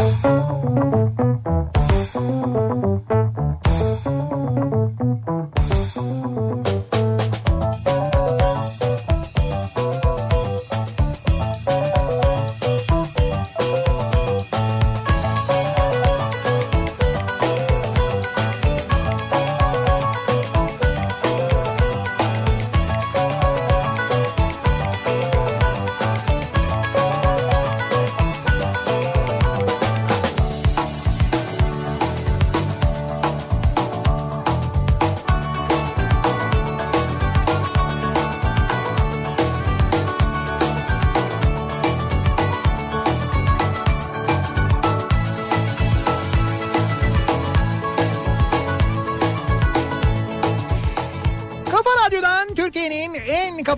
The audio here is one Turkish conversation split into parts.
Música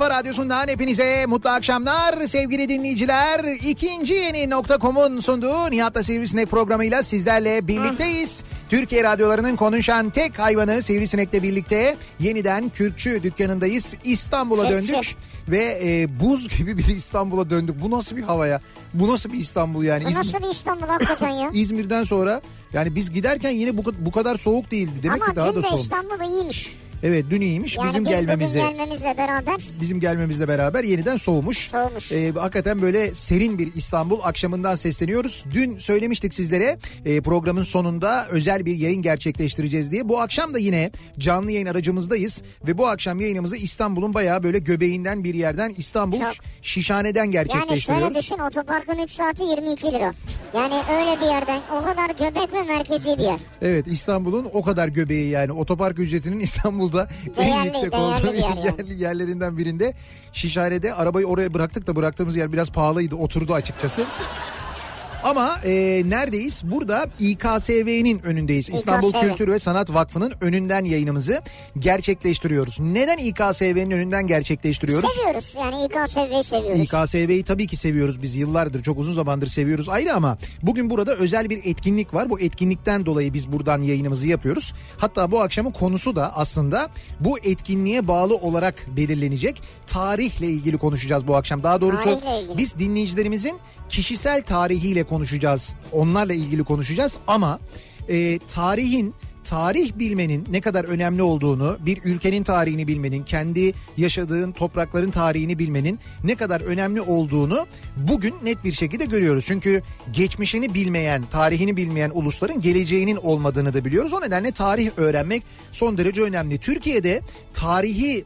kafa radyosundan hepinize mutlu akşamlar sevgili dinleyiciler. İkinci yeni nokta.com'un sunduğu Nihat'la Sivrisinek programıyla sizlerle birlikteyiz. Türkiye radyolarının konuşan tek hayvanı Sivrisinek'le birlikte yeniden Kürkçü dükkanındayız. İstanbul'a döndük ve e, buz gibi bir İstanbul'a döndük. Bu nasıl bir hava ya? Bu nasıl bir İstanbul yani? Bu İzmir- nasıl bir İstanbul hakikaten ya? İzmir'den sonra yani biz giderken yine bu, bu kadar soğuk değildi. Demek Ama ki daha dün da de soğuk. İstanbul iyiymiş. Evet dün iyiymiş. Yani bizim biz gelmemizle bugün gelmemizle beraber bizim gelmemizle beraber yeniden soğumuş. Soğumuş. Ee, hakikaten böyle serin bir İstanbul akşamından sesleniyoruz. Dün söylemiştik sizlere e, programın sonunda özel bir yayın gerçekleştireceğiz diye. Bu akşam da yine canlı yayın aracımızdayız ve bu akşam yayınımızı İstanbul'un bayağı böyle göbeğinden bir yerden İstanbul Çok. Şişhane'den yani gerçekleştiriyoruz. şöyle düşün otoparkın 3 saati 22 lira. Yani öyle bir yerden o kadar göbek ve merkezi bir yer. Evet İstanbul'un o kadar göbeği yani otopark ücretinin İstanbul'da en Değerli, yüksek değerli olduğu yer yani. yerlerinden birinde. Şişhane'de arabayı oraya bıraktık da bıraktığımız yer biraz pahalıydı oturdu açıkçası. Ama e, neredeyiz? Burada İKSV'nin önündeyiz. İstanbul İKSV. Kültür ve Sanat Vakfı'nın önünden yayınımızı gerçekleştiriyoruz. Neden İKSV'nin önünden gerçekleştiriyoruz? Seviyoruz yani İKSV'yi seviyoruz. İKSV'yi tabii ki seviyoruz biz yıllardır çok uzun zamandır seviyoruz ayrı ama bugün burada özel bir etkinlik var. Bu etkinlikten dolayı biz buradan yayınımızı yapıyoruz. Hatta bu akşamın konusu da aslında bu etkinliğe bağlı olarak belirlenecek. Tarihle ilgili konuşacağız bu akşam. Daha doğrusu biz dinleyicilerimizin kişisel tarihiyle konuşacağız. Onlarla ilgili konuşacağız ama e, tarihin tarih bilmenin ne kadar önemli olduğunu, bir ülkenin tarihini bilmenin, kendi yaşadığın toprakların tarihini bilmenin ne kadar önemli olduğunu bugün net bir şekilde görüyoruz. Çünkü geçmişini bilmeyen, tarihini bilmeyen ulusların geleceğinin olmadığını da biliyoruz. O nedenle tarih öğrenmek son derece önemli. Türkiye'de tarihi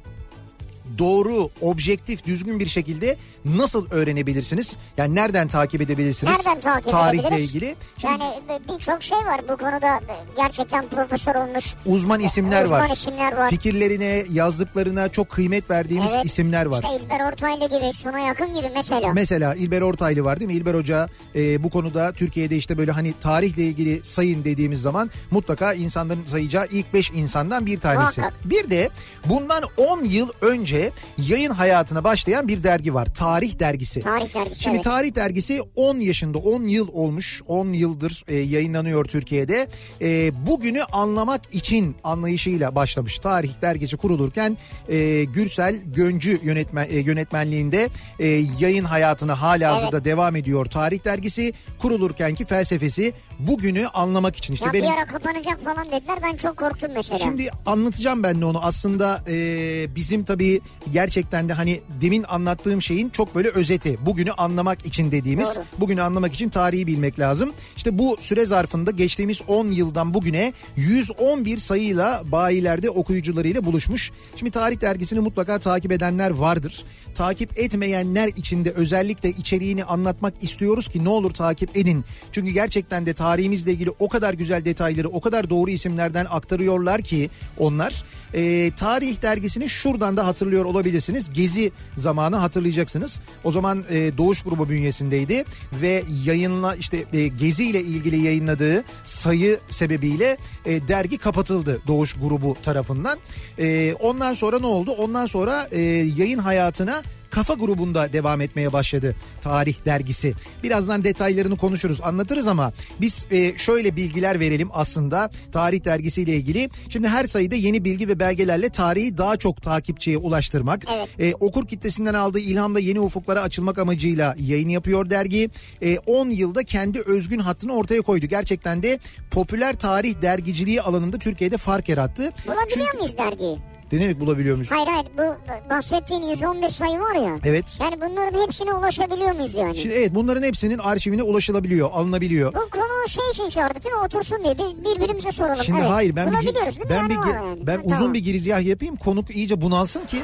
doğru, objektif, düzgün bir şekilde nasıl öğrenebilirsiniz? Yani nereden takip edebilirsiniz? Nereden takip Tarihle edebiliriz? ilgili. Şimdi Yani birçok şey var bu konuda gerçekten profesör olmuş. uzman isimler uzman var. isimler var. Fikirlerine, yazdıklarına çok kıymet verdiğimiz Evet. isimler var. İşte İlber Ortaylı gibi, Suna Yakın gibi mesela. Mesela İlber Ortaylı var değil mi? İlber Hoca e, bu konuda Türkiye'de işte böyle hani tarihle ilgili sayın dediğimiz zaman mutlaka insanların sayacağı ilk 5 insandan bir tanesi. Muhakkak. Bir de bundan 10 yıl önce yayın hayatına başlayan bir dergi var. Tarih dergisi. Tarih dergisi, Şimdi evet. tarih dergisi 10 yaşında 10 yıl olmuş 10 yıldır e, yayınlanıyor Türkiye'de. E, bugünü anlamak için anlayışıyla başlamış. Tarih dergisi kurulurken e, Gürsel Göncü yönetmen, e, yönetmenliğinde e, yayın hayatına hala hazırda devam ediyor. Tarih dergisi kurulurkenki felsefesi bugünü anlamak için. İşte ya benim bir ara kapanacak falan dediler ben çok korktum mesela. Şimdi anlatacağım ben de onu. Aslında e, bizim tabii gerçekten de hani demin anlattığım şeyin çok böyle özeti. Bugünü anlamak için dediğimiz. Doğru. Bugünü anlamak için tarihi bilmek lazım. İşte bu süre zarfında geçtiğimiz 10 yıldan bugüne 111 sayıyla bayilerde okuyucularıyla buluşmuş. Şimdi tarih dergisini mutlaka takip edenler vardır. Takip etmeyenler için de özellikle içeriğini anlatmak istiyoruz ki ne olur takip edin. Çünkü gerçekten de tarihimizle ilgili o kadar güzel detayları o kadar doğru isimlerden aktarıyorlar ki onlar. Ee, tarih dergisini şuradan da hatırlıyor olabilirsiniz. Gezi zamanı hatırlayacaksınız. O zaman e, Doğuş grubu bünyesindeydi ve yayınla işte e, Gezi ile ilgili yayınladığı sayı sebebiyle e, dergi kapatıldı Doğuş grubu tarafından. E, ondan sonra ne oldu? Ondan sonra e, yayın hayatına Kafa grubunda devam etmeye başladı Tarih Dergisi. Birazdan detaylarını konuşuruz, anlatırız ama biz e, şöyle bilgiler verelim aslında Tarih Dergisi ile ilgili. Şimdi her sayıda yeni bilgi ve belgelerle tarihi daha çok takipçiye ulaştırmak, Evet. e, okur kitlesinden aldığı ilhamla yeni ufuklara açılmak amacıyla yayın yapıyor dergi. E, 10 yılda kendi özgün hattını ortaya koydu. Gerçekten de popüler tarih dergiciliği alanında Türkiye'de fark yarattı. Bulabiliyor muyuz dergiyi? Ne demek bulabiliyor? Hayır hayır bu bahsettiğin 115 sayı var ya. Evet. Yani bunların hepsine ulaşabiliyor muyuz yani? Şimdi evet bunların hepsinin arşivine ulaşılabiliyor, alınabiliyor. Bu konu şey için çağırdık değil mi? Otursun diye biz birbirimize soralım. Şimdi evet. hayır ben bir, değil mi? ben bir Yani ben Ha, uzun tamam. bir girizgah yapayım. Konuk iyice bunalsın ki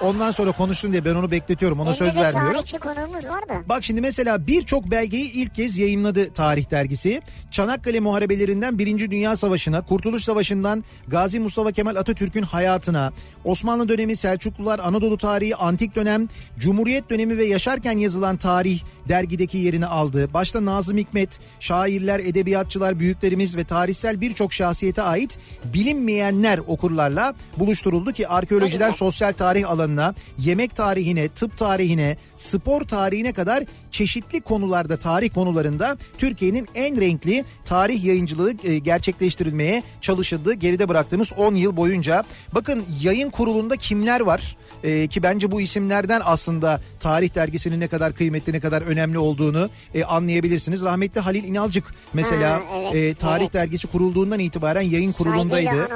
ondan sonra konuşsun diye ben onu bekletiyorum. Ona Elde söz vermiyorum. tarihçi konuğumuz var da. Bak şimdi mesela birçok belgeyi ilk kez yayınladı Tarih Dergisi. Çanakkale Muharebelerinden Birinci Dünya Savaşı'na, Kurtuluş Savaşı'ndan Gazi Mustafa Kemal Atatürk'ün hayatına, Osmanlı dönemi, Selçuklular, Anadolu tarihi, antik dönem, Cumhuriyet dönemi ve yaşarken yazılan tarih dergideki yerini aldı. Başta Nazım Hikmet, şairler, edebiyatçılar, büyüklerimiz ve tarihsel birçok şahsiyete ait bilinmeyenler okurlarla buluşturuldu ki arkeolojiden sosyal tarih alanına, yemek tarihine, tıp tarihine, spor tarihine kadar çeşitli konularda, tarih konularında Türkiye'nin en renkli tarih yayıncılığı e, gerçekleştirilmeye çalışıldı. Geride bıraktığımız 10 yıl boyunca. Bakın yayın kurulunda kimler var? E, ki bence bu isimlerden aslında tarih dergisinin ne kadar kıymetli ne kadar önemli olduğunu e, anlayabilirsiniz. Rahmetli Halil İnalcık mesela Ha, evet, e, tarih evet. dergisi kurulduğundan itibaren yayın kurulundaydı.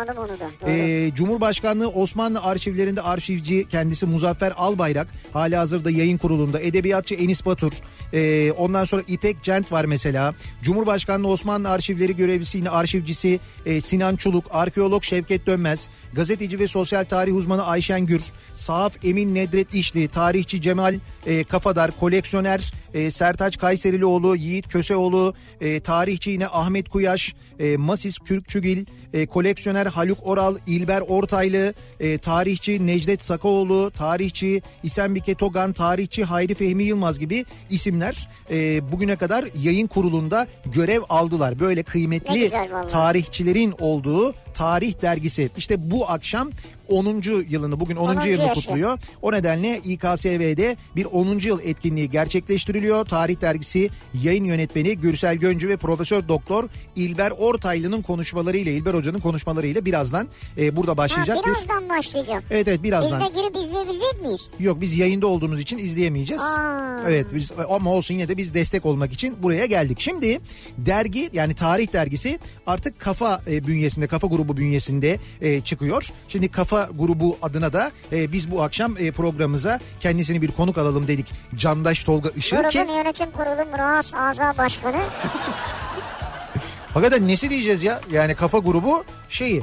Ee, Cumhurbaşkanlığı Osmanlı arşivlerinde arşivci kendisi Muzaffer Albayrak hala hazırda yayın kurulunda. Edebiyatçı Enis Batur. Ee, ondan sonra İpek Cent var mesela. Cumhurbaşkanlığı Osmanlı arşivleri görevlisi yine arşivcisi e, Sinan Çuluk. Arkeolog Şevket Dönmez. Gazeteci ve sosyal tarih uzmanı Ayşen Gür. Sahaf Emin Nedret İşli tarihçi Cemal e, Kafadar. Koleksiyoner e, Sertaç Kayserilioğlu Yiğit Köseoğlu e, tarihçi yine Ahmet Kuyaş e, Masis Kürkçügil e, koleksiyoner Haluk Oral, İlber Ortaylı, e, tarihçi Necdet Sakaoğlu, tarihçi İsembike Togan, tarihçi Hayri Fehmi Yılmaz gibi isimler e, bugüne kadar yayın kurulunda görev aldılar. Böyle kıymetli tarihçilerin olduğu tarih dergisi. İşte bu akşam 10. yılını bugün 10. 10. yılını yaşı. kutluyor. O nedenle İKSV'de bir 10. yıl etkinliği gerçekleştiriliyor. Tarih dergisi yayın yönetmeni Gürsel Göncü ve Profesör Doktor İlber Ortaylı'nın konuşmalarıyla İlber Hoca'nın konuşmalarıyla birazdan e, burada ha, başlayacak. bir- birazdan başlayacak. Evet evet Biz birazdan. de girip izleyebilecek miyiz? Yok biz yayında olduğumuz için izleyemeyeceğiz. Aa. Evet biz ama olsun yine de biz destek olmak için buraya geldik. Şimdi dergi yani tarih dergisi artık kafa e, bünyesinde kafa grubu bünyesinde e, çıkıyor. Şimdi kafa grubu adına da e, biz bu akşam e, programımıza kendisini bir konuk alalım dedik. Candaş Tolga Işık ki Grubun yönetim kurulu Murat Aza Başkanı. hakikaten nesi diyeceğiz ya? Yani kafa grubu şeyi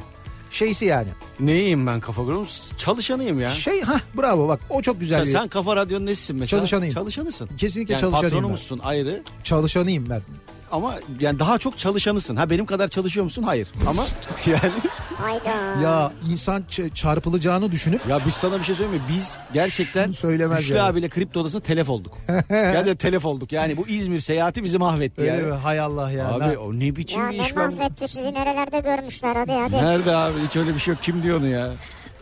şeysi yani. Neyim ben kafa grubum? Çalışanıyım ya. Şey ha bravo bak o çok güzel Sen, bir sen kafa radyonun nesisin mesela? Çalışanıyım. Çalışanısın. Kesinlikle yani çalışanıyım patronumuzsun ayrı çalışanıyım ben. Ama yani daha çok çalışanısın. Ha benim kadar çalışıyor musun? Hayır. Ama yani Hayda. Ya insan ç- çarpılacağını düşünüp ya biz sana bir şey söyleyeyim mi? Biz gerçekten söylemez Güçlü yani. abiyle kripto odasında telef olduk. Gerçekten telef olduk. Yani bu İzmir seyahati bizi mahvetti öyle yani. mi? Hay Allah ya. Abi Ne- o ne biçim Ya bir ne iş ben... mahvetti sizi nerelerde görmüşler hadi hadi. Nerede abi hiç öyle bir şey yok. Kim diyor onu ya?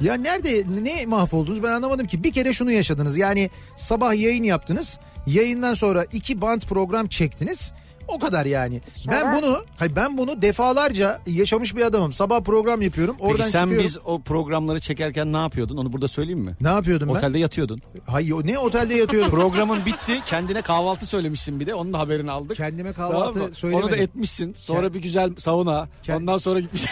Ya nerede ne mahvoldunuz ben anlamadım ki. Bir kere şunu yaşadınız. Yani sabah yayın yaptınız. Yayından sonra iki band program çektiniz. O kadar yani. Sonra? Ben bunu hayır ben bunu defalarca yaşamış bir adamım. Sabah program yapıyorum. Oradan Peki sen çıkıyorum. biz o programları çekerken ne yapıyordun? Onu burada söyleyeyim mi? Ne yapıyordum ben? Otelde yatıyordun. Hayır ne otelde yatıyordum. Programın bitti. Kendine kahvaltı söylemişsin bir de. Onun da haberini aldık. Kendime Tamam kahvaltı mı? söylemedim. Onu da etmişsin. Sonra Kend- bir güzel sauna. Kend- Ondan sonra gitmişsin.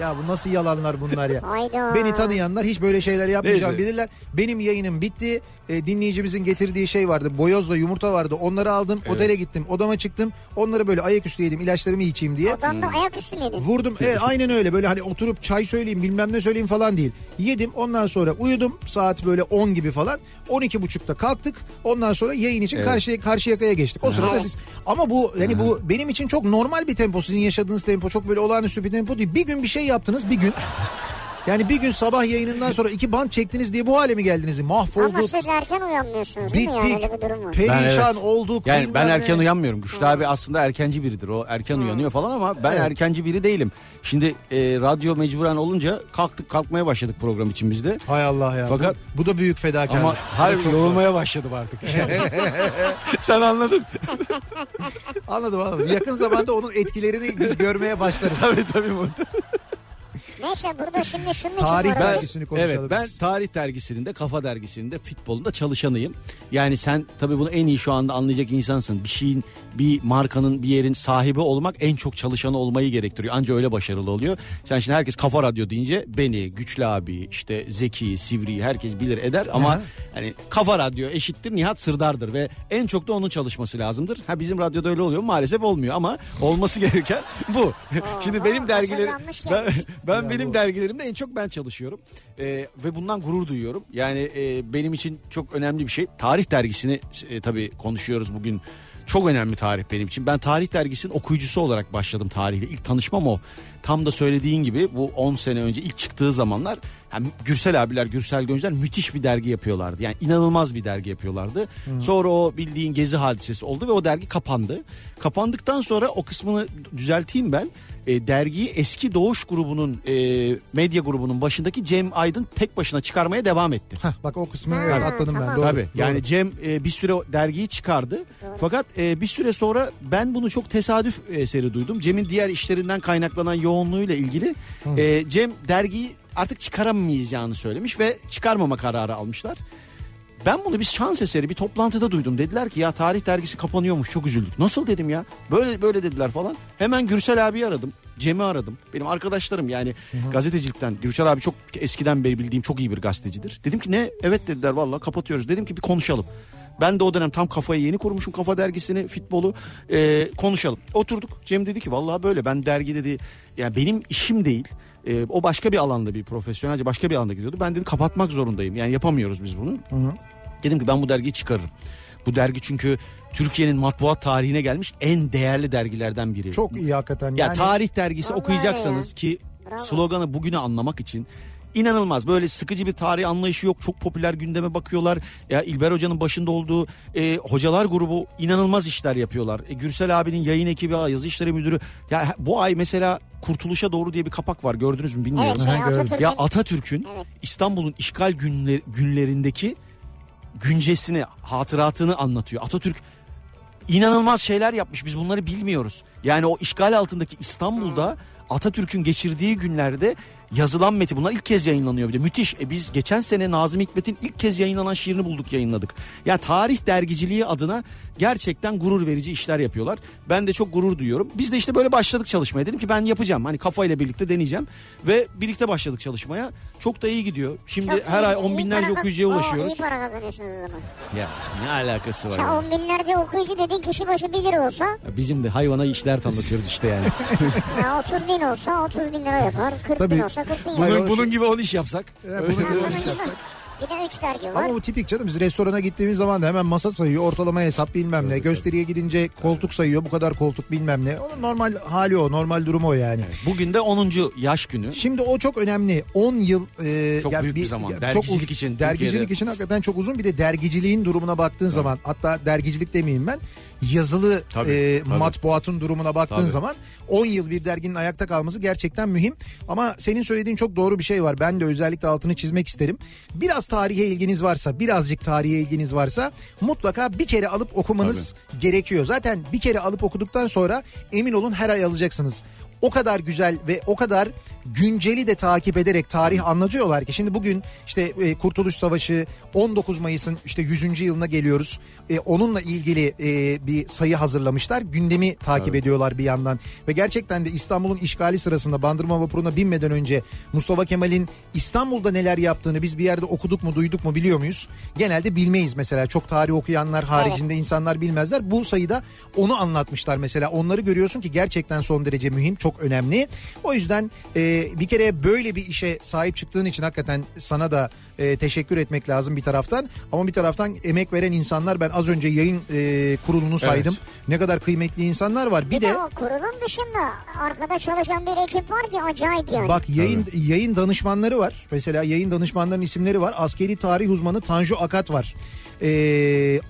Ya bu nasıl yalanlar bunlar ya. Hayda. Beni tanıyanlar hiç böyle şeyler yapmayacağım Neyse. bilirler. Benim yayınım bitti. E, dinleyicimizin getirdiği şey vardı. Boyozla yumurta vardı. Onları aldım. Evet. Otele gittim. Odama çıktım. Onları böyle ayaküstü yedim. ilaçlarımı içeyim diye. Odanda ayaküstü müydün? Vurdum. Evet, aynen öyle. Böyle hani oturup çay söyleyeyim bilmem ne söyleyeyim falan değil. Yedim. Ondan sonra uyudum. Saat böyle 10 gibi falan. 12.30'da kalktık. Ondan sonra yayın için Evet. karşı karşı yakaya geçtik. O sırada Evet. siz ama bu yani bu benim için çok normal bir tempo. Sizin yaşadığınız tempo çok böyle olağanüstü bir tempo değil. Bir gün bir şey yaptınız. Bir gün Yani bir gün sabah yayınından sonra iki band çektiniz diye bu hale mi geldiniz? Ama Mahvolduk. siz erken uyanmıyorsunuz değil mi yani Bittik. öyle bir durum var. Perişan evet. olduk. Yani ben ne. erken uyanmıyorum. Güçlü abi aslında erkenci biridir. O erken uyanıyor falan ama ben Evet. erkenci biri değilim. Şimdi e, radyo mecburen olunca kalktık kalkmaya başladık program için biz de. Hay Allah ya. Fakat- bu, bu da büyük fedakarlık. Ama harbi yorulmaya başladım artık. Sen anladın. Anladım anladım. Yakın zamanda onun etkilerini biz görmeye başlarız. tabii tabii. Neyse burada şimdi şunun için Tarih varız. dergisini konuşalım Evet ben tarih dergisinin de kafa dergisinin de futbolun da çalışanıyım. Yani sen tabii bunu en iyi şu anda anlayacak insansın. Bir şeyin bir markanın bir yerin sahibi olmak en çok çalışanı olmayı gerektiriyor. Anca öyle başarılı oluyor. Sen şimdi herkes kafa radyo deyince beni, Güçlü abi, işte Zeki, Sivri herkes bilir eder ama Aha. hani kafa radyo eşittir Nihat Sırdar'dır ve en çok da onun çalışması lazımdır. Ha bizim radyoda öyle oluyor maalesef olmuyor ama olması gereken bu. şimdi benim dergilerim hazırlanmış ben, benim dergilerimde en çok ben çalışıyorum Ee, ve bundan gurur duyuyorum. Yani e, benim için çok önemli bir şey. Tarih dergisini e, tabii konuşuyoruz bugün. Çok önemli tarih benim için. Ben tarih dergisinin okuyucusu olarak başladım tarihle. İlk tanışmam o. Tam da söylediğin gibi bu 10 sene önce ilk çıktığı zamanlar yani Gürsel abiler, Gürsel Göncer müthiş bir dergi yapıyorlardı. Yani inanılmaz bir dergi yapıyorlardı. Sonra o bildiğin gezi hadisesi oldu ve o dergi kapandı. Kapandıktan sonra o kısmını düzelteyim ben. E, dergiyi eski Doğuş grubunun e, medya grubunun başındaki Cem Aydın tek başına çıkarmaya devam etti. Hah, bak o kısmını Ha, evet, atladım ben. tamam. Doğru, Tabii doğru. yani Cem e, bir süre dergiyi çıkardı. Fakat e, bir süre sonra ben bunu çok tesadüf eseri duydum. Cem'in diğer işlerinden kaynaklanan yoğunluğuyla ilgili e, Cem dergiyi artık çıkaramayacağını söylemiş ve çıkarmama kararı almışlar. Ben bunu bir şans eseri bir toplantıda duydum. Dediler ki ya tarih dergisi kapanıyormuş çok üzüldük. Nasıl dedim ya böyle böyle dediler falan. Hemen Gürsel abiyi aradım. Cem'i aradım. Benim arkadaşlarım yani gazetecilikten. Gürsel abi çok eskiden beri bildiğim çok iyi bir gazetecidir. Dedim ki ne? Evet dediler vallahi kapatıyoruz. Dedim ki bir konuşalım. Ben de o dönem tam kafayı yeni kurmuşum kafa dergisini futbolu Ee, konuşalım. Oturduk Cem dedi ki vallahi böyle ben dergi dedi yani benim işim değil. Ee, o başka bir alanda bir profesyonelce başka bir alanda gidiyordu. Ben dedi kapatmak zorundayım yani yapamıyoruz biz bunu. Dedim ki ben bu dergiyi çıkarırım. Bu dergi çünkü Türkiye'nin matbuat tarihine gelmiş en değerli dergilerden biri. Çok iyi hakikaten. Ya yani, tarih dergisi Vallahi okuyacaksanız ya. ki Bravo. sloganı bugünü anlamak için inanılmaz böyle sıkıcı bir tarih anlayışı yok. Çok popüler gündeme bakıyorlar. Ya İlber Hoca'nın başında olduğu e, hocalar grubu inanılmaz işler yapıyorlar. E, Gürsel abinin yayın ekibi, yazı işleri müdürü. Ya bu ay mesela Kurtuluşa Doğru diye bir kapak var gördünüz mü bilmiyorum. Evet şey. Atatürk'ün Ya Atatürk'ün Evet. İstanbul'un işgal günler, günlerindeki güncesini, hatıratını anlatıyor. Atatürk inanılmaz şeyler yapmış. Biz bunları bilmiyoruz. Yani o işgal altındaki İstanbul'da Atatürk'ün geçirdiği günlerde yazılan metin bunlar ilk kez yayınlanıyor bir de müthiş. E biz geçen sene Nazım Hikmet'in ilk kez yayınlanan şiirini bulduk yayınladık. Yani tarih dergiciliği adına gerçekten gurur verici işler yapıyorlar. Ben de çok gurur duyuyorum. Biz de işte böyle başladık çalışmaya. Dedim ki ben yapacağım. Hani kafayla birlikte deneyeceğim. Ve birlikte başladık çalışmaya. Çok da iyi gidiyor. Şimdi Çok her iyi- ay on binlerce okuyucuya Oo, ulaşıyoruz. iyi para kazanıyorsunuz o zaman. Ya ne alakası var? Sen ya? on binlerce okuyucu dedin kişi başı 1 lira olsa Ya Bizim de hayvana işler tanıtıyoruz işte yani. ya 30 bin olsa 30 bin lira yapar. 40 bin Tabii. olsa 40 bin yapar. bunun şey- gibi 10 iş yapsak. Ya, Öyle bunu- Ha, bir- bunun gibi. Bir de 3 dergi var. Ama bu tipik canım biz restorana gittiğimiz zaman da hemen masa sayıyor ortalama hesap bilmem ne gösteriye gidince koltuk sayıyor bu kadar koltuk bilmem ne onun normal hali o normal durumu o yani. Bugün de 10. yaş günü. Şimdi o çok önemli 10 yıl e, Çok büyük bir zaman. çok Dergicilik için dergicilik Türkiye'de. için hakikaten çok uzun bir de dergiciliğin durumuna baktığın zaman hatta dergicilik demeyeyim ben yazılı Tabii, e, tabii. matbuatın durumuna baktığın Tabii. zaman 10 yıl bir derginin ayakta kalması gerçekten mühim. Ama senin söylediğin çok doğru bir şey var. Ben de özellikle altını çizmek isterim. Biraz tarihe ilginiz varsa birazcık tarihe ilginiz varsa mutlaka bir kere alıp okumanız gerekiyor. Zaten bir kere alıp okuduktan sonra emin olun her ay alacaksınız. O kadar güzel ve o kadar günceli de takip ederek tarih anlatıyorlar ki şimdi bugün işte e, Kurtuluş Savaşı 19 Mayıs'ın işte 100. yılına geliyoruz. E, onunla ilgili e, bir sayı hazırlamışlar. Gündemi takip ediyorlar bir yandan ve gerçekten de İstanbul'un işgali sırasında Bandırma Vapuru'na binmeden önce Mustafa Kemal'in İstanbul'da neler yaptığını biz bir yerde okuduk mu duyduk mu biliyor muyuz? Genelde bilmeyiz mesela çok tarih okuyanlar haricinde insanlar bilmezler. Bu sayıda onu anlatmışlar mesela onları görüyorsun ki gerçekten son derece mühim çok çok önemli. O yüzden e, bir kere böyle bir işe sahip çıktığın için hakikaten sana da e, teşekkür etmek lazım bir taraftan. Ama bir taraftan emek veren insanlar ben az önce yayın e, kurulunu saydım. Ne kadar kıymetli insanlar var. Bir, Bir de o kurulun dışında arkada çalışan bir ekip var ki acayip yani. Bak yayın yayın danışmanları var. Mesela yayın danışmanlarının isimleri var. Askeri tarih uzmanı Tanju Akat var. Ee,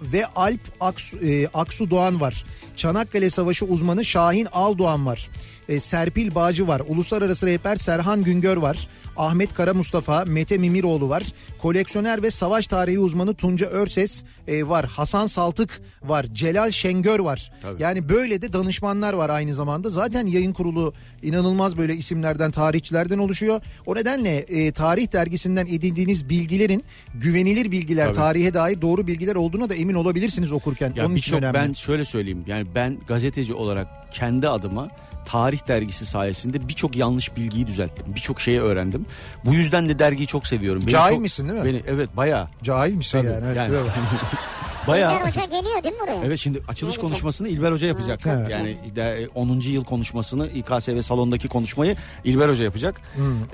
ve Alp Aksu, e, Aksu Doğan var. Çanakkale Savaşı uzmanı Şahin Aldoğan var. Ee, Serpil Bağcı var. Uluslararası rehber Serhan Güngör var. Ahmet Kara Mustafa, Mete Mimiroğlu var. Koleksiyoner ve savaş tarihi uzmanı Tunca Örses e, var. Hasan Saltık var. Celal Şengör var. Yani böyle de danışmanlar var aynı zamanda. Zaten yayın kurulu inanılmaz böyle isimlerden, tarihçilerden oluşuyor. O nedenle e, tarih dergisinden edindiğiniz bilgilerin güvenilir bilgiler, Tabii. tarihe dair doğru bilgiler olduğuna da emin olabilirsiniz okurken. Ya Onun için önemli. ben şöyle söyleyeyim. Yani ben gazeteci olarak kendi adıma Tarih dergisi sayesinde birçok yanlış bilgiyi düzelttim. Birçok şeyi öğrendim. Bu yüzden de dergiyi çok seviyorum. Beni Cahil çok- misin değil mi? Beni, evet bayağı. Cahil misin Tabii, yani? Evet, yani. Bayağı. İlber Hoca geliyor değil mi buraya? Evet şimdi açılış Ne güzel. konuşmasını İlber Hoca yapacak. Ha, çok yani de, 10. yıl konuşmasını İKSV salondaki konuşmayı İlber Hoca yapacak.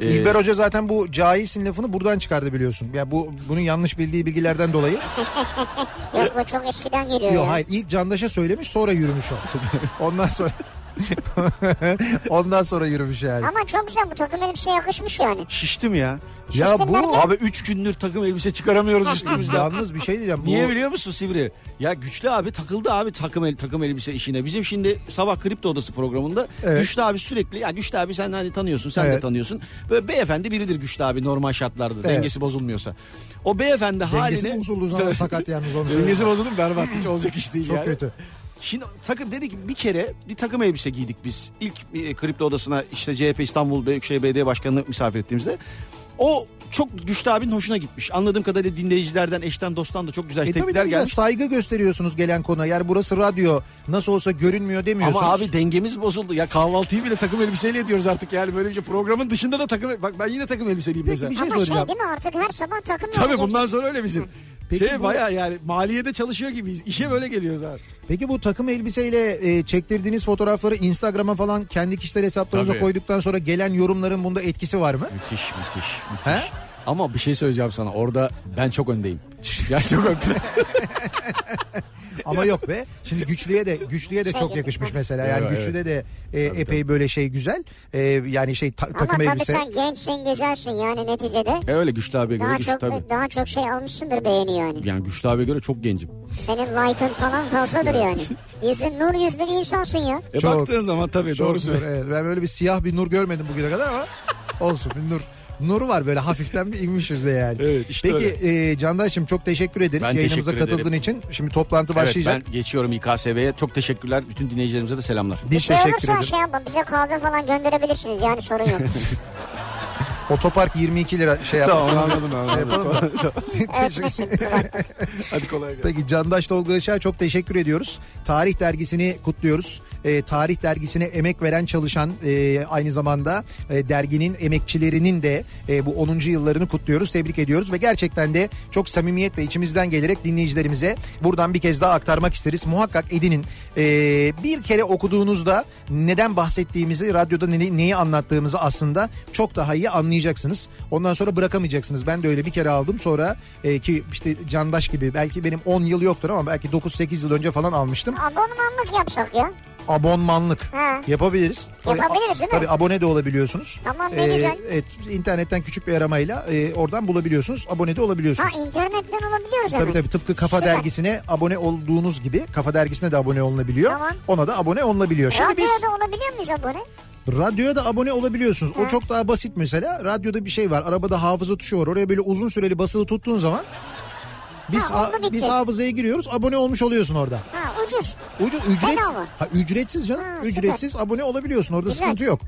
Ee, İlber Hoca zaten bu cahilsin lafını buradan çıkardı biliyorsun. Ya bu bunun yanlış bildiği bilgilerden dolayı. Yok bu çok eskiden geliyor Yok ya. hayır ilk Candaş'a söylemiş sonra yürümüş o. Ondan sonra Ondan sonra yürümüş yani. Ama çok güzel bu takım elbise yakışmış yani. Şiştim ya. Ya bu derken- Abi 3 gündür takım elbise çıkaramıyoruz üstümüzden. yalnız bir şey diyeceğim. Bu, Niye biliyor musun Sivri? Ya Güçlü abi takıldı abi takım el, takım elbise işine. Bizim şimdi sabah kripto odası programında Evet. Güçlü abi sürekli ya Güçlü abi sen hani tanıyorsun sen de Evet. tanıyorsun. Böyle beyefendi biridir Güçlü abi normal şartlarda Evet. dengesi bozulmuyorsa. O beyefendi Dengesi haline bozulduğu zaman sakat yalnız onu söyleyeyim. Dengesi bozuldu mu berbat hiç olacak iş değil Çok yani. kötü. Şimdi takım dedik ki bir kere bir takım elbise giydik biz. İlk e, kripto odasına işte CHP İstanbul Büyükşehir Belediye Başkanı'nı misafir ettiğimizde. O çok Güçlü abinin hoşuna gitmiş. Anladığım kadarıyla dinleyicilerden, eşten, dosttan da çok güzel E tepkiler gelmiş. saygı gösteriyorsunuz gelen konuya. Yani burası radyo nasıl olsa görünmüyor demiyorsunuz. Ama abi dengemiz bozuldu. Ya kahvaltıyı bile takım elbiseyle ediyoruz artık yani böyle bir şey. Programın dışında da takım Bak ben yine takım elbiseliyim Peki mesela. bir şey Ama şey soracağım. değil mi artık her sabah takım Tabii bundan sonra öyle bizim. Peki şey bu- baya yani maliyede çalışıyor gibiyiz. İşe böyle geliyoruz abi. Peki bu takım elbiseyle e, çektirdiğiniz fotoğrafları Instagram'a falan kendi kişisel hesaplarınıza Tabii. koyduktan sonra gelen yorumların bunda etkisi var mı? Müthiş müthiş müthiş. He? Ama bir şey söyleyeceğim sana. Orada ben çok öndeyim. Ya çok ön Ama yok be. Şimdi güçlüye de güçlüye de Şey çok yakışmış mesela. Yani Evet, güçlüde de e, epey böyle şey güzel. E, yani şey ta- Ama takım tabii elbise. sen gençsin güzelsin yani neticede. E öyle Güçlü abiye göre Daha güçlü çok tabii. daha çok şey almışsındır beğeni yani. Yani Güçlü abiye göre çok gencim. Senin like'ın falan fazladır yani. Yüzün nur yüzlü bir insansın ya. E Çok- baktığın zaman tabii Çok doğru söylüyorsun. evet. Ben böyle bir siyah bir nur görmedim bugüne kadar ama olsun bir nur. Nur var böyle hafiften bir inmiş yüzde yani. Evet, işte Peki e, Candaş'ım çok teşekkür ederiz Ben yayınımıza teşekkür katıldığın ederim. için. Şimdi toplantı Evet başlayacak. ben geçiyorum İKSV'ye. Çok teşekkürler. Bütün dinleyicilerimize de selamlar. Bir Biz şey teşekkür ederiz. şey yapın bize kahve falan gönderebilirsiniz yani sorun yok. Otopark 22 lira şey anladım yapalım da. Ötmesin kulak. Hadi kolay gelsin. Peki Candaş Tolga Işık'a çok teşekkür ediyoruz. Tarih dergisini kutluyoruz. Ee, tarih dergisine emek veren çalışan e, aynı zamanda e, derginin emekçilerinin de e, bu 10. yıllarını kutluyoruz. Tebrik ediyoruz ve gerçekten de çok samimiyetle içimizden gelerek dinleyicilerimize buradan bir kez daha aktarmak isteriz. Muhakkak edinin. Ee, bir kere okuduğunuzda neden bahsettiğimizi, radyoda ne- neyi anlattığımızı aslında çok daha iyi anlayacaksınız. Ondan sonra bırakamayacaksınız. Ben de öyle bir kere aldım. Sonra e, ki işte Candaş gibi belki benim 10 yıl yoktur ama belki 9-8 yıl önce falan almıştım. Abonmanlık yapsak ya. Abonmanlık Ha. yapabiliriz. Tabii, Yapabiliriz değil mi? Tabii abone de olabiliyorsunuz. Tamam, ne güzel. Evet internetten küçük bir aramayla e, oradan bulabiliyorsunuz. Abone de olabiliyorsunuz. Ha internetten olabiliyoruz hemen. Tabii tabii tıpkı Kafa Süper. dergisine abone olduğunuz gibi Kafa dergisine de abone olunabiliyor. Tamam. Ona da abone olunabiliyor. Şimdi biz Radyoda olabiliyor muyuz abone? Radyoya da abone olabiliyorsunuz. O Hı. çok daha basit mesela. Radyoda bir şey var. Arabada hafıza tuşu var. Oraya böyle uzun süreli basılı tuttuğun zaman biz Ha, ha- biz hafızaya giriyoruz. Abone olmuş oluyorsun orada. Ha ucuz. Ucu ücret ha, ücretsiz canım. Ha, süper. ücretsiz abone olabiliyorsun. Orada Güzel. sıkıntı yok.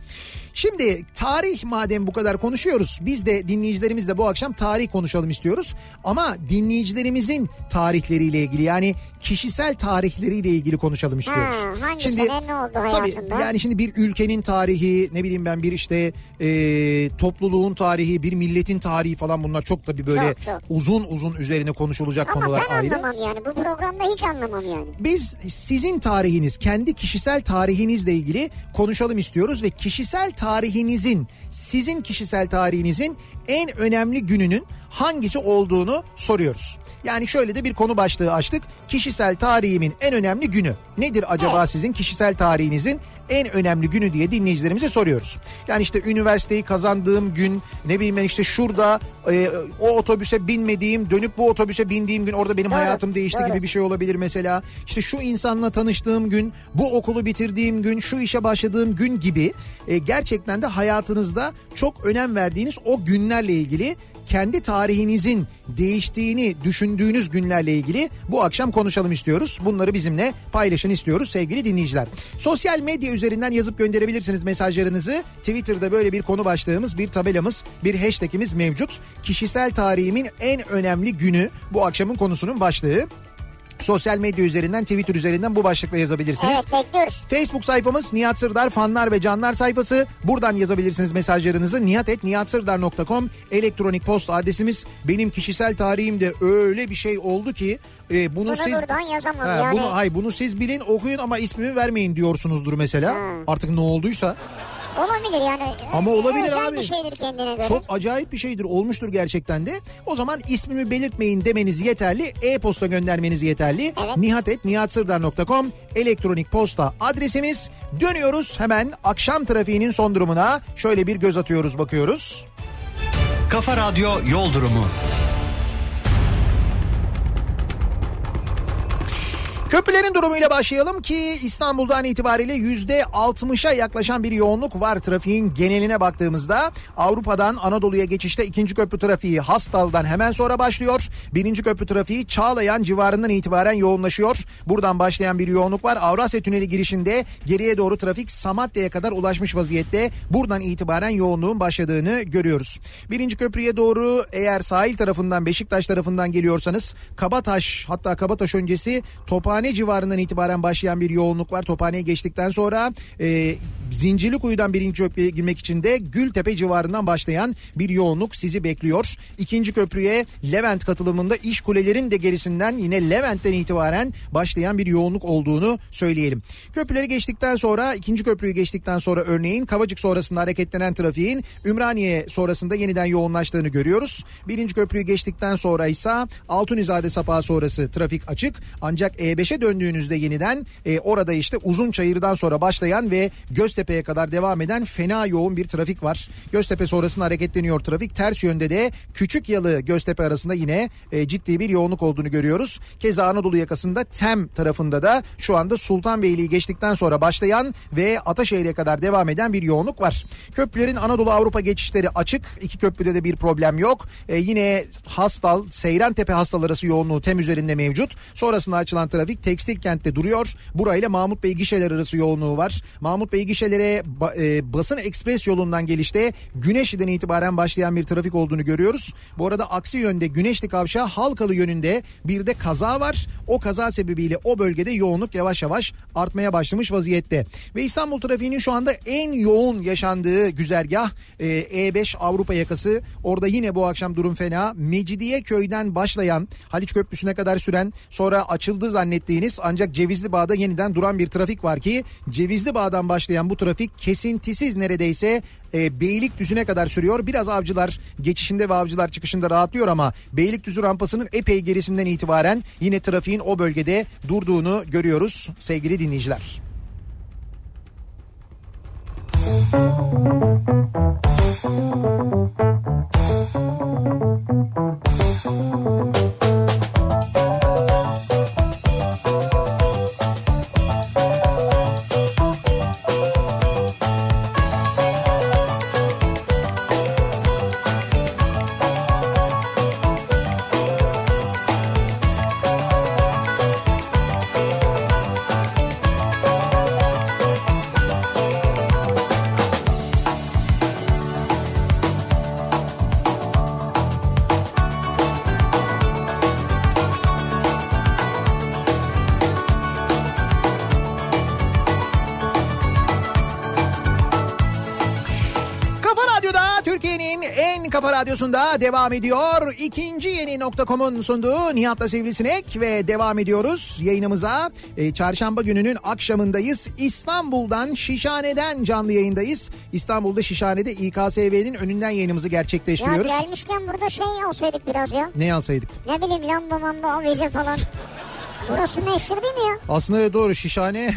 Şimdi tarih madem bu kadar konuşuyoruz. Biz de dinleyicilerimizle bu akşam tarih konuşalım istiyoruz. Ama dinleyicilerimizin tarihleriyle ilgili yani kişisel tarihleriyle ilgili konuşalım istiyoruz. Ha, hangi sene ne oldu hayatında? Tabii yani şimdi bir ülkenin tarihi ne bileyim ben bir işte e, topluluğun tarihi bir milletin tarihi falan bunlar çok da bir böyle Çok, çok. uzun uzun üzerine konuşulacak Ama konular ben ayrı. anlamam yani bu programda hiç anlamam yani. Biz sizin tarihiniz, kendi kişisel tarihinizle ilgili konuşalım istiyoruz ve kişisel tarihinizin, sizin kişisel tarihinizin en önemli gününün hangisi olduğunu soruyoruz. Yani şöyle de bir konu başlığı açtık. Kişisel tarihimin en önemli günü. Nedir acaba Evet. sizin kişisel tarihinizin en önemli günü diye dinleyicilerimize soruyoruz. Yani işte üniversiteyi kazandığım gün ne bileyim ben işte şurada e, o otobüse binmediğim dönüp bu otobüse bindiğim gün orada benim Doğru, hayatım değişti doğru. gibi bir şey olabilir mesela. İşte şu insanla tanıştığım gün, bu okulu bitirdiğim gün, şu işe başladığım gün gibi e, gerçekten de hayatınızda çok önem verdiğiniz o günlerle ilgili kendi tarihinizin değiştiğini düşündüğünüz günlerle ilgili bu akşam konuşalım istiyoruz. Bunları bizimle paylaşın istiyoruz sevgili dinleyiciler. Sosyal medya üzerinden yazıp gönderebilirsiniz mesajlarınızı. Twitter'da böyle bir konu başlığımız, bir tabelamız, bir hashtagimiz mevcut. Kişisel tarihimin en önemli günü bu akşamın konusunun başlığı. Sosyal medya üzerinden, Twitter üzerinden bu başlıkla yazabilirsiniz. Evet bekliyoruz. Facebook sayfamız Nihat Sırdar fanlar ve canlar sayfası. Buradan yazabilirsiniz mesajlarınızı. nihatetnihatsırdar.com elektronik posta adresimiz. Benim kişisel tarihimde öyle bir şey oldu ki e, bunu, Bunu siz buradan yazamam Ha, yani. bunu hayır bunu siz bilin okuyun ama ismimi vermeyin diyorsunuzdur mesela. Hmm. Artık ne olduysa. Olabilir yani. Ama olabilir Özel abi. bir şeydir kendine göre. Çok acayip bir şeydir olmuştur gerçekten de. O zaman ismimi belirtmeyin demeniz yeterli. E-posta göndermeniz yeterli. Evet. nihatetnihatsırdar.com elektronik posta adresimiz. Dönüyoruz hemen akşam trafiğinin son durumuna. Şöyle bir göz atıyoruz bakıyoruz. Kafa Radyo Yol Durumu. Köprülerin durumuyla başlayalım ki İstanbul'dan itibariyle yüzde 60'a yaklaşan bir yoğunluk var trafiğin geneline baktığımızda. Avrupa'dan Anadolu'ya geçişte ikinci köprü trafiği Hastal'dan hemen sonra başlıyor. Birinci köprü trafiği Çağlayan civarından itibaren yoğunlaşıyor. Buradan başlayan bir yoğunluk var. Avrasya Tüneli girişinde geriye doğru trafik Samatya'ya kadar ulaşmış vaziyette. Buradan itibaren yoğunluğun başladığını görüyoruz. Birinci köprüye doğru eğer sahil tarafından Beşiktaş tarafından geliyorsanız Kabataş hatta Kabataş öncesi Tophane civarından itibaren başlayan bir yoğunluk var. Tophane'ye geçtikten sonra e, Zincirlikuyu'dan birinci köprüye girmek için de Gültepe civarından başlayan bir yoğunluk sizi bekliyor. İkinci köprüye Levent katılımında iş kulelerin de gerisinden yine Levent'ten itibaren başlayan bir yoğunluk olduğunu söyleyelim. Köprüleri geçtikten sonra ikinci köprüyü geçtikten sonra örneğin Kavacık sonrasında hareketlenen trafiğin Ümraniye sonrasında yeniden yoğunlaştığını görüyoruz. Birinci köprüyü geçtikten sonra ise Altunizade Sapağı sonrası trafik açık. Ancak E5'e döndüğünüzde yeniden e, orada işte uzun çayırdan sonra başlayan ve Göztepe'ye kadar devam eden fena yoğun bir trafik var. Göztepe sonrasında hareketleniyor trafik. Ters yönde de Küçük Yalı Göztepe arasında yine e, ciddi bir yoğunluk olduğunu görüyoruz. Keza Anadolu yakasında Tem tarafında da şu anda Sultanbeyli'yi geçtikten sonra başlayan ve Ataşehir'e kadar devam eden bir yoğunluk var. Köprülerin Anadolu Avrupa geçişleri açık. İki köprüde de bir problem yok. E, yine Hastal, Seyrantepe Hastal arası yoğunluğu Tem üzerinde mevcut. Sonrasında açılan trafik Tekstil Kent'te duruyor. Burayla Mahmut Bey gişeler arası yoğunluğu var. Mahmut Bey gişelere ba- e, basın ekspres yolundan gelişte Güneşli'den itibaren başlayan bir trafik olduğunu görüyoruz. Bu arada aksi yönde Güneşli Kavşağı Halkalı yönünde bir de kaza var. O kaza sebebiyle o bölgede yoğunluk yavaş yavaş artmaya başlamış vaziyette. Ve İstanbul trafiğinin şu anda en yoğun yaşandığı güzergah e, E5 Avrupa yakası. Orada yine bu akşam durum fena. Mecidiye köyden başlayan Haliç Köprüsü'ne kadar süren sonra açıldı zannettiğiniz ancak Cevizli Bağ'da yeniden duran bir trafik var ki Cevizli Bağ'dan başlayan bu trafik kesintisiz neredeyse e, Beylikdüzü'ne kadar sürüyor. Biraz avcılar geçişinde ve avcılar çıkışında rahatlıyor ama Beylikdüzü rampasının epey gerisinden itibaren yine trafiğin o bölgede durduğunu görüyoruz sevgili dinleyiciler. Müzik Radyosu'nda devam ediyor. İkinci yeni nokta.com'un sunduğu Nihat'la Sivrisinek ve devam ediyoruz yayınımıza. Ee, çarşamba gününün akşamındayız. İstanbul'dan Şişhane'den canlı yayındayız. İstanbul'da Şişhane'de İKSV'nin önünden yayınımızı Ya gerçekleştiriyoruz. gelmişken burada şey alsaydık biraz ya. Ne alsaydık? Ne bileyim lamba mamba avize falan. Burası meşhur değil mi ya? Aslında doğru Şişhane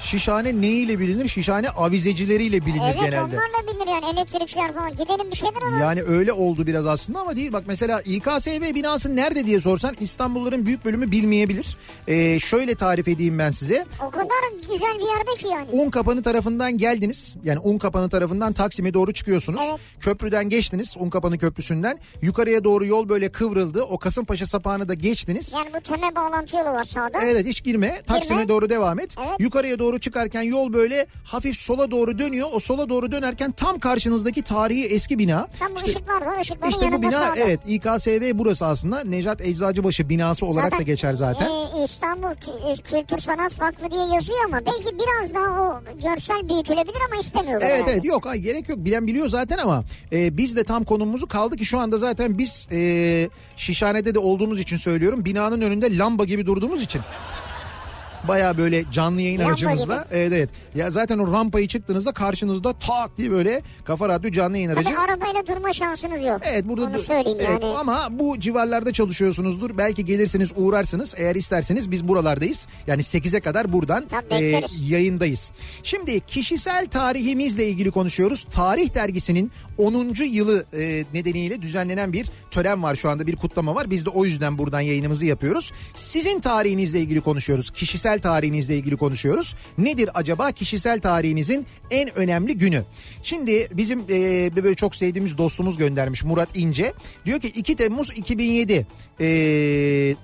Şişhane neyiyle bilinir? Şişhane avizecileriyle bilinir Evet genelde. onlar da bilir yani elektrikçiler falan. Gidelim bir şeyler alalım. Yani öyle oldu biraz aslında ama değil. Bak mesela İKSV binası nerede diye sorsan İstanbulluların büyük bölümü bilmeyebilir. Ee, şöyle tarif edeyim ben size. O kadar güzel bir yerde ki yani. Un kapanı tarafından geldiniz. Yani un kapanı tarafından Taksim'e doğru çıkıyorsunuz. Evet. Köprüden geçtiniz. Un kapanı köprüsünden. Yukarıya doğru yol böyle kıvrıldı. O Kasımpaşa sapağını da geçtiniz. Yani bu teme bağlantı yolu var sağda. Evet hiç girme. Taksim'e doğru devam et. Evet. Yukarıya doğru çıkarken yol böyle hafif sola doğru dönüyor. O sola doğru dönerken tam karşınızdaki tarihi eski bina. Tam İşte- ışıklar var ışıkların İşte bu bina sağda. evet İKSV burası aslında Necat Eczacıbaşı binası olarak da geçer zaten. e, İstanbul e, Kültür Sanat Vakfı diye yazıyor ama belki biraz daha o görsel büyütülebilir ama istemiyorlar. Evet herhalde. evet yok ay, gerek yok bilen biliyor zaten ama e, biz de tam konumumuzu kaldı ki şu anda zaten biz e, Şişhane'de de olduğumuz için söylüyorum binanın önünde lamba gibi durduğumuz için. Baya böyle canlı yayın Lamba aracımızla. Evet evet. Ya zaten o rampayı çıktığınızda karşınızda tak diye böyle Kafa Radyo canlı yayın aracı. Tabii arabayla durma şansınız yok. Evet burada Onu söyleyeyim evet, yani. ama bu civarlarda çalışıyorsunuzdur. Belki gelirsiniz uğrarsınız. Eğer isterseniz biz buralardayız. Yani 8'e kadar buradan Tabii, e, yayındayız. Şimdi kişisel tarihimizle ilgili konuşuyoruz. Tarih dergisinin 10. yılı e, nedeniyle düzenlenen bir tören var şu anda bir kutlama var. Biz de o yüzden buradan yayınımızı yapıyoruz. Sizin tarihinizle ilgili konuşuyoruz. Kişisel tarihinizle ilgili konuşuyoruz. Nedir acaba kişisel tarihinizin en önemli günü? Şimdi bizim e, böyle çok sevdiğimiz dostumuz göndermiş Murat İnce. Diyor ki 2 Temmuz 2007 e,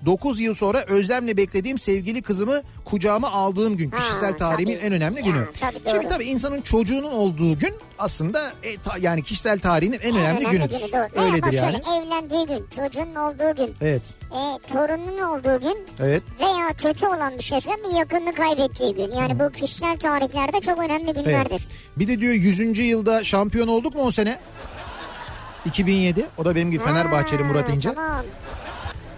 9 yıl sonra özlemle beklediğim sevgili kızımı kucağıma aldığım gün. Ha, Kişisel tarihimin tabii. en önemli günü. tabii, Şimdi tabii insanın çocuğunun olduğu gün aslında e, ta- yani kişisel tarihinin en önemli, günüdür. günü, Öyledir bak yani. şöyle evlendiği gün, çocuğunun olduğu gün, Evet. e, torununun olduğu gün Evet. veya kötü olan bir şeyse bir yakınını kaybettiği gün. Yani bu kişisel tarihlerde çok önemli Evet. günlerdir. Bir de diyor 100. yılda şampiyon olduk mu o sene? 2007. O da benim gibi Fenerbahçeli Ha, Murat İnce. Tamam.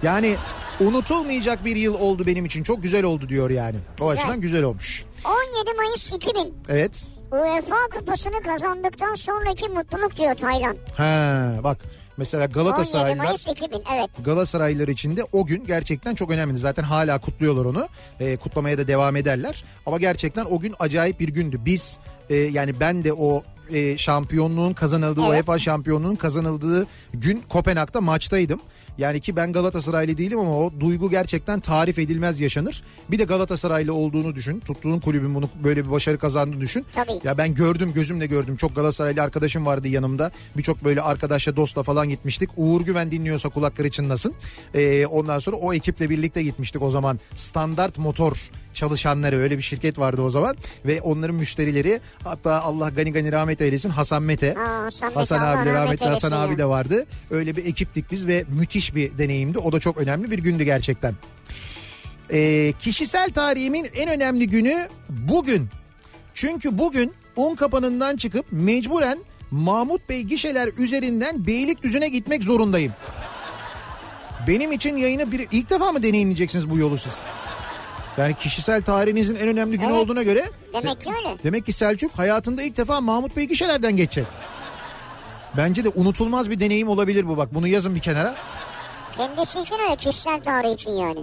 Yani unutulmayacak bir yıl oldu benim için. Çok güzel oldu diyor yani. O Güzel. açıdan güzel olmuş. 17 Mayıs 2000 Evet. UEFA kupasını kazandıktan sonraki mutluluk diyor Taylan. Ha bak mesela 17 Galatasaraylılar Mayıs 2000 evet. Galatasaraylılar için de o gün gerçekten çok önemli. Zaten hala kutluyorlar onu. Ee, kutlamaya da devam ederler. Ama gerçekten o gün acayip bir gündü. Biz e, yani ben de o e, şampiyonluğun kazanıldığı Evet. UEFA şampiyonluğunun kazanıldığı gün Kopenhag'da maçtaydım. Yani ki ben Galatasaraylı değilim ama o duygu gerçekten tarif edilmez yaşanır. Bir de Galatasaraylı olduğunu düşün. Tuttuğun kulübün bunu böyle bir başarı kazandığını düşün. Tabii. Ya ben gördüm gözümle gördüm. Çok Galatasaraylı arkadaşım vardı yanımda. Birçok böyle arkadaşla dostla falan gitmiştik. Uğur Güven dinliyorsa kulakları çınlasın. Ee, ondan sonra o ekiple birlikte gitmiştik o zaman. Standart motor çalışanları öyle bir şirket vardı o zaman. Ve onların müşterileri hatta Allah gani gani rahmet eylesin Hasan Mete. Aa, Hasan Hasan abi de rahmet rahmetli Hasan abi de vardı. Öyle bir ekiptik biz ve müthiş bir deneyimdi. O da çok önemli bir gündü gerçekten. Ee, kişisel tarihimin en önemli günü bugün. Çünkü bugün un kapanından çıkıp mecburen Mahmut Bey gişeler üzerinden Beylikdüzü'ne gitmek zorundayım. Benim için yayını bir ilk defa mı deneyimleyeceksiniz bu yolu siz? Yani kişisel tarihinizin en önemli günü Evet. olduğuna göre Demek ki öyle. demek ki Selçuk hayatında ilk defa Mahmut Bey gişelerden geçecek. Bence de unutulmaz bir deneyim olabilir bu bak. Bunu yazın bir kenara. Kendisi için öyle kişisel tarih için yani.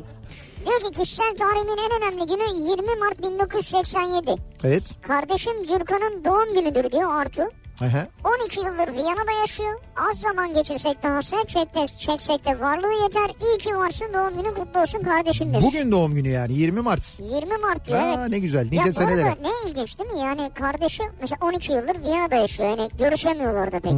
Diyor ki kişisel tarihimin en önemli günü 20 Mart 1987. Evet. Kardeşim Gürkan'ın doğum günüdür diyor Artu. Aha. 12 yıldır Viyana'da yaşıyor. Az zaman geçirsek de hasret çektik, çeksek de varlığı yeter. İyi ki varsın doğum günü kutlu olsun kardeşim demiş. Bugün doğum günü yani 20 Mart. 20 Mart diyor Aa, evet. ne güzel. Nice Ya arada ne ilginç değil mi? Yani kardeşi mesela 12 yıldır Viyana'da yaşıyor. Yani görüşemiyorlar da pek.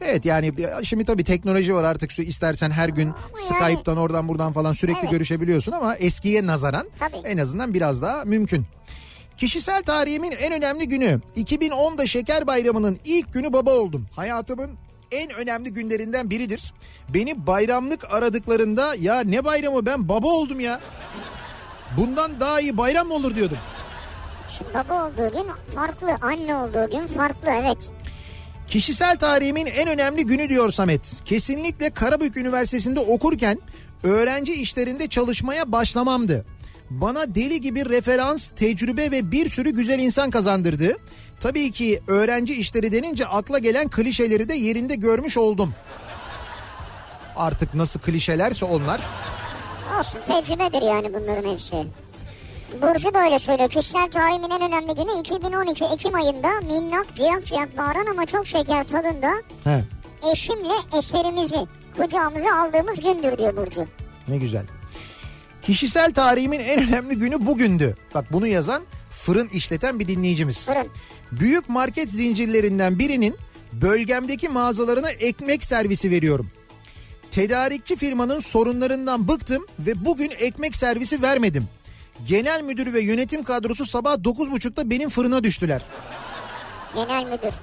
Evet yani şimdi tabii teknoloji var artık istersen her gün yani- Skype'tan oradan buradan falan sürekli Evet. görüşebiliyorsun ama eskiye nazaran Tabii. en azından biraz daha mümkün. Kişisel tarihimin en önemli günü 2010'da Şeker Bayramı'nın ilk günü baba oldum. Hayatımın en önemli günlerinden biridir. Beni bayramlık aradıklarında ya ne bayramı ben baba oldum ya. Bundan daha iyi bayram mı olur diyordum. Şimdi baba olduğu gün farklı, anne olduğu gün farklı evet. Kişisel tarihimin en önemli günü diyor Samet. Kesinlikle Karabük Üniversitesi'nde okurken öğrenci işlerinde çalışmaya başlamamdı. Bana deli gibi referans, tecrübe ve bir sürü güzel insan kazandırdı. Tabii ki öğrenci işleri denince akla gelen klişeleri de yerinde görmüş oldum. Artık nasıl klişelerse onlar. Olsun tecrübedir yani bunların hepsi. Burcu da öyle söylüyor. Kişisel tarihimin en önemli günü 2012 Ekim ayında minnak ciyak ciyak bağıran ama çok şeker tadında He, eşimle eserimizi kucağımıza aldığımız gündür diyor Burcu. ne güzel. Kişisel tarihimin en önemli günü bugündü. Bak bunu yazan fırın işleten bir dinleyicimiz. Fırın. Büyük market zincirlerinden birinin bölgemdeki mağazalarına ekmek servisi veriyorum. Tedarikçi firmanın sorunlarından bıktım ve bugün ekmek servisi vermedim. Genel müdür ve yönetim kadrosu sabah 9.30'da benim fırına düştüler. Genel müdür.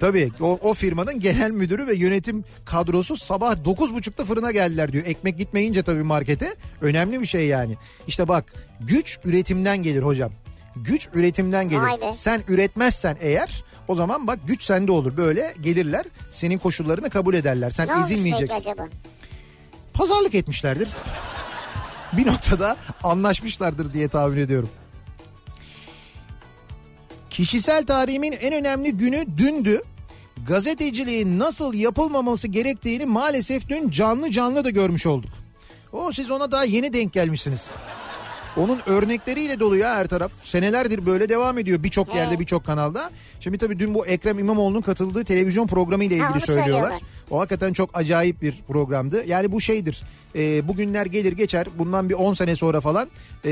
Tabii o, o firmanın genel müdürü ve yönetim kadrosu sabah 9.30'da fırına geldiler diyor. Ekmek gitmeyince tabii markete önemli bir şey yani. İşte bak güç üretimden gelir hocam. Güç üretimden gelir. Be. Sen üretmezsen eğer o zaman bak güç sende olur. Böyle gelirler senin koşullarını kabul ederler. Sen Ne peki ezilmeyeceksin. acaba? Pazarlık etmişlerdir. bir noktada anlaşmışlardır diye tahmin ediyorum. Kişisel tarihimin en önemli günü dündü. Gazeteciliğin nasıl yapılmaması gerektiğini maalesef dün canlı canlı da görmüş olduk. O siz ona daha yeni denk gelmişsiniz. Onun örnekleriyle dolu ya her taraf. Senelerdir böyle devam ediyor birçok yerde birçok kanalda. Şimdi tabii dün bu Ekrem İmamoğlu'nun katıldığı televizyon programı ile Ha, ilgili söylüyorlar. söylüyorlar. O hakikaten çok acayip bir programdı. Yani bu şeydir. E, bugünler gelir geçer. Bundan bir 10 sene sonra falan e,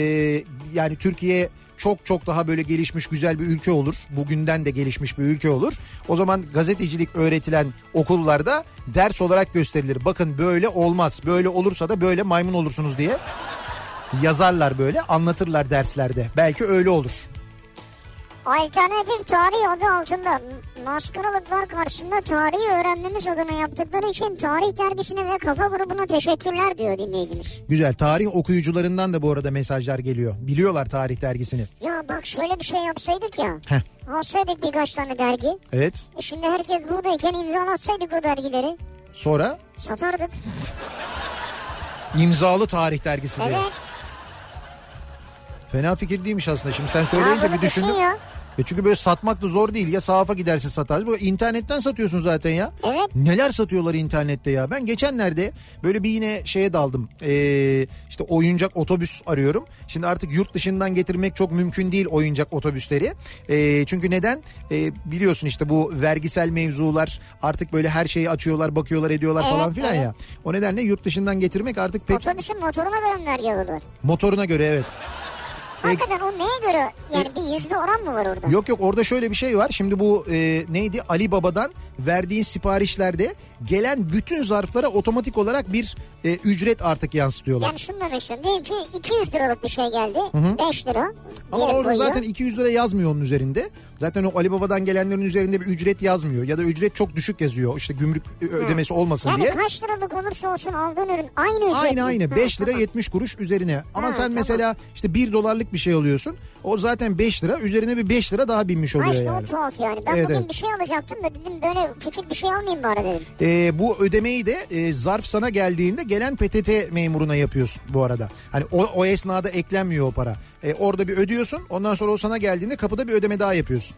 yani Türkiye çok çok daha böyle gelişmiş güzel bir ülke olur. Bugünden de gelişmiş bir ülke olur. O zaman gazetecilik öğretilen okullarda ders olarak gösterilir. Bakın böyle olmaz. Böyle olursa da böyle maymun olursunuz diye yazarlar böyle anlatırlar derslerde. Belki öyle olur. Alternatif tarih adı altında maskaralıklar karşısında tarihi öğrenmemiz adına yaptıkları için tarih dergisine ve kafa grubuna teşekkürler diyor dinleyicimiz. Güzel tarih okuyucularından da bu arada mesajlar geliyor. Biliyorlar tarih dergisini. Ya bak şöyle bir şey yapsaydık ya. Heh. Alsaydık birkaç tane dergi. Evet. E şimdi herkes buradayken imzalatsaydık o dergileri. Sonra Satardık. imzalı tarih dergisi diye. Evet. Fena fikir değilmiş aslında. Şimdi sen söyleyince bir düşündüm. düşün ya. E çünkü böyle satmak da zor değil. Ya sahafa gidersin satarsın. Bu internetten satıyorsun zaten ya. Evet. Neler satıyorlar internette ya. Ben geçenlerde böyle bir yine şeye daldım. Ee, işte oyuncak otobüs arıyorum. Şimdi artık yurt dışından getirmek çok mümkün değil oyuncak otobüsleri. Ee, çünkü neden? Ee, biliyorsun işte bu vergisel mevzular artık böyle her şeyi açıyorlar, bakıyorlar, ediyorlar Evet, falan filan evet. ya. O nedenle yurt dışından getirmek artık pek Otobüsün motoruna göre mi vergi alıyorlar? motoruna göre evet. Hakikaten o neye göre? Yani bir yüzde oran mı var orada? Yok yok orada şöyle bir şey var. Şimdi bu e, neydi Ali Baba'dan verdiğin siparişlerde gelen bütün zarflara otomatik olarak bir e, ücret artık yansıtıyorlar. Yani şunu demek istiyorum. Diyelim ki 200 liralık bir şey geldi. 5 lira. Ama orada koyuyor. zaten 200 lira yazmıyor onun üzerinde. Zaten o Ali Baba'dan gelenlerin üzerinde bir ücret yazmıyor. Ya da ücret çok düşük yazıyor. İşte gümrük ödemesi olmasın Yani diye. kaç liralık olursa olsun aldığın ürün aynı ücret Aynı aynı Ha, 5 lira tamam. 70 kuruş üzerine. Ama Ha, sen tamam. mesela işte 1 dolarlık bir şey alıyorsun. O zaten 5 lira üzerine bir 5 lira daha binmiş oluyor işte yani. o tuhaf yani. Ben Evet, bugün evet. bir şey alacaktım da dedim böyle küçük bir şey almayayım bari dedim. Ee, bu ödemeyi de e, zarf sana geldiğinde gelen PTT memuruna yapıyorsun bu arada. Hani o, o esnada eklenmiyor o para. E, orada bir ödüyorsun ondan sonra o sana geldiğinde kapıda bir ödeme daha yapıyorsun.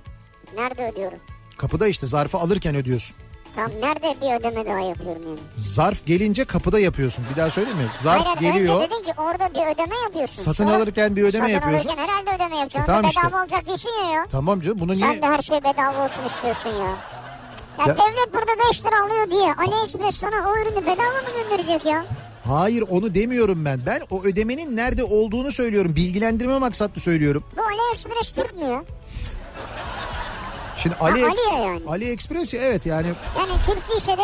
Nerede ödüyorum? Kapıda işte zarfı alırken ödüyorsun. Tam nerede bir ödeme daha yapıyorum yani. Zarf gelince kapıda yapıyorsun. Bir daha söyleyeyim mi? Zarf Hayır, geliyor. Önce dedin ki orada bir ödeme yapıyorsun. Satın Sonra- alırken bir ödeme satın yapıyorsun. alırken herhalde ödeme yapacaksın. E, tamam işte. bedava olacak değilsin ya ya. Tamam canım bunu Sen niye? de her şey bedava olsun istiyorsun ya. Ya, Ya- devlet burada 5 lira alıyor diye AliExpress sana o ürünü bedava mı gönderecek ya? Hayır onu demiyorum ben. Ben o ödemenin nerede olduğunu söylüyorum. Bilgilendirme maksatlı söylüyorum. Bu AliExpress Türk mü ya? Şimdi Ali, Ali ya yani. AliExpress evet yani Yani Türk değilse de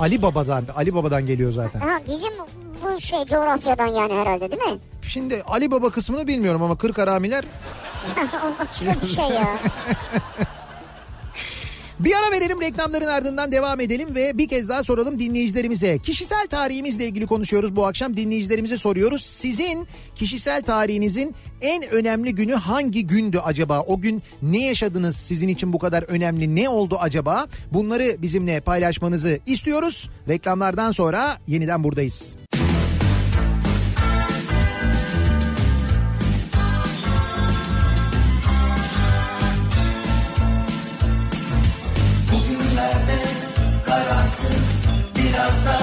Ali Baba'dan Ali Baba'dan geliyor zaten. ha, bizim bu şey coğrafyadan yani herhalde değil mi? Şimdi Ali Baba kısmını bilmiyorum ama Kırk Haramiler o başka bir şey ya. Bir ara verelim reklamların ardından devam edelim ve bir kez daha soralım dinleyicilerimize. Kişisel tarihimizle ilgili konuşuyoruz bu akşam dinleyicilerimize soruyoruz. Sizin kişisel tarihinizin en önemli günü hangi gündü acaba? O gün ne yaşadınız sizin için bu kadar önemli ne oldu acaba? Bunları bizimle paylaşmanızı istiyoruz. Reklamlardan sonra yeniden buradayız. Biraz da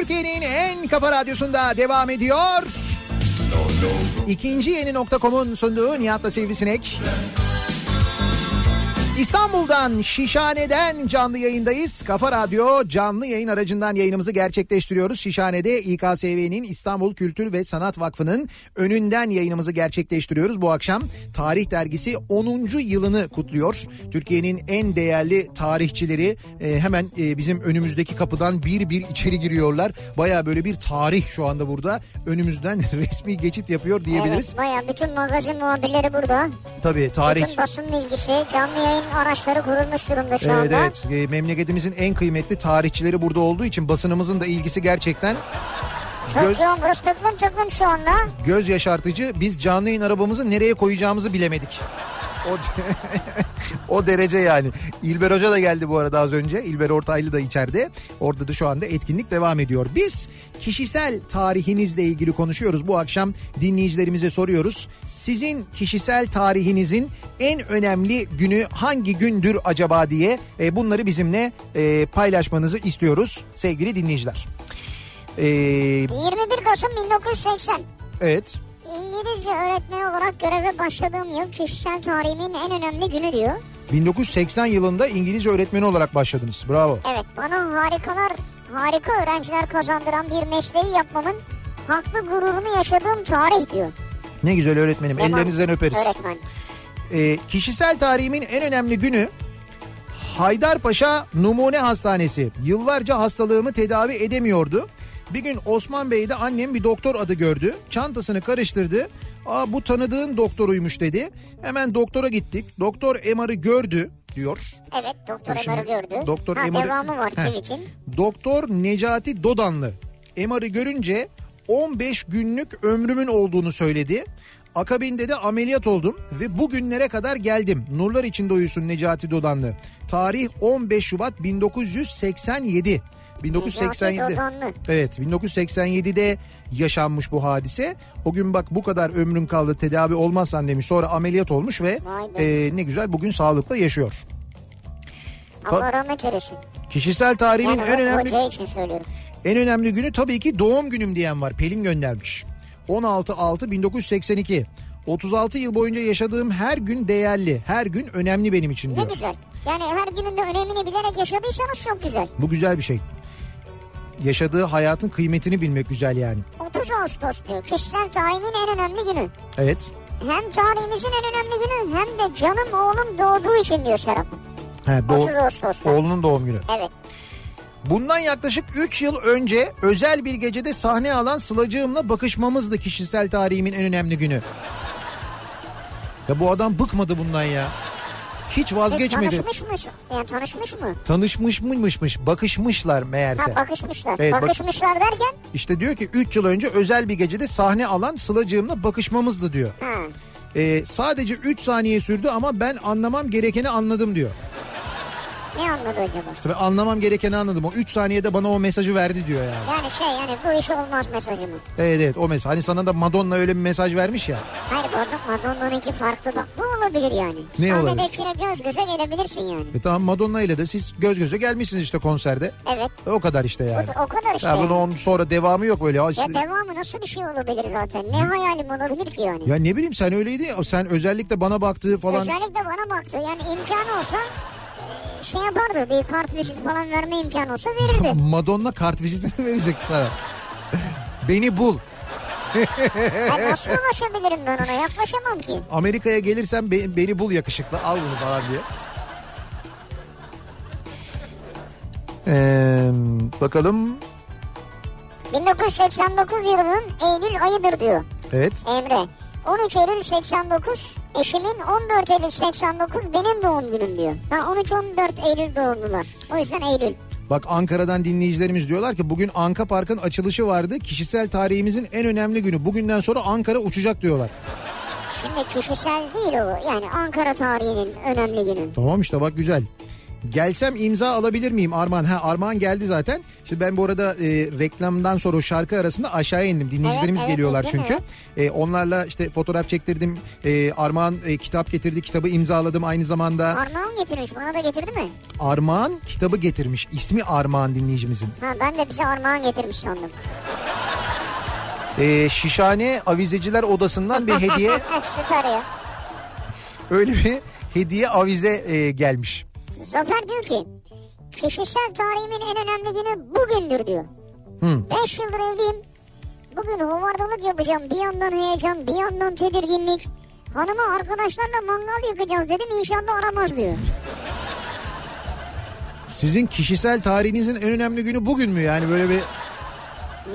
Türkiye'nin en kafa radyosunda devam ediyor. İkinci yeni nokta.com'un sunduğu Nihat'la Sivrisinek. İstanbul'dan Şişhane'den canlı yayındayız. Kafa Radyo canlı yayın aracından yayınımızı gerçekleştiriyoruz. Şişhane'de İKSV'nin İstanbul Kültür ve Sanat Vakfı'nın önünden yayınımızı gerçekleştiriyoruz. Bu akşam Tarih Dergisi 10. yılını kutluyor. Türkiye'nin en değerli tarihçileri e, hemen e, bizim önümüzdeki kapıdan bir bir içeri giriyorlar. Baya böyle bir tarih şu anda burada. Önümüzden resmi geçit yapıyor diyebiliriz. Evet baya bütün magazin muhabirleri burada. Tabii tarih Bütün basın bilgisi, canlı yayın araçları kurulmuş durumda şu Evet anda. evet E, memleketimizin en kıymetli tarihçileri burada olduğu için basınımızın da ilgisi gerçekten Çok göz, yoğun burası tıklım tıklım şu anda. göz yaşartıcı. Biz canlı yayın arabamızı nereye koyacağımızı bilemedik. O, o derece yani. İlber Hoca da geldi bu arada az önce. İlber Ortaylı da içeride. Orada da şu anda etkinlik devam ediyor. Biz kişisel tarihinizle ilgili konuşuyoruz. Bu akşam dinleyicilerimize soruyoruz. Sizin kişisel tarihinizin en önemli günü hangi gündür acaba diye e, bunları bizimle e, paylaşmanızı istiyoruz sevgili dinleyiciler. E, 21 Kasım 1980. evet. İngilizce öğretmeni olarak göreve başladığım yıl kişisel tarihimin en önemli günü diyor. 1980 yılında İngilizce öğretmeni olarak başladınız. Bravo. Evet bana harikalar, harika öğrenciler kazandıran bir mesleği yapmamın haklı gururunu yaşadığım tarih diyor. Ne güzel öğretmenim. Yaman Ellerinizden öperiz. Öğretmen. Ee, kişisel tarihimin en önemli günü Haydarpaşa Numune Hastanesi. Yıllarca hastalığımı tedavi edemiyordu. Bir gün Osman Bey'de annem bir doktor adı gördü. Çantasını karıştırdı. Aa bu tanıdığın doktoruymuş dedi. Hemen doktora gittik. Doktor MR'ı gördü diyor. Evet doktor şimdi, Emar'ı gördü. doktor ha, Emar'ı- devamı var tweet'in. Doktor Necati Dodanlı MR'ı görünce 15 günlük ömrümün olduğunu söyledi. Akabinde de ameliyat oldum ve bugünlere kadar geldim. Nurlar içinde uyusun Necati Dodanlı. Tarih 15 Şubat 1987. 1987. Necati Dodanlı. Evet 1987'de yaşanmış bu hadise. O gün bak bu kadar ömrün kaldı tedavi olmazsan demiş. Sonra ameliyat olmuş ve e, ne güzel bugün sağlıkla yaşıyor. Allah rahmet eylesin. Kişisel tarihimin Yani en önemli için söylüyorum. en önemli günü tabii ki doğum günüm diyen var. Pelin göndermiş. 16-6-1982. 36 yıl boyunca yaşadığım her gün değerli. Her gün önemli benim için Ne diyor. güzel. Yani her gününde önemini bilerek yaşadıysanız çok güzel. Bu güzel bir şey. Yaşadığı hayatın kıymetini bilmek güzel yani. 30 Ağustos diyor. Kişisel tarihimin en önemli günü. Evet. Hem tarihimizin en önemli günü hem de canım oğlum doğduğu için diyor Serap. He, doğ- 30 Ağustos'ta. oğlunun doğum günü. Evet. Bundan yaklaşık 3 yıl önce özel bir gecede sahne alan Sıla'cığımla bakışmamızdı kişisel tarihimin en önemli günü. Ya bu adam bıkmadı bundan ya. Hiç vazgeçmedi. Siz tanışmış mısın? Yani tanışmış mı? Tanışmış mıymışmış, bakışmışlar meğerse. Ha bakışmışlar. Evet, bak- bakışmışlar derken? İşte diyor ki 3 yıl önce özel bir gecede sahne alan Sıla'cığımla bakışmamızdı diyor. Ha. Ee, sadece 3 saniye sürdü ama ben anlamam gerekeni anladım diyor. Ne anladı acaba? İşte ben anlamam gerekeni anladım. O 3 saniyede bana o mesajı verdi diyor yani. Yani şey yani bu iş olmaz mesajı mı? Evet evet o mesaj. Hani sana da Madonna öyle bir mesaj vermiş ya. Hayır bu Madonna'nınki farklı bak. Bu olabilir yani. Ne olabilir? Sahnedekine göz göze gelebilirsin yani. E tamam Madonna ile de siz göz göze gelmişsiniz işte konserde. Evet. O kadar işte yani. O, o kadar işte. Ya yani. bunun sonra devamı yok böyle. Ya, devamı nasıl bir şey olabilir zaten? Ne hayalim olabilir ki yani? ya ne bileyim sen öyleydi ya. Sen özellikle bana baktığı falan. Özellikle bana baktı. Yani imkanı olsa e, şey yapardı. Bir kart vizit falan verme imkanı olsa verirdi. Madonna kart vizitini verecekti sana. Beni bul. Ya nasıl ulaşabilirim ben ona? Yaklaşamam ki. Amerika'ya gelirsen be- beni bul yakışıklı al bunu falan diye. Ee, bakalım. 1989 yılının Eylül ayıdır diyor Evet. Emre. 13 Eylül 89 eşimin 14 Eylül 89 benim doğum günüm diyor. Ha 13-14 Eylül doğumlular. O yüzden Eylül. Bak Ankara'dan dinleyicilerimiz diyorlar ki bugün Anka Park'ın açılışı vardı. Kişisel tarihimizin en önemli günü. Bugünden sonra Ankara uçacak diyorlar. Şimdi kişisel değil o. Yani Ankara tarihinin önemli günü. Tamam işte bak güzel. Gelsem imza alabilir miyim Armağan? Ha Armağan geldi zaten. Şimdi ben bu arada e, reklamdan sonra o şarkı arasında aşağıya indim. Dinleyicilerimiz Evet, evet, geliyorlar çünkü. E, onlarla işte fotoğraf çektirdim. E, Armağan e, kitap getirdi. Kitabı imzaladım aynı zamanda. Armağan getirmiş bana da getirdi mi? Armağan kitabı getirmiş. İsmi Armağan dinleyicimizin. Ha ben de bize armağan getirmiş sandım. E, Şişhane Avizeciler Odası'ndan bir hediye Süper ya. öyle bir hediye avize e, gelmiş. Zafer diyor ki kişisel tarihimin en önemli günü bugündür diyor. Hı. 5 yıldır evliyim. Bugün hovardalık yapacağım. Bir yandan heyecan bir yandan tedirginlik. Hanıma arkadaşlarla mangal yakacağız dedim inşallah aramaz diyor. Sizin kişisel tarihinizin en önemli günü bugün mü? Yani böyle bir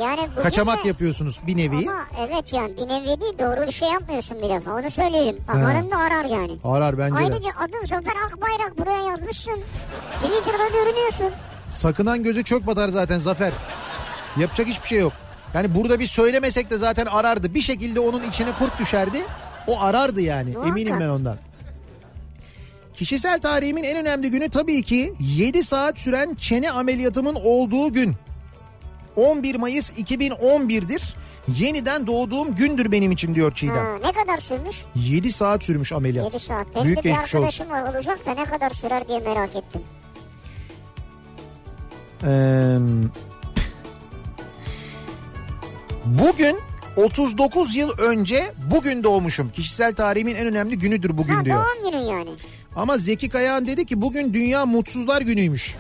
Yani kaçamak de- yapıyorsunuz bir nevi. Ama evet yani bir nevi değil doğru bir şey yapmıyorsun bir defa onu söyleyelim. Bak hanım da arar yani. Arar bence de. Ayrıca adın Zafer Akbayrak buraya yazmışsın. Twitter'da görünüyorsun. Sakınan gözü çok batar zaten Zafer. Yapacak hiçbir şey yok. Yani burada bir söylemesek de zaten arardı. Bir şekilde onun içine kurt düşerdi. O arardı yani. Muhakkak. Eminim ben ondan. Kişisel tarihimin en önemli günü tabii ki 7 saat süren çene ameliyatımın olduğu gün. 11 Mayıs 2011'dir. Yeniden doğduğum gündür benim için diyor Çiğdem. Ha, ne kadar sürmüş? 7 saat sürmüş ameliyat. 7 saat. Benim Büyük bir geçmiş olsun. arkadaşım var olacak da ne kadar sürer diye merak ettim. Ee, bugün 39 yıl önce bugün doğmuşum. Kişisel tarihimin en önemli günüdür bugün ha, diyor. doğum günün yani. Ama Zeki Kayağan dedi ki bugün Dünya Mutsuzlar Günü'ymüş.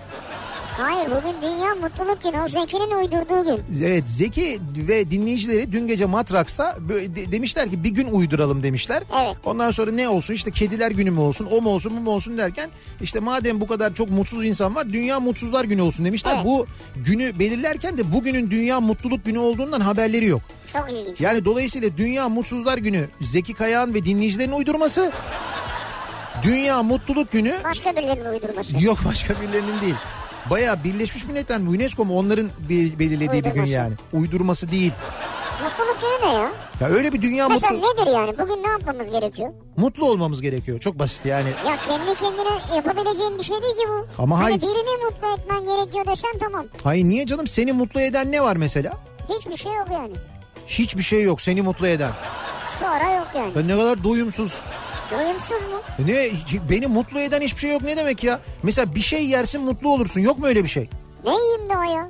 Hayır bugün Dünya Mutluluk Günü. O Zeki'nin uydurduğu gün. Evet Zeki ve dinleyicileri dün gece Matraks'ta de- demişler ki bir gün uyduralım demişler. Evet. Ondan sonra ne olsun işte kediler günü mü olsun o mu olsun bu mu olsun derken işte madem bu kadar çok mutsuz insan var Dünya Mutsuzlar Günü olsun demişler. Evet. Bu günü belirlerken de bugünün Dünya Mutluluk Günü olduğundan haberleri yok. Çok ilginç. Yani dolayısıyla Dünya Mutsuzlar Günü Zeki Kayağan ve dinleyicilerin uydurması. Dünya Mutluluk Günü Başka birilerinin uydurması. yok başka birilerinin değil. Baya Birleşmiş Milletler mi UNESCO mu onların belirlediği bir gün Uydurması. yani. Uydurması değil. Mutluluk günü ne ya? Ya öyle bir dünya Mesela mutlu, nedir yani? Bugün ne yapmamız gerekiyor? mutlu olmamız gerekiyor. Çok basit yani. Ya kendi kendine yapabileceğin bir şey değil ki bu. Ama hani hayır. birini mutlu etmen gerekiyor desen tamam. Hayır niye canım seni mutlu eden ne var mesela? Hiçbir şey yok yani. Hiçbir şey yok seni mutlu eden. Şu ara yok yani. Ya ne kadar doyumsuz. Doyumsuz mu? Ne beni mutlu eden hiçbir şey yok ne demek ya? Mesela bir şey yersin mutlu olursun. Yok mu öyle bir şey? Ne yiyeyim de o ya?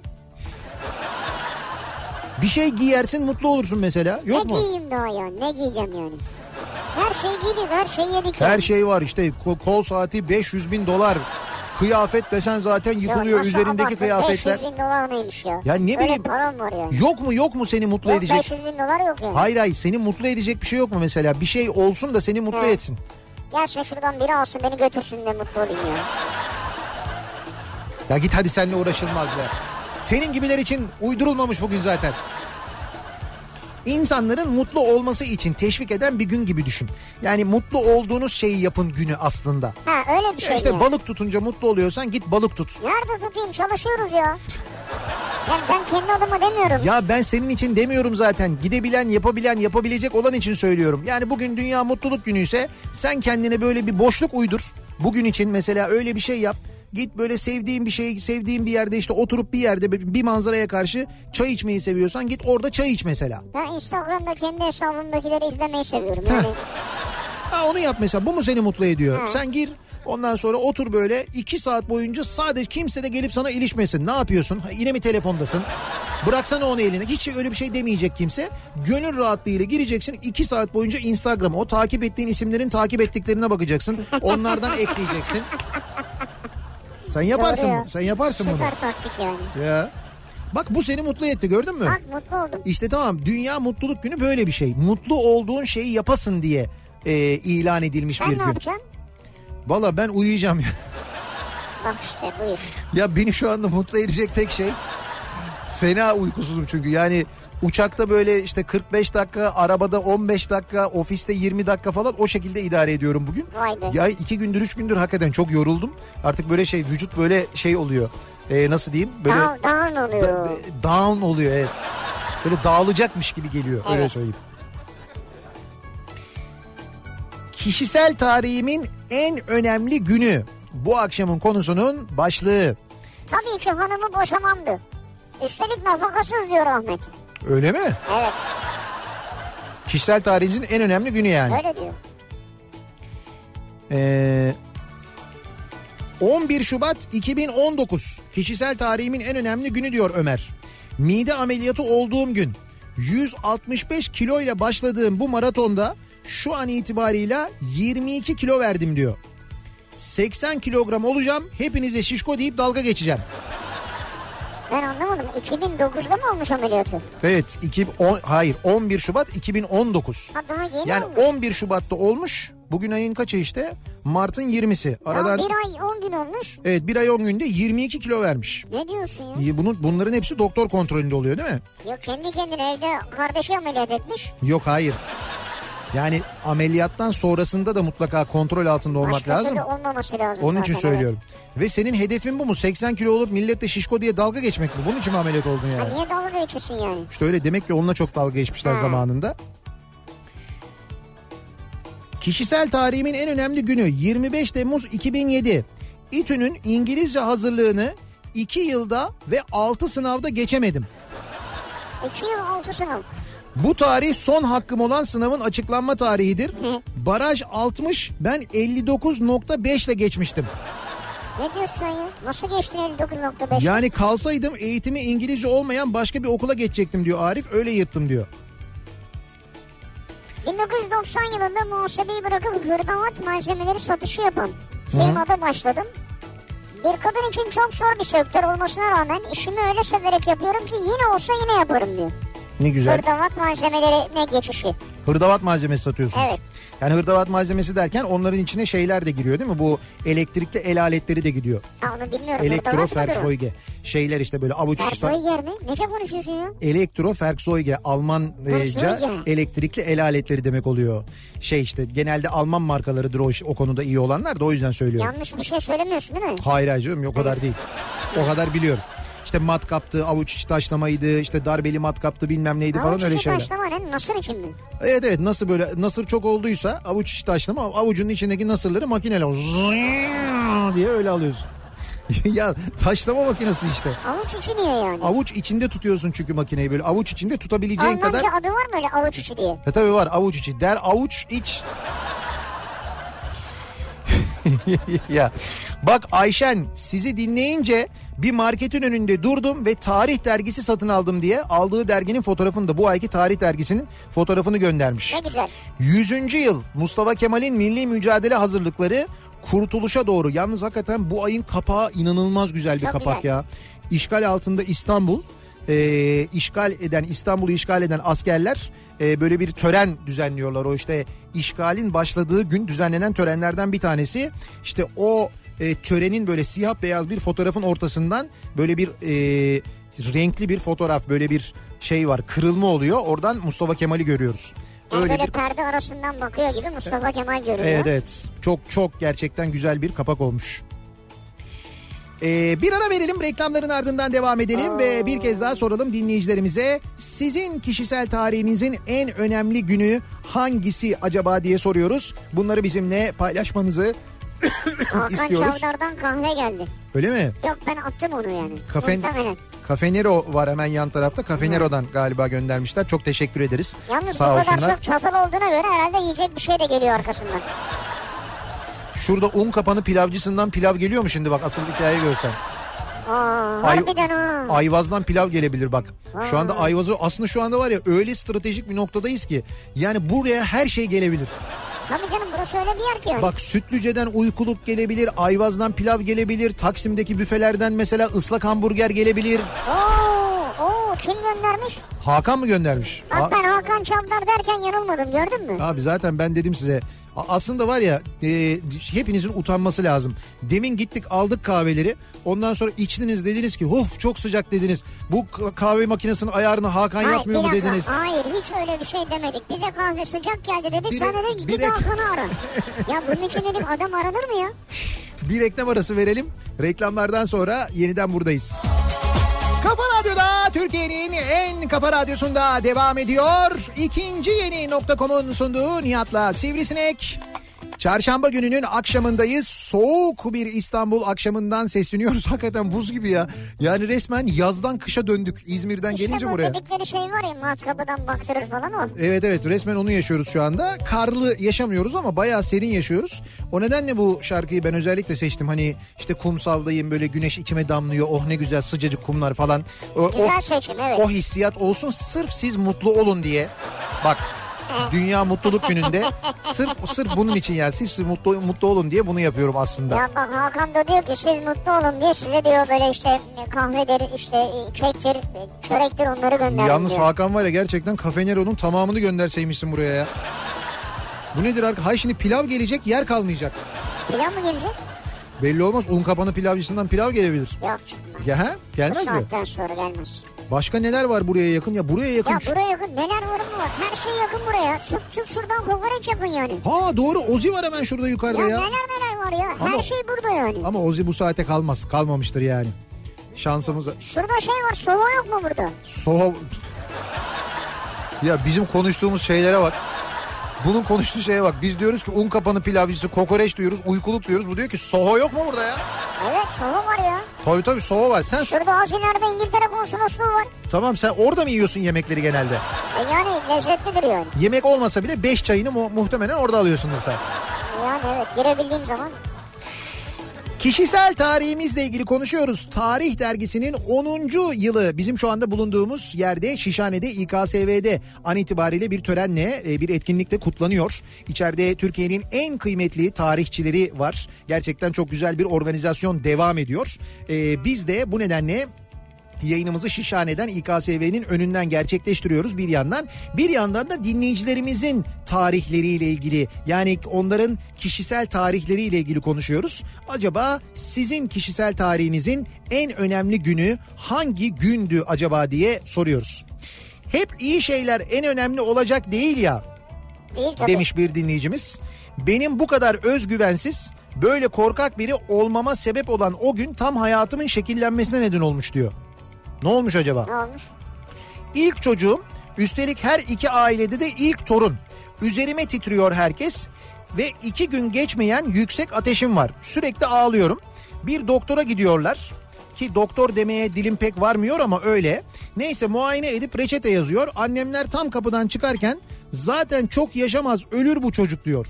Bir şey giyersin mutlu olursun mesela. Yok ne mu? giyeyim de o ya? Ne giyeceğim yani? Her şey giydik, her şey yedik. Her yani. şey var işte ko- kol saati 500 bin dolar. Kıyafet desen zaten Ya yıkılıyor nasıl üzerindeki kıyafetler. 500 bin dolar neymiş ya? Ya ne Öyle bileyim. param var yani. Yok mu yok mu seni mutlu Yok edecek? 500 bin dolar yok yani. Hayır hayır seni mutlu edecek bir şey yok mu mesela? Bir şey olsun da seni mutlu Hı. etsin. Gelsin şuradan biri alsın beni götürsün de mutlu olayım ya. Ya git hadi seninle uğraşılmaz be. Senin gibiler için uydurulmamış bugün zaten. İnsanların mutlu olması için teşvik eden bir gün gibi düşün. Yani mutlu olduğunuz şeyi yapın günü aslında. Ha öyle bir şey işte mi? balık tutunca mutlu oluyorsan git balık tut. Nerede tutayım çalışıyoruz ya. Yani ben kendi adıma demiyorum. Ya ben senin için demiyorum zaten. Gidebilen, yapabilen, yapabilecek olan için söylüyorum. Yani bugün Dünya Mutluluk Günü ise sen kendine böyle bir boşluk uydur. Bugün için mesela öyle bir şey yap. Git böyle sevdiğin bir şey, sevdiğin bir yerde işte oturup bir yerde bir manzaraya karşı çay içmeyi seviyorsan git orada çay iç mesela. Ben Instagram'da kendi hesabımdakileri izlemeyi seviyorum. Yani Ha onu yap mesela. Bu mu seni mutlu ediyor? Ha. Sen gir Ondan sonra otur böyle iki saat boyunca sadece kimse de gelip sana ilişmesin. Ne yapıyorsun? Yine mi telefondasın? Bıraksana onu eline. Hiç öyle bir şey demeyecek kimse. Gönül rahatlığıyla gireceksin. iki saat boyunca Instagram'a o takip ettiğin isimlerin takip ettiklerine bakacaksın. Onlardan ekleyeceksin. Sen yaparsın. Doğru Sen yaparsın bunu. Süper taktik yani. Ya. Bak bu seni mutlu etti gördün mü? Bak mutlu oldum. İşte tamam Dünya Mutluluk Günü böyle bir şey. Mutlu olduğun şeyi yapasın diye e, ilan edilmiş Sen bir ne gün. yapacaksın? Valla ben uyuyacağım ya. Bak işte buyur. Ya beni şu anda mutlu edecek tek şey fena uykusuzum çünkü yani uçakta böyle işte 45 dakika arabada 15 dakika ofiste 20 dakika falan o şekilde idare ediyorum bugün. Vay be. Ya iki gündür üç gündür hakikaten çok yoruldum artık böyle şey vücut böyle şey oluyor Ee, nasıl diyeyim böyle Down, down oluyor. down oluyor evet böyle dağılacakmış gibi geliyor öyle Evet. söyleyeyim. Kişisel tarihimin en önemli günü bu akşamın konusunun başlığı. Tabii ki hanımı boşamamdı. Üstelik nafakasız diyor Ahmet. Öyle mi? Evet Kişisel tarihinizin en önemli günü yani. öyle diyor. Ee, 11 Şubat 2019 kişisel tarihimin en önemli günü diyor Ömer. Mide ameliyatı olduğum gün 165 kilo ile başladığım bu maratonda şu an itibarıyla 22 kilo verdim diyor. 80 kilogram olacağım hepinize şişko deyip dalga geçeceğim. Ben anlamadım. 2009'da mı olmuş ameliyatı? Evet 2010, hayır 11 Şubat 2019. Ha daha yeni Yani olmuş. 11 Şubat'ta olmuş. Bugün ayın kaçı işte? Mart'ın 20'si. Daha Aradan bir ay 10 gün olmuş. evet bir ay 10 günde 22 kilo vermiş. Ne diyorsun ya? Bunun, bunların hepsi doktor kontrolünde oluyor değil mi? Yok kendi kendine evde kardeşi ameliyat etmiş. Yok hayır. Yani ameliyattan sonrasında da mutlaka kontrol altında olmak Başka lazım. türlü olmaması lazım Onun zaten, için söylüyorum. Ve senin hedefin bu mu? 80 kilo olup millette şişko diye dalga geçmek mi? Bunun için mi ameliyat oldun Evet. yani? Ha, niye dalga geçiyorsun yani? İşte öyle demek ki onunla çok dalga geçmişler Ha. zamanında. Kişisel tarihimin en önemli günü 25 Temmuz 2007. İTÜ'nün İngilizce hazırlığını 2 yılda ve 6 sınavda geçemedim. 2 yıl 6 sınav. Bu tarih son hakkım olan sınavın açıklanma tarihidir. Baraj 60 ben 59.5 ile geçmiştim. Ne diyorsun ya? Nasıl geçtin 59.5? Yani kalsaydım eğitimi İngilizce olmayan başka bir okula geçecektim diyor Arif. Öyle yırttım diyor. 1990 yılında muhasebeyi bırakıp hırdavat malzemeleri satışı yapan firmada başladım. Bir kadın için çok zor bir sektör olmasına rağmen işimi öyle severek yapıyorum ki yine olsa yine yaparım diyor. Ne güzel. Hırdavat malzemelerine geçişi. Hırdavat malzemesi satıyorsunuz. Evet. Yani hırdavat malzemesi derken onların içine şeyler de giriyor değil mi? Bu elektrikli el aletleri de gidiyor. Ha onu bilmiyorum. Elektrofersoyge. Şeyler işte böyle avuç. Fersoyger mi? Nece konuşuyorsun ya? Elektrofersoyge Almanca elektrikli el aletleri demek oluyor. Şey işte genelde Alman markalarıdır o, o konuda iyi olanlar da o yüzden söylüyorum. Yanlış bir şey söylemiyorsun değil mi? Hayır hayır canım o kadar değil. O kadar biliyorum. İşte matkaptı, avuç içi taşlamaydı, işte darbeli matkaptı bilmem neydi falan Avuç öyle içi şeyler. taşlama ne? Nasır için mi? Evet evet nasıl böyle nasır çok olduysa avuç içi taşlama avucunun içindeki nasırları makineyle diye öyle alıyorsun. ya taşlama makinesi işte. Avuç içi niye yani? Avuç içinde tutuyorsun çünkü makineyi böyle avuç içinde tutabileceğin kadar. Almanca adı var mı öyle avuç içi diye? E tabi var avuç içi. Der avuç iç. ya bak Ayşen sizi dinleyince bir marketin önünde durdum ve tarih dergisi satın aldım diye aldığı derginin fotoğrafını da bu ayki tarih dergisinin fotoğrafını göndermiş. Ne güzel. 100. yıl Mustafa Kemal'in milli mücadele hazırlıkları kurtuluşa doğru. Yalnız hakikaten bu ayın kapağı inanılmaz güzel bir Çok kapak güzel. ya. İşgal altında İstanbul, e, işgal eden İstanbul'u işgal eden askerler e, böyle bir tören düzenliyorlar. O işte işgalin başladığı gün düzenlenen törenlerden bir tanesi. İşte o e, törenin böyle siyah beyaz bir fotoğrafın ortasından böyle bir e, renkli bir fotoğraf böyle bir şey var kırılma oluyor. Oradan Mustafa Kemal'i görüyoruz. Yani Öyle böyle bir perde arasından bakıyor gibi Mustafa Kemal görüyor. Evet evet çok çok gerçekten güzel bir kapak olmuş. Ee, bir ara verelim reklamların ardından devam edelim ve bir kez daha soralım dinleyicilerimize sizin kişisel tarihinizin en önemli günü hangisi acaba diye soruyoruz. Bunları bizimle paylaşmanızı Hakan istiyoruz. Çavdar'dan kahve geldi. Öyle mi? Yok ben attım onu yani. Kafen, Muhtemelen. Kafenero var hemen yan tarafta. Kafenero'dan galiba göndermişler. Çok teşekkür ederiz. Yalnız Sağ bu kadar olsunlar. çok çatal olduğuna göre herhalde yiyecek bir şey de geliyor arkasından. Şurada un kapanı pilavcısından pilav geliyor mu şimdi bak asıl hikayeyi görsen. Aa, Ay- harbiden. Ayvaz'dan pilav gelebilir bak. Şu anda Ayvaz'ı aslında şu anda var ya öyle stratejik bir noktadayız ki. Yani buraya her şey gelebilir. Tabii canım burası öyle bir yer ki yani. Bak Sütlüce'den uykuluk gelebilir, Ayvaz'dan pilav gelebilir, Taksim'deki büfelerden mesela ıslak hamburger gelebilir. Oo, oo, kim göndermiş? Hakan mı göndermiş? Bak ben Hakan Çavdar derken yanılmadım gördün mü? Abi zaten ben dedim size aslında var ya e, hepinizin utanması lazım. Demin gittik aldık kahveleri ondan sonra içtiniz dediniz ki huf çok sıcak dediniz. Bu kahve makinesinin ayarını Hakan Hayır, yapmıyor mu dakika. dediniz. Hayır hiç öyle bir şey demedik. Bize kahve sıcak geldi dedik. Bir- Sen dedin ki bir git Hakan'ı ara. ya bunun için dedim adam aranır mı ya? Bir reklam arası verelim. Reklamlardan sonra yeniden buradayız. Türkiye'nin en kafa radyosunda devam ediyor. İkinci yeni nokta.com'un sunduğu Nihat'la Sivrisinek. Çarşamba gününün akşamındayız. Soğuk bir İstanbul akşamından sesleniyoruz. Hakikaten buz gibi ya. Yani resmen yazdan kışa döndük İzmir'den İşte gelince bu buraya. dedikleri şey var ya matkapıdan baktırır falan o. Evet evet resmen onu yaşıyoruz şu anda. Karlı yaşamıyoruz ama bayağı serin yaşıyoruz. O nedenle bu şarkıyı ben özellikle seçtim. Hani işte kumsaldayım böyle güneş içime damlıyor. Oh ne güzel sıcacık kumlar falan. O, Güzel o- seçim evet. o hissiyat olsun sırf siz mutlu olun diye. Bak Dünya Mutluluk Günü'nde sırf sırf bunun için yani siz mutlu mutlu olun diye bunu yapıyorum aslında. Ya bak Hakan da diyor ki siz mutlu olun diye size diyor böyle işte kahvedir işte kektir çörektir onları gönderin Yalnız diyor. Hakan var ya gerçekten Kafenero'nun tamamını gönderseymişsin buraya ya. Bu nedir arkadaş? Hayır şimdi pilav gelecek yer kalmayacak. Pilav mı gelecek? Belli olmaz un kapanı pilavcısından pilav gelebilir. Yok çıkmaz. Ya? Bu Gelmez mi? saatten sonra gelmez. Başka neler var buraya yakın? Ya buraya yakın. Ya buraya yakın neler var mı var? Her şey yakın buraya. Süt tüp şuradan kokoreç yakın yani. Ha doğru Ozi var hemen şurada yukarıda Ya, ya. neler neler var ya. Her Ama- şey burada yani. Ama Ozi bu saate kalmaz. Kalmamıştır yani. Şansımız Şurada şey var sova yok mu burada? Soğuk. Ya bizim konuştuğumuz şeylere bak. Bunun konuştuğu şeye bak. Biz diyoruz ki un kapanı pilavcısı, kokoreç diyoruz, uykuluk diyoruz. Bu diyor ki soho yok mu burada ya? Evet sova var ya. Tabii tabii soho var. Sen Şurada az ileride İngiltere konsolosluğu var. tamam sen orada mı yiyorsun yemekleri genelde? E yani lezzetlidir yani. Yemek olmasa bile 5 çayını mu- muhtemelen orada alıyorsundur sen. Yani evet girebildiğim zaman Kişisel tarihimizle ilgili konuşuyoruz. Tarih dergisinin 10. yılı bizim şu anda bulunduğumuz yerde Şişhane'de İKSV'de an itibariyle bir törenle e, bir etkinlikle kutlanıyor. İçeride Türkiye'nin en kıymetli tarihçileri var. Gerçekten çok güzel bir organizasyon devam ediyor. E, Biz de bu nedenle yayınımızı Şişhane'den İKSV'nin önünden gerçekleştiriyoruz bir yandan. Bir yandan da dinleyicilerimizin tarihleriyle ilgili yani onların kişisel tarihleriyle ilgili konuşuyoruz. Acaba sizin kişisel tarihinizin en önemli günü hangi gündü acaba diye soruyoruz. Hep iyi şeyler en önemli olacak değil ya değil tabii. demiş bir dinleyicimiz. Benim bu kadar özgüvensiz böyle korkak biri olmama sebep olan o gün tam hayatımın şekillenmesine neden olmuş diyor. Ne olmuş acaba? Ne olmuş? İlk çocuğum üstelik her iki ailede de ilk torun. Üzerime titriyor herkes ve iki gün geçmeyen yüksek ateşim var. Sürekli ağlıyorum. Bir doktora gidiyorlar ki doktor demeye dilim pek varmıyor ama öyle. Neyse muayene edip reçete yazıyor. Annemler tam kapıdan çıkarken zaten çok yaşamaz ölür bu çocuk diyor.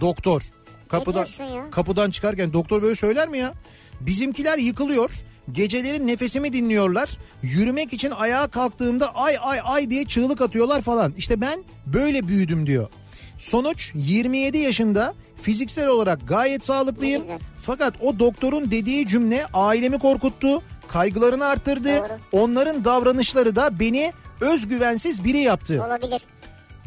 Doktor. Kapıdan, kapıdan çıkarken doktor böyle söyler mi ya? Bizimkiler yıkılıyor. Gecelerin nefesimi dinliyorlar. Yürümek için ayağa kalktığımda ay ay ay diye çığlık atıyorlar falan. İşte ben böyle büyüdüm diyor. Sonuç 27 yaşında fiziksel olarak gayet sağlıklıyım. Ne. Fakat o doktorun dediği cümle ailemi korkuttu, kaygılarını arttırdı. Doğru. Onların davranışları da beni özgüvensiz biri yaptı. Olabilir.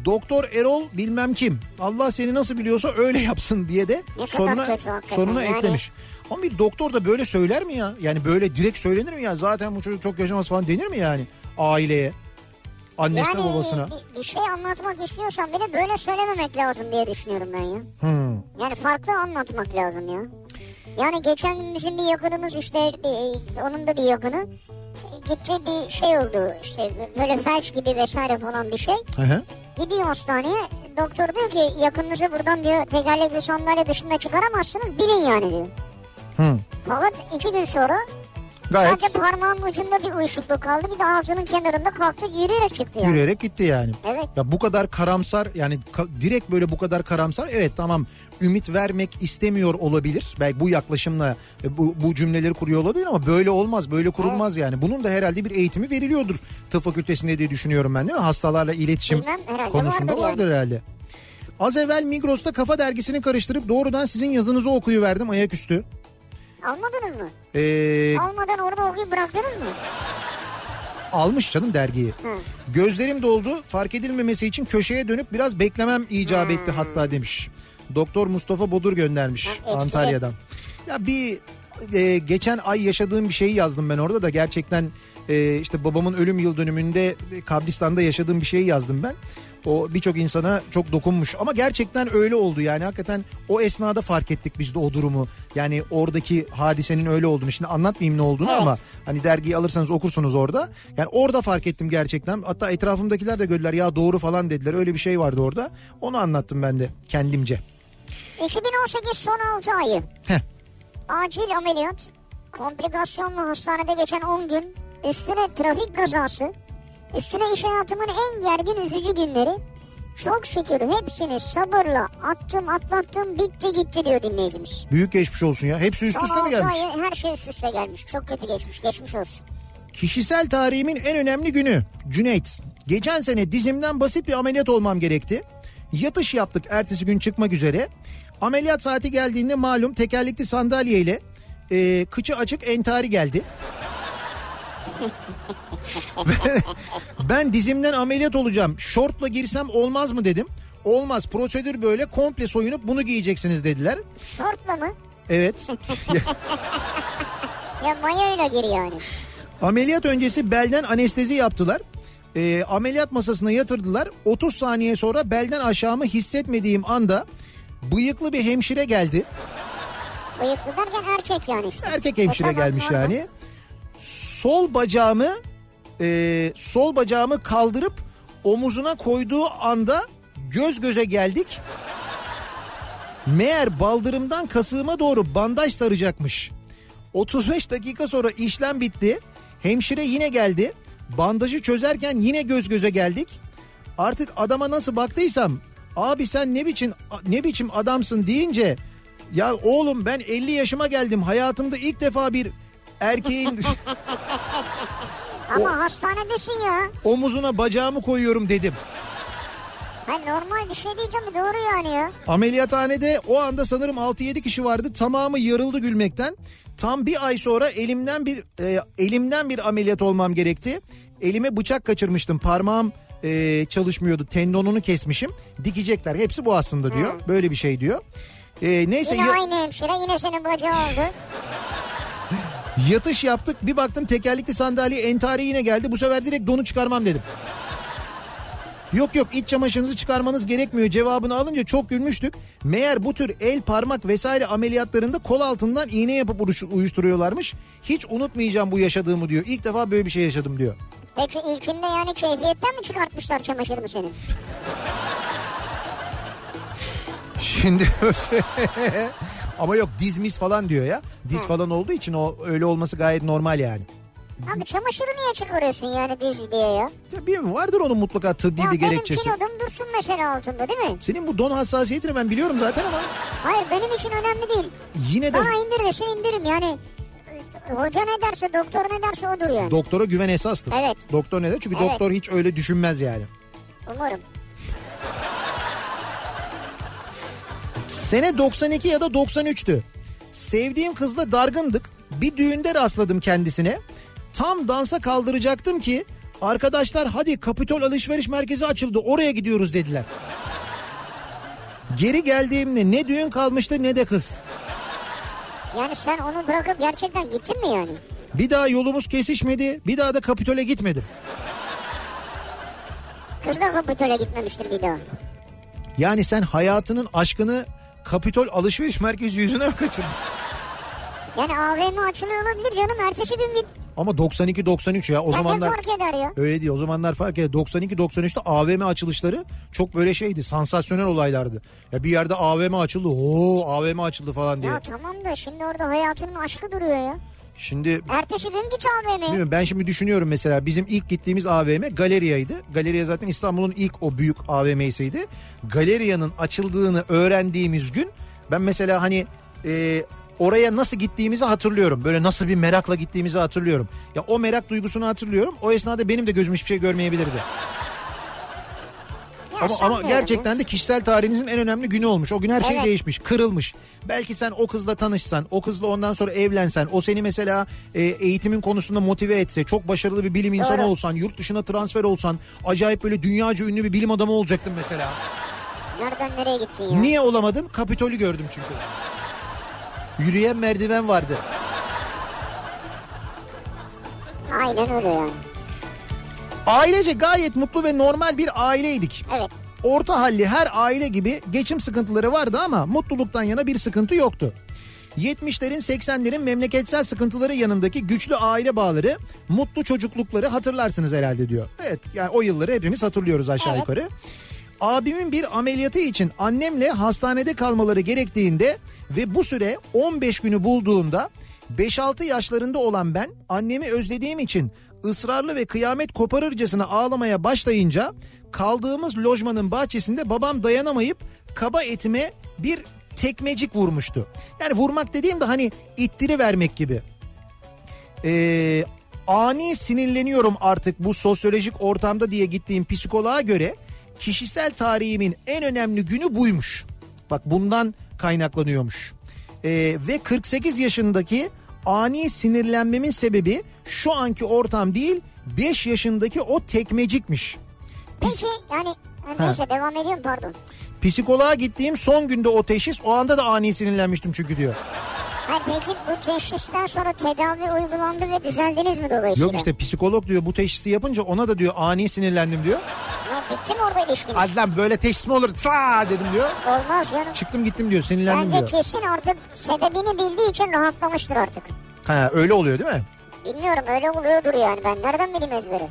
Doktor Erol bilmem kim. Allah seni nasıl biliyorsa öyle yapsın diye de kadar sonuna kötü sonuna yani. eklemiş. Ama bir doktor da böyle söyler mi ya? Yani böyle direkt söylenir mi ya? Zaten bu çocuk çok yaşamaz falan denir mi yani? Aileye, annesine yani babasına. bir, bir şey anlatmak istiyorsan bile böyle söylememek lazım diye düşünüyorum ben ya. Hmm. Yani farklı anlatmak lazım ya. Yani geçen gün bizim bir yakınımız işte bir, onun da bir yakını gitti bir şey oldu işte böyle felç gibi vesaire falan bir şey. Hı hı. Gidiyor hastaneye doktor diyor ki yakınınızı buradan diyor tekerlekli sandalye dışında çıkaramazsınız bilin yani diyor. Hı. Fakat iki gün sonra Gayet sadece parmağının ucunda bir uyuşukluk kaldı bir de ağzının kenarında kalktı yürüyerek çıktı yani. yürüyerek gitti yani. Evet. Ya bu kadar karamsar yani ka- direkt böyle bu kadar karamsar evet tamam ümit vermek istemiyor olabilir. Belki bu yaklaşımla e, bu, bu cümleleri kuruyor olabilir ama böyle olmaz böyle kurulmaz yani. Bunun da herhalde bir eğitimi veriliyordur tıp fakültesinde diye düşünüyorum ben değil mi? Hastalarla iletişim Bilmem, konusunda vardır vardır, yani. herhalde. Az evvel Migros'ta Kafa Dergisi'ni karıştırıp doğrudan sizin yazınızı okuyuverdim ayaküstü. Almadınız mı? Ee, Almadan orada okuyup bıraktınız mı? almış canım dergiyi. Hı. Gözlerim doldu fark edilmemesi için köşeye dönüp biraz beklemem icap etti hatta demiş. Doktor Mustafa Bodur göndermiş Ha. Antalya'dan. Ya bir e, geçen ay yaşadığım bir şeyi yazdım ben orada da gerçekten e, işte babamın ölüm yıl dönümünde kabristan'da yaşadığım bir şeyi yazdım ben. O birçok insana çok dokunmuş ama gerçekten öyle oldu yani hakikaten o esnada fark ettik biz de o durumu. Yani oradaki hadisenin öyle olduğunu şimdi anlatmayayım ne olduğunu Evet. ama hani dergiyi alırsanız okursunuz orada. Yani orada fark ettim gerçekten. Hatta etrafımdakiler de gördüler ya doğru falan dediler. Öyle bir şey vardı orada. Onu anlattım ben de kendimce. 2018 son 6 ayı. Heh. Acil ameliyat, komplikasyonlu hastanede geçen 10 gün, üstüne trafik kazası, üstüne iş hayatımın en gergin üzücü günleri. Çok şükür hepsini sabırla attım atlattım bitti gitti diyor dinleyicimiz. Büyük geçmiş olsun ya. Hepsi üst üste mi 6 gelmiş? ayı her şey üst üste gelmiş. Çok kötü geçmiş. Geçmiş olsun. Kişisel tarihimin en önemli günü. Cüneyt. Geçen sene dizimden basit bir ameliyat olmam gerekti. Yatış yaptık ertesi gün çıkmak üzere. Ameliyat saati geldiğinde malum tekerlekli sandalyeyle e, kıçı açık entari geldi. Ben dizimden ameliyat olacağım. Şortla girsem olmaz mı dedim. Olmaz prosedür böyle komple soyunup bunu giyeceksiniz dediler. Şortla mı? Evet. Ya mayoyla gir yani. Ameliyat öncesi belden anestezi yaptılar. Ee, ameliyat masasına yatırdılar. 30 saniye sonra belden aşağımı hissetmediğim anda bıyıklı bir hemşire geldi. Bıyıklı derken erkek yani işte. Erkek hemşire E tamam, gelmiş pardon. yani. Sol bacağımı e, sol bacağımı kaldırıp omuzuna koyduğu anda göz göze geldik. Meğer baldırımdan kasığıma doğru bandaj saracakmış. 35 dakika sonra işlem bitti. Hemşire yine geldi. Bandajı çözerken yine göz göze geldik. Artık adama nasıl baktıysam abi sen ne biçim ne biçim adamsın deyince ya oğlum ben 50 yaşıma geldim. Hayatımda ilk defa bir erkeğin Ama hastanedesin ya. omuzuna bacağımı koyuyorum dedim. Ha normal bir şey diyeceğim doğru yani ya. Ameliyathanede o anda sanırım 6-7 kişi vardı. Tamamı yarıldı gülmekten. Tam bir ay sonra elimden bir e, elimden bir ameliyat olmam gerekti. Elime bıçak kaçırmıştım. Parmağım e, çalışmıyordu. Tendonunu kesmişim. Dikecekler. Hepsi bu aslında diyor. Böyle bir şey diyor. E, neyse Yine ya- aynı hemşire yine senin bacağı oldu. yatış yaptık. Bir baktım tekerlekli sandalye entari yine geldi. Bu sefer direkt donu çıkarmam dedim. Yok yok iç çamaşırınızı çıkarmanız gerekmiyor cevabını alınca çok gülmüştük. Meğer bu tür el parmak vesaire ameliyatlarında kol altından iğne yapıp uyuş- uyuşturuyorlarmış. Hiç unutmayacağım bu yaşadığımı diyor. İlk defa böyle bir şey yaşadım diyor. Peki ilkinde yani keyfiyetten mi çıkartmışlar çamaşırını senin? Şimdi ama yok diz mis falan diyor ya. Diz falan olduğu için o öyle olması gayet normal yani. Abi çamaşırı niye çıkarıyorsun yani diz diye ya? Ya bilmiyorum vardır onun mutlaka tıbbi Ya bir benim gerekçesi. kilodum dursun mesela altında değil mi? Senin bu don hassasiyetini ben biliyorum zaten ama Hayır benim için önemli değil. yine de Bana indir desin indiririm yani. Hoca ne derse doktor ne derse odur yani. doktora güven esastır. Evet. Doktor ne der? Çünkü Evet. doktor hiç öyle düşünmez yani. Umarım. Sene 92 ya da 93'tü. Sevdiğim kızla dargındık. Bir düğünde rastladım kendisine. Tam dansa kaldıracaktım ki arkadaşlar hadi Kapitol alışveriş merkezi açıldı oraya gidiyoruz dediler. Geri geldiğimde ne düğün kalmıştı ne de kız. Yani sen onu bırakıp gerçekten gittin mi yani? Bir daha yolumuz kesişmedi. Bir daha da Kapitol'e gitmedim. Kız da kapitole gitmemiştir bir daha. Yani sen hayatının aşkını Kapitol alışveriş merkezi yüzüne mi kaçırdın? Yani AVM açılıyor olabilir canım ertesi gün git. Ama 92-93 ya o Ya zamanlar... fark eder ya? Öyle değil o zamanlar fark eder. 92-93'te AVM açılışları çok böyle şeydi sansasyonel olaylardı. Ya bir yerde AVM açıldı ooo AVM açıldı falan diye. Ya tamam da şimdi orada hayatının aşkı duruyor ya. Şimdi Ertesi gün git AVM'ye. bilmiyorum ben şimdi düşünüyorum mesela bizim ilk gittiğimiz AVM Galeria'ydı. Galeria zaten İstanbul'un ilk o büyük AVM'siydi. Galeria'nın açıldığını öğrendiğimiz gün ben mesela hani e, oraya nasıl gittiğimizi hatırlıyorum. Böyle nasıl bir merakla gittiğimizi hatırlıyorum. Ya o merak duygusunu hatırlıyorum. O esnada benim de gözüm hiçbir şey görmeyebilirdi. Ama, ama gerçekten de kişisel tarihinizin en önemli günü olmuş. O gün her şey Evet. değişmiş, kırılmış. Belki sen o kızla tanışsan, o kızla ondan sonra evlensen, o seni mesela e, eğitimin konusunda motive etse, çok başarılı bir bilim insanı Doğru. olsan, yurt dışına transfer olsan, acayip böyle dünyaca ünlü bir bilim adamı olacaktın mesela. Nereden nereye gittin ya? Niye olamadın? Kapitolü gördüm çünkü. Yürüyen merdiven vardı. Aynen öyle yani. Ailece gayet mutlu ve normal bir aileydik. Evet. Orta halli her aile gibi geçim sıkıntıları vardı ama mutluluktan yana bir sıkıntı yoktu. 70'lerin 80'lerin memleketsel sıkıntıları yanındaki güçlü aile bağları, mutlu çocuklukları hatırlarsınız herhalde diyor. Evet yani o yılları hepimiz hatırlıyoruz aşağı Evet. yukarı. Abimin bir ameliyatı için annemle hastanede kalmaları gerektiğinde ve bu süre 15 günü bulduğunda 5-6 yaşlarında olan ben annemi özlediğim için ısrarlı ve kıyamet koparırcasına ağlamaya başlayınca kaldığımız lojmanın bahçesinde babam dayanamayıp kaba etime bir tekmecik vurmuştu. Yani vurmak dediğim de hani ittiri vermek gibi. Ee, ani sinirleniyorum artık bu sosyolojik ortamda diye gittiğim psikoloğa göre kişisel tarihimin en önemli günü buymuş. Bak bundan kaynaklanıyormuş. Ee, ve 48 yaşındaki ani sinirlenmemin sebebi şu anki ortam değil 5 yaşındaki o tekmecikmiş. Peki yani ha, neyse devam ediyorum pardon. Psikoloğa gittiğim son günde o teşhis o anda da ani sinirlenmiştim çünkü diyor. Ha, peki bu teşhisten sonra tedavi uygulandı ve düzeldiniz mi dolayısıyla? Yok işte psikolog diyor bu teşhisi yapınca ona da diyor ani sinirlendim diyor. Ya bitti mi orada ilişkiniz? Adlan böyle teşhis mi olur? Tra dedim diyor. Olmaz canım. Çıktım gittim diyor sinirlendim Bence diyor. kesin artık sebebini bildiği için rahatlamıştır artık. Ha, öyle oluyor değil mi? Bilmiyorum öyle oluyordur yani ben nereden bileyim ezberi?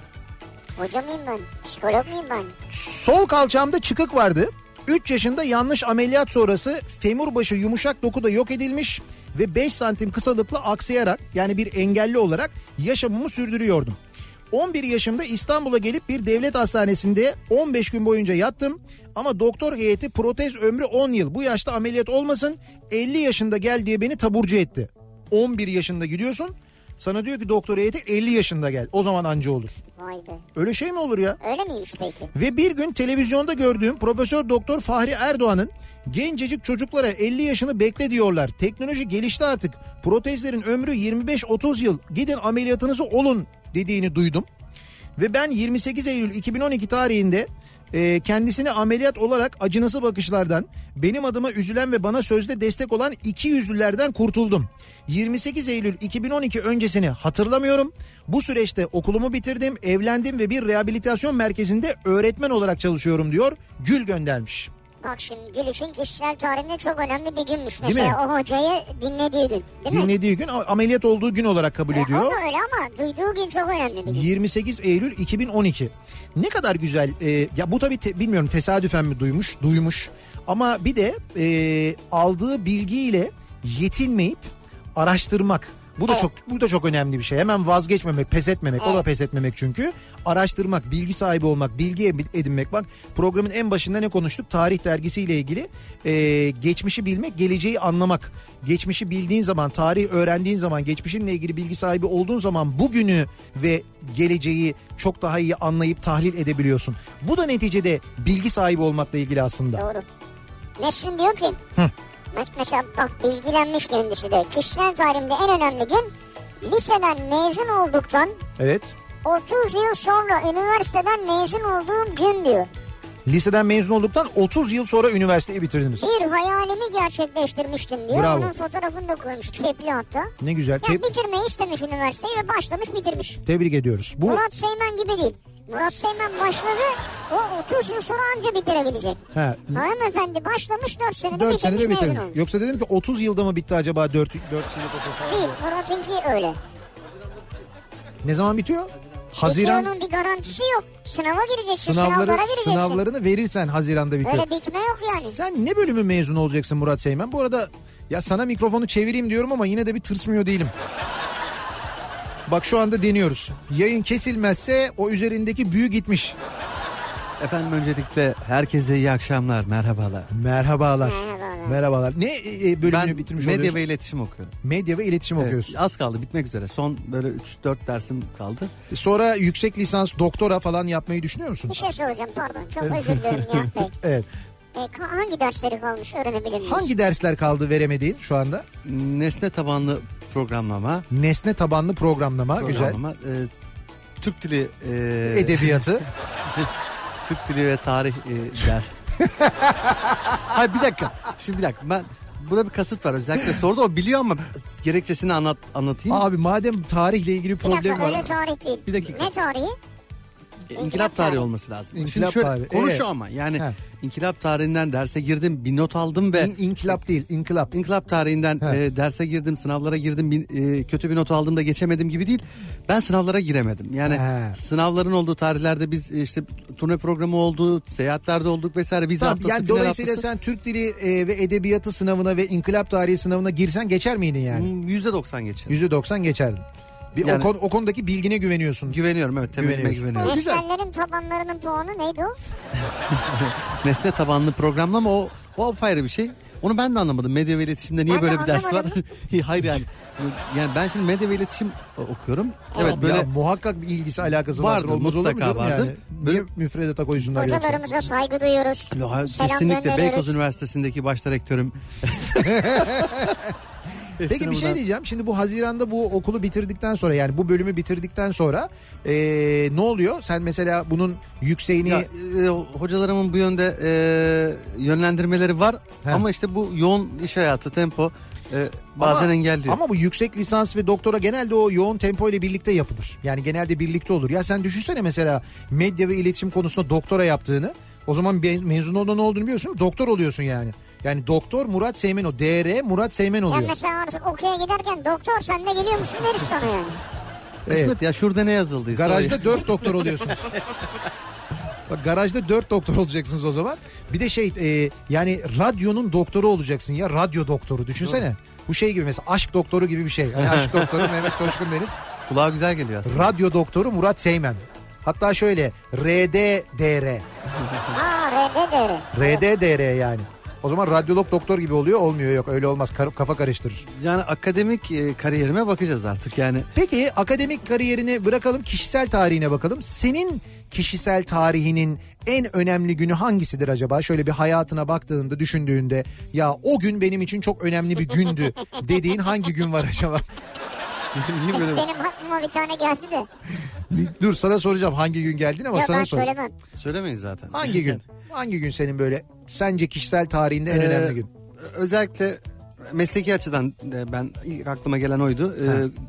Hoca mıyım ben? Psikolog muyum ben? Sol kalçamda çıkık vardı. 3 yaşında yanlış ameliyat sonrası femur başı yumuşak dokuda yok edilmiş ve 5 santim kısalıkla aksayarak yani bir engelli olarak yaşamımı sürdürüyordum. 11 yaşımda İstanbul'a gelip bir devlet hastanesinde 15 gün boyunca yattım. Ama doktor heyeti protez ömrü 10 yıl. Bu yaşta ameliyat olmasın 50 yaşında gel diye beni taburcu etti. 11 yaşında gidiyorsun sana diyor ki doktor heyeti 50 yaşında gel. O zaman anca olur. Vay be. Öyle şey mi olur ya? Öyle miymiş peki? Ve bir gün televizyonda gördüğüm Profesör Doktor Fahri Erdoğan'ın gencecik çocuklara 50 yaşını bekle diyorlar. Teknoloji gelişti artık. Protezlerin ömrü 25-30 yıl. Gidin ameliyatınızı olun dediğini duydum. Ve ben 28 Eylül 2012 tarihinde e, kendisine ameliyat olarak acınası bakışlardan benim adıma üzülen ve bana sözde destek olan iki yüzlülerden kurtuldum. 28 Eylül 2012 öncesini hatırlamıyorum. Bu süreçte okulumu bitirdim, evlendim ve bir rehabilitasyon merkezinde öğretmen olarak çalışıyorum diyor. Gül göndermiş. Bak şimdi Gül için kişisel tarihinde çok önemli bir günmüş. Mesela o hocayı dinlediği gün. Değil mi? Dinlediği gün ameliyat olduğu gün olarak kabul E, ediyor. O da öyle ama duyduğu gün çok önemli bir gün. 28 Eylül 2012. Ne kadar güzel. e, ya bu tabii te- bilmiyorum tesadüfen mi duymuş, duymuş. Ama bir de e, aldığı bilgiyle yetinmeyip araştırmak. Bu da Evet. çok bu da çok önemli bir şey. Hemen vazgeçmemek, pes etmemek. O da Evet. pes etmemek çünkü. Araştırmak, bilgi sahibi olmak, bilgi edinmek. Bak programın en başında ne konuştuk? Tarih dergisiyle ilgili. E, geçmişi bilmek, geleceği anlamak. Geçmişi bildiğin zaman, tarih öğrendiğin zaman, geçmişinle ilgili bilgi sahibi olduğun zaman bugünü ve geleceği çok daha iyi anlayıp tahlil edebiliyorsun. Bu da neticede bilgi sahibi olmakla ilgili aslında. Doğru. Nesrin diyor ki Hı. Mes- mesela bak bilgilenmiş kendisi de kişisel tarihimde en önemli gün liseden mezun olduktan Evet. 30 yıl sonra üniversiteden mezun olduğum gün diyor. Liseden mezun olduktan 30 yıl sonra üniversiteyi bitirdiniz. Bir hayalimi gerçekleştirmiştim diyor. Bravo. Onun fotoğrafını da koymuş kepli hatta. Ne güzel. Yani Te- bitirmeyi istemiş üniversiteyi ve başlamış bitirmiş. tebrik ediyoruz. Bu Murat Seymen gibi değil. Murat Seymen başladı o 30 yıl sonra anca bitirebilecek. ha, Hanımefendi başlamış 4 senede 4 bitirmiş senede mezun bitirmiş. olmuş. Yoksa dedim ki 30 yılda mı bitti acaba 4 4 yıllık okul? Değil Murat'ınki öyle. Ne zaman bitiyor? Haziran onun bir garantisi yok. Sınava gireceksin sınavları sınavlara gireceksin. sınavlarını verirsen Haziran'da bitiyor. Öyle bitme yok yani. Sen ne bölümü mezun olacaksın Murat Seymen? Bu arada ya sana mikrofonu çevireyim diyorum ama yine de bir tırsmıyor değilim. Bak şu anda deniyoruz. Yayın kesilmezse o üzerindeki büyü gitmiş. Efendim öncelikle herkese iyi akşamlar, merhabalar. Merhabalar. Merhabalar. Merhabalar. Ne e, e, bölümünü Ben bitirmiş medya oluyorsun? ve iletişim okuyorum. Medya ve iletişim Evet, okuyorsun. az kaldı bitmek üzere. Son böyle 3-4 dersim kaldı. Sonra yüksek lisans, doktora falan yapmayı düşünüyor musun? Bir şey soracağım pardon çok özür dilerim Nihat Bey. Evet. E, hangi dersleri kalmış öğrenebilir miyiz? Hangi dersler kaldı veremediğin şu anda? Nesne tabanlı programlama. Nesne tabanlı programlama. Güzel. programlama, e, Türk dili e, Edebiyatı. Türk dili ve tarih e, der. Hayır bir dakika. Şimdi bir dakika. Ben burada bir kasıt var özellikle soruda o biliyor ama gerekçesini anlat anlatayım. Abi madem tarihle ilgili Bir problem dakika var. öyle tarih değil. Bir dakika. Ne tarihi? E, İnkılap tarihi olması lazım. İnkılap Şimdi şöyle tarihi, konu evet. şu ama yani He. inkılap tarihinden derse girdim bir not aldım ve İn, inkılap değil, inkılap. İnkılap tarihinden He. e, derse girdim, sınavlara girdim, bir, e, kötü bir not aldım da geçemedim gibi değil. Ben sınavlara giremedim. Yani He. sınavların olduğu tarihlerde biz e, işte turne programı oldu, seyahatlerde olduk vesaire. Vize Tamam, haftası, yani dolayısıyla haftası. sen Türk dili e, ve edebiyatı sınavına ve inkılap tarihi sınavına girsen geçer miydin yani? Hmm, %90 geçer. %90 geçerdin. Bir Yani- o, konu- o konudaki bilgine güveniyorsun. Güveniyorum evet güveniyorum. Güzel. Nesnellerin tabanlarının puanı neydi o? Nesne tabanlı programlama o, o apayrı bir şey. Onu ben de anlamadım. Medya ve iletişimde niye Ben böyle bir ders var? Hayır yani. Yani ben şimdi medya ve iletişim okuyorum. Evet Ya böyle muhakkak bir ilgisi alakası vardır. Vardır, Olmaz olur mu mutlaka vardır. Yani? Niye müfredata koysunlar yoksa? Hocalarımıza saygı duyuyoruz. Ya, Selam kesinlikle Beykoz. Üniversitesi'ndeki başta rektörüm. Peki bir şey Hepsine diyeceğim. Şimdi bu Haziran'da bu okulu bitirdikten sonra yani bu bölümü bitirdikten sonra eee, ne oluyor? Sen mesela bunun yükseğini Ya, e, hocalarımın bu yönde e, yönlendirmeleri var He. ama işte bu yoğun iş hayatı tempo e, bazen Ama- engelliyor. Ama bu yüksek lisans ve doktora genelde o yoğun tempo ile birlikte yapılır. Yani genelde birlikte olur. Ya sen düşünsene mesela medya ve iletişim konusunda doktora yaptığını. O zaman mezun olduğunda ne olduğunu biliyorsun. Doktor oluyorsun yani. Yani doktor Murat Seymen o. DR Murat Seymen Ben oluyor. mesela artık okula giderken doktor sen de geliyor musun deriz sana yani. Kısmet Evet. ya şurada ne yazıldıysa. Garajda dört doktor oluyorsunuz. Bak garajda dört doktor olacaksınız o zaman. Bir de şey e, yani radyonun doktoru olacaksın ya radyo doktoru düşünsene. Bu şey gibi mesela aşk doktoru gibi bir şey. Yani aşk doktoru Mehmet Coşkun Deniz. Kulağa güzel geliyor aslında. Radyo doktoru Murat Seymen. Hatta şöyle RDDR. Ha RD de öyle. RDDR yani. O zaman radyolog doktor gibi oluyor olmuyor yok öyle olmaz Kar- kafa karıştırır. Yani akademik e, kariyerime bakacağız artık yani. Peki akademik kariyerini bırakalım kişisel tarihine bakalım. Senin kişisel tarihinin en önemli günü hangisidir acaba? Şöyle bir hayatına baktığında düşündüğünde ya o gün benim için çok önemli bir gündü dediğin hangi gün var acaba? Niye böyle Benim aklıma bir tane geldi de. Dur sana soracağım hangi gün geldin ama Ya sana ben sor. söylemem. söylemeyin zaten. Hangi gün? Hangi gün senin böyle sence kişisel tarihinde en Ee, önemli gün? Özellikle mesleki açıdan ben ilk aklıma gelen oydu. E,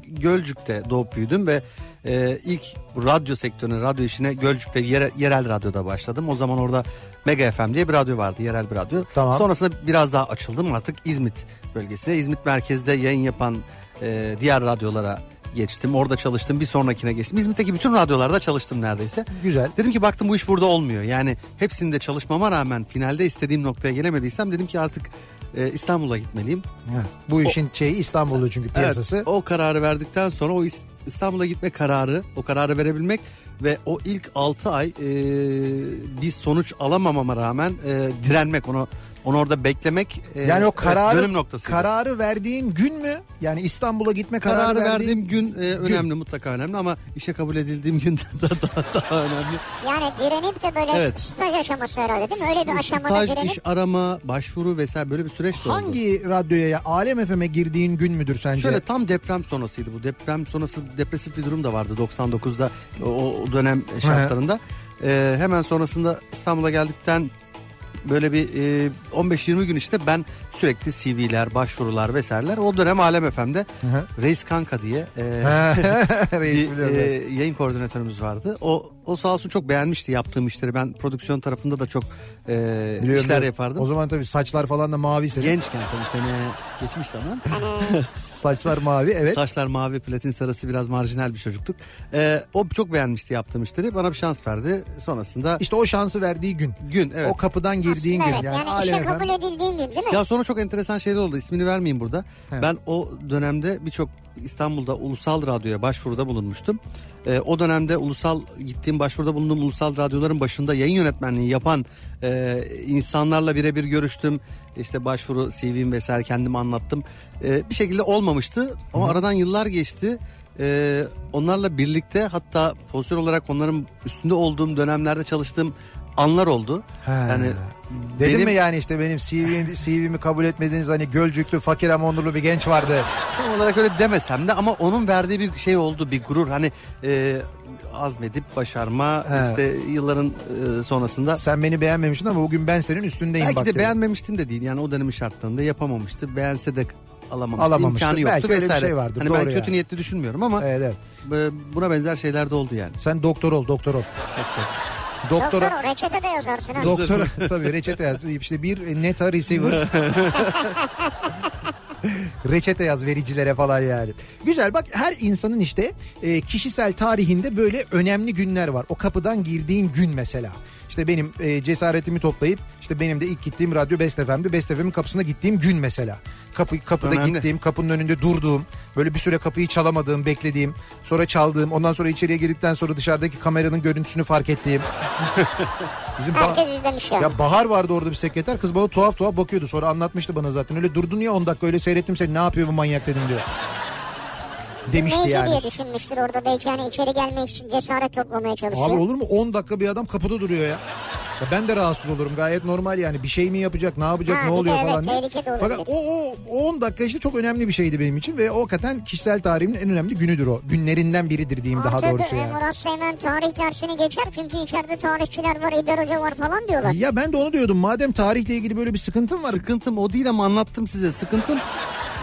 Gölcük'te doğup büyüdüm ve e, ilk radyo sektörüne, radyo işine Gölcük'te yere- yerel radyoda başladım. O zaman orada Mega FM diye bir radyo vardı, yerel bir radyo. Tamam. Sonrasında biraz daha açıldım artık İzmit bölgesine. İzmit merkezde yayın yapan e, diğer radyolara geçtim. Orada çalıştım. Bir sonrakine geçtim. İzmit'teki bütün radyolarda çalıştım neredeyse. Güzel. Dedim ki baktım bu iş burada olmuyor. Yani hepsinde çalışmama rağmen finalde istediğim noktaya gelemediysem dedim ki artık e, İstanbul'a gitmeliyim. Ha, Bu işin şeyi İstanbul'da çünkü piyasası. Evet, o kararı verdikten sonra o İs- İstanbul'a gitme kararı, o kararı verebilmek ve o ilk 6 ay e, bir sonuç alamamama rağmen e, direnmek onu onu orada beklemek e, Yani o kararı dönüm noktası. kararı verdiğin gün mü? Yani İstanbul'a gitme kararı, Kararı verdiğim gün e, önemli mutlaka önemli ama işe kabul edildiğim gün daha, daha, daha önemli. Yani direnip de böyle Evet. staj aşaması herhalde değil mi? Öyle bir aşamada Staj, direnip iş arama, başvuru vesaire böyle bir süreç de oldu. Hangi radyoya ya Alem FM'e girdiğin gün müdür sence? Şöyle tam deprem sonrasıydı bu. Deprem sonrası depresif bir durum da vardı 99'da o, o dönem şartlarında. Ee, hemen sonrasında İstanbul'a geldikten böyle bir e, 15-20 gün işte ben sürekli CV'ler, başvurular vesaireler. O dönem Alem FM'de hı. Reis Kanka diye e, Reis bir biliyorum. e, yayın koordinatörümüz vardı. O o sağ olsun çok beğenmişti yaptığım işleri. Ben prodüksiyon tarafında da çok e, Biliyorum, işler yapardım. O zaman tabii saçlar falan da mavi senin. Gençken tabii sene geçmiş zaman. Saçlar mavi evet. Saçlar mavi, platin sarısı biraz marjinal bir çocuktuk. Ee, o çok beğenmişti yaptığım işleri. Bana bir şans verdi. Sonrasında İşte o şansı verdiği gün. gün evet. O kapıdan girdiğin Aslında gün. evet yani, Alem işe kabul edildiğin gün değil mi? Ya sonra çok enteresan şeyler oldu. İsmini vermeyeyim burada. Evet. Ben o dönemde birçok İstanbul'da ulusal radyoya başvuruda bulunmuştum. Ee, o dönemde ulusal gittiğim başvuruda bulunduğum ulusal radyoların başında yayın yönetmenliği yapan e, insanlarla birebir görüştüm. İşte başvuru CV'm vesaire kendimi anlattım. Ee, bir şekilde olmamıştı ama aradan yıllar geçti. Ee, onlarla birlikte hatta pozisyon olarak onların üstünde olduğum dönemlerde çalıştığım anlar oldu. Ha. Yani Dedim benim- mi yani işte benim CV'mi, CV'mi kabul etmediğiniz hani gölcüklü fakir ama onurlu bir genç vardı. Tam olarak öyle demesem de ama onun verdiği bir şey oldu bir gurur hani e, azmedip başarma He. işte yılların e, sonrasında Sen beni beğenmemiştin ama bugün ben senin üstündeyim belki bak de dedim. beğenmemiştim de değil yani o dönemin şartlarında yapamamıştı beğense de alamamıştı, Alamamıştı. imkanı yoktu Belki öyle bir vesaire. şey vardır, Hani ben doğru kötü yani. niyetli düşünmüyorum ama Evet, evet. buna benzer şeyler de oldu yani. Sen doktor ol doktor ol. Doktor Doktora, o reçete de yazarsın ha. doktora tabii reçete yaz. İşte bir neta receiver. reçete yaz vericilere falan yani. Güzel bak her insanın işte e, kişisel tarihinde böyle önemli günler var. O kapıdan girdiğin gün mesela. İşte benim e, cesaretimi toplayıp işte benim de ilk gittiğim radyo Best FM'di. Best FM'in kapısına gittiğim gün mesela. Kapı, kapıda Önemli. gittiğim, kapının önünde durduğum, böyle bir süre kapıyı çalamadığım, beklediğim, sonra çaldığım, ondan sonra içeriye girdikten sonra dışarıdaki kameranın görüntüsünü fark ettiğim. Bizim ba- Herkes izlemiş ya. ya Bahar vardı orada bir sekreter. Kız bana tuhaf tuhaf bakıyordu. Sonra anlatmıştı bana zaten. Öyle durdun ya 10 dakika öyle seyrettim seni. Ne yapıyor bu manyak dedim diyor. Demişti Neyse yani. diye düşünmüştür orada belki hani içeri gelmek için cesaret toplamaya çalışıyor. Abi olur mu 10 dakika bir adam kapıda duruyor ya. Ya ben de rahatsız olurum gayet normal yani bir şey mi yapacak ne yapacak Ha, ne oluyor evet, falan diye. tehlike de olabilir. Fakat o, o, o 10 dakika işte çok önemli bir şeydi benim için ve o hakikaten kişisel tarihimin en önemli günüdür o. Günlerinden biridir diyeyim daha Artık, doğrusu yani. Murat Seymen tarih dersini geçer çünkü içeride tarihçiler var, İber Hoca var falan diyorlar. Ya ben de onu diyordum madem tarihle ilgili böyle bir sıkıntım var. Sıkıntım o değil ama anlattım size sıkıntım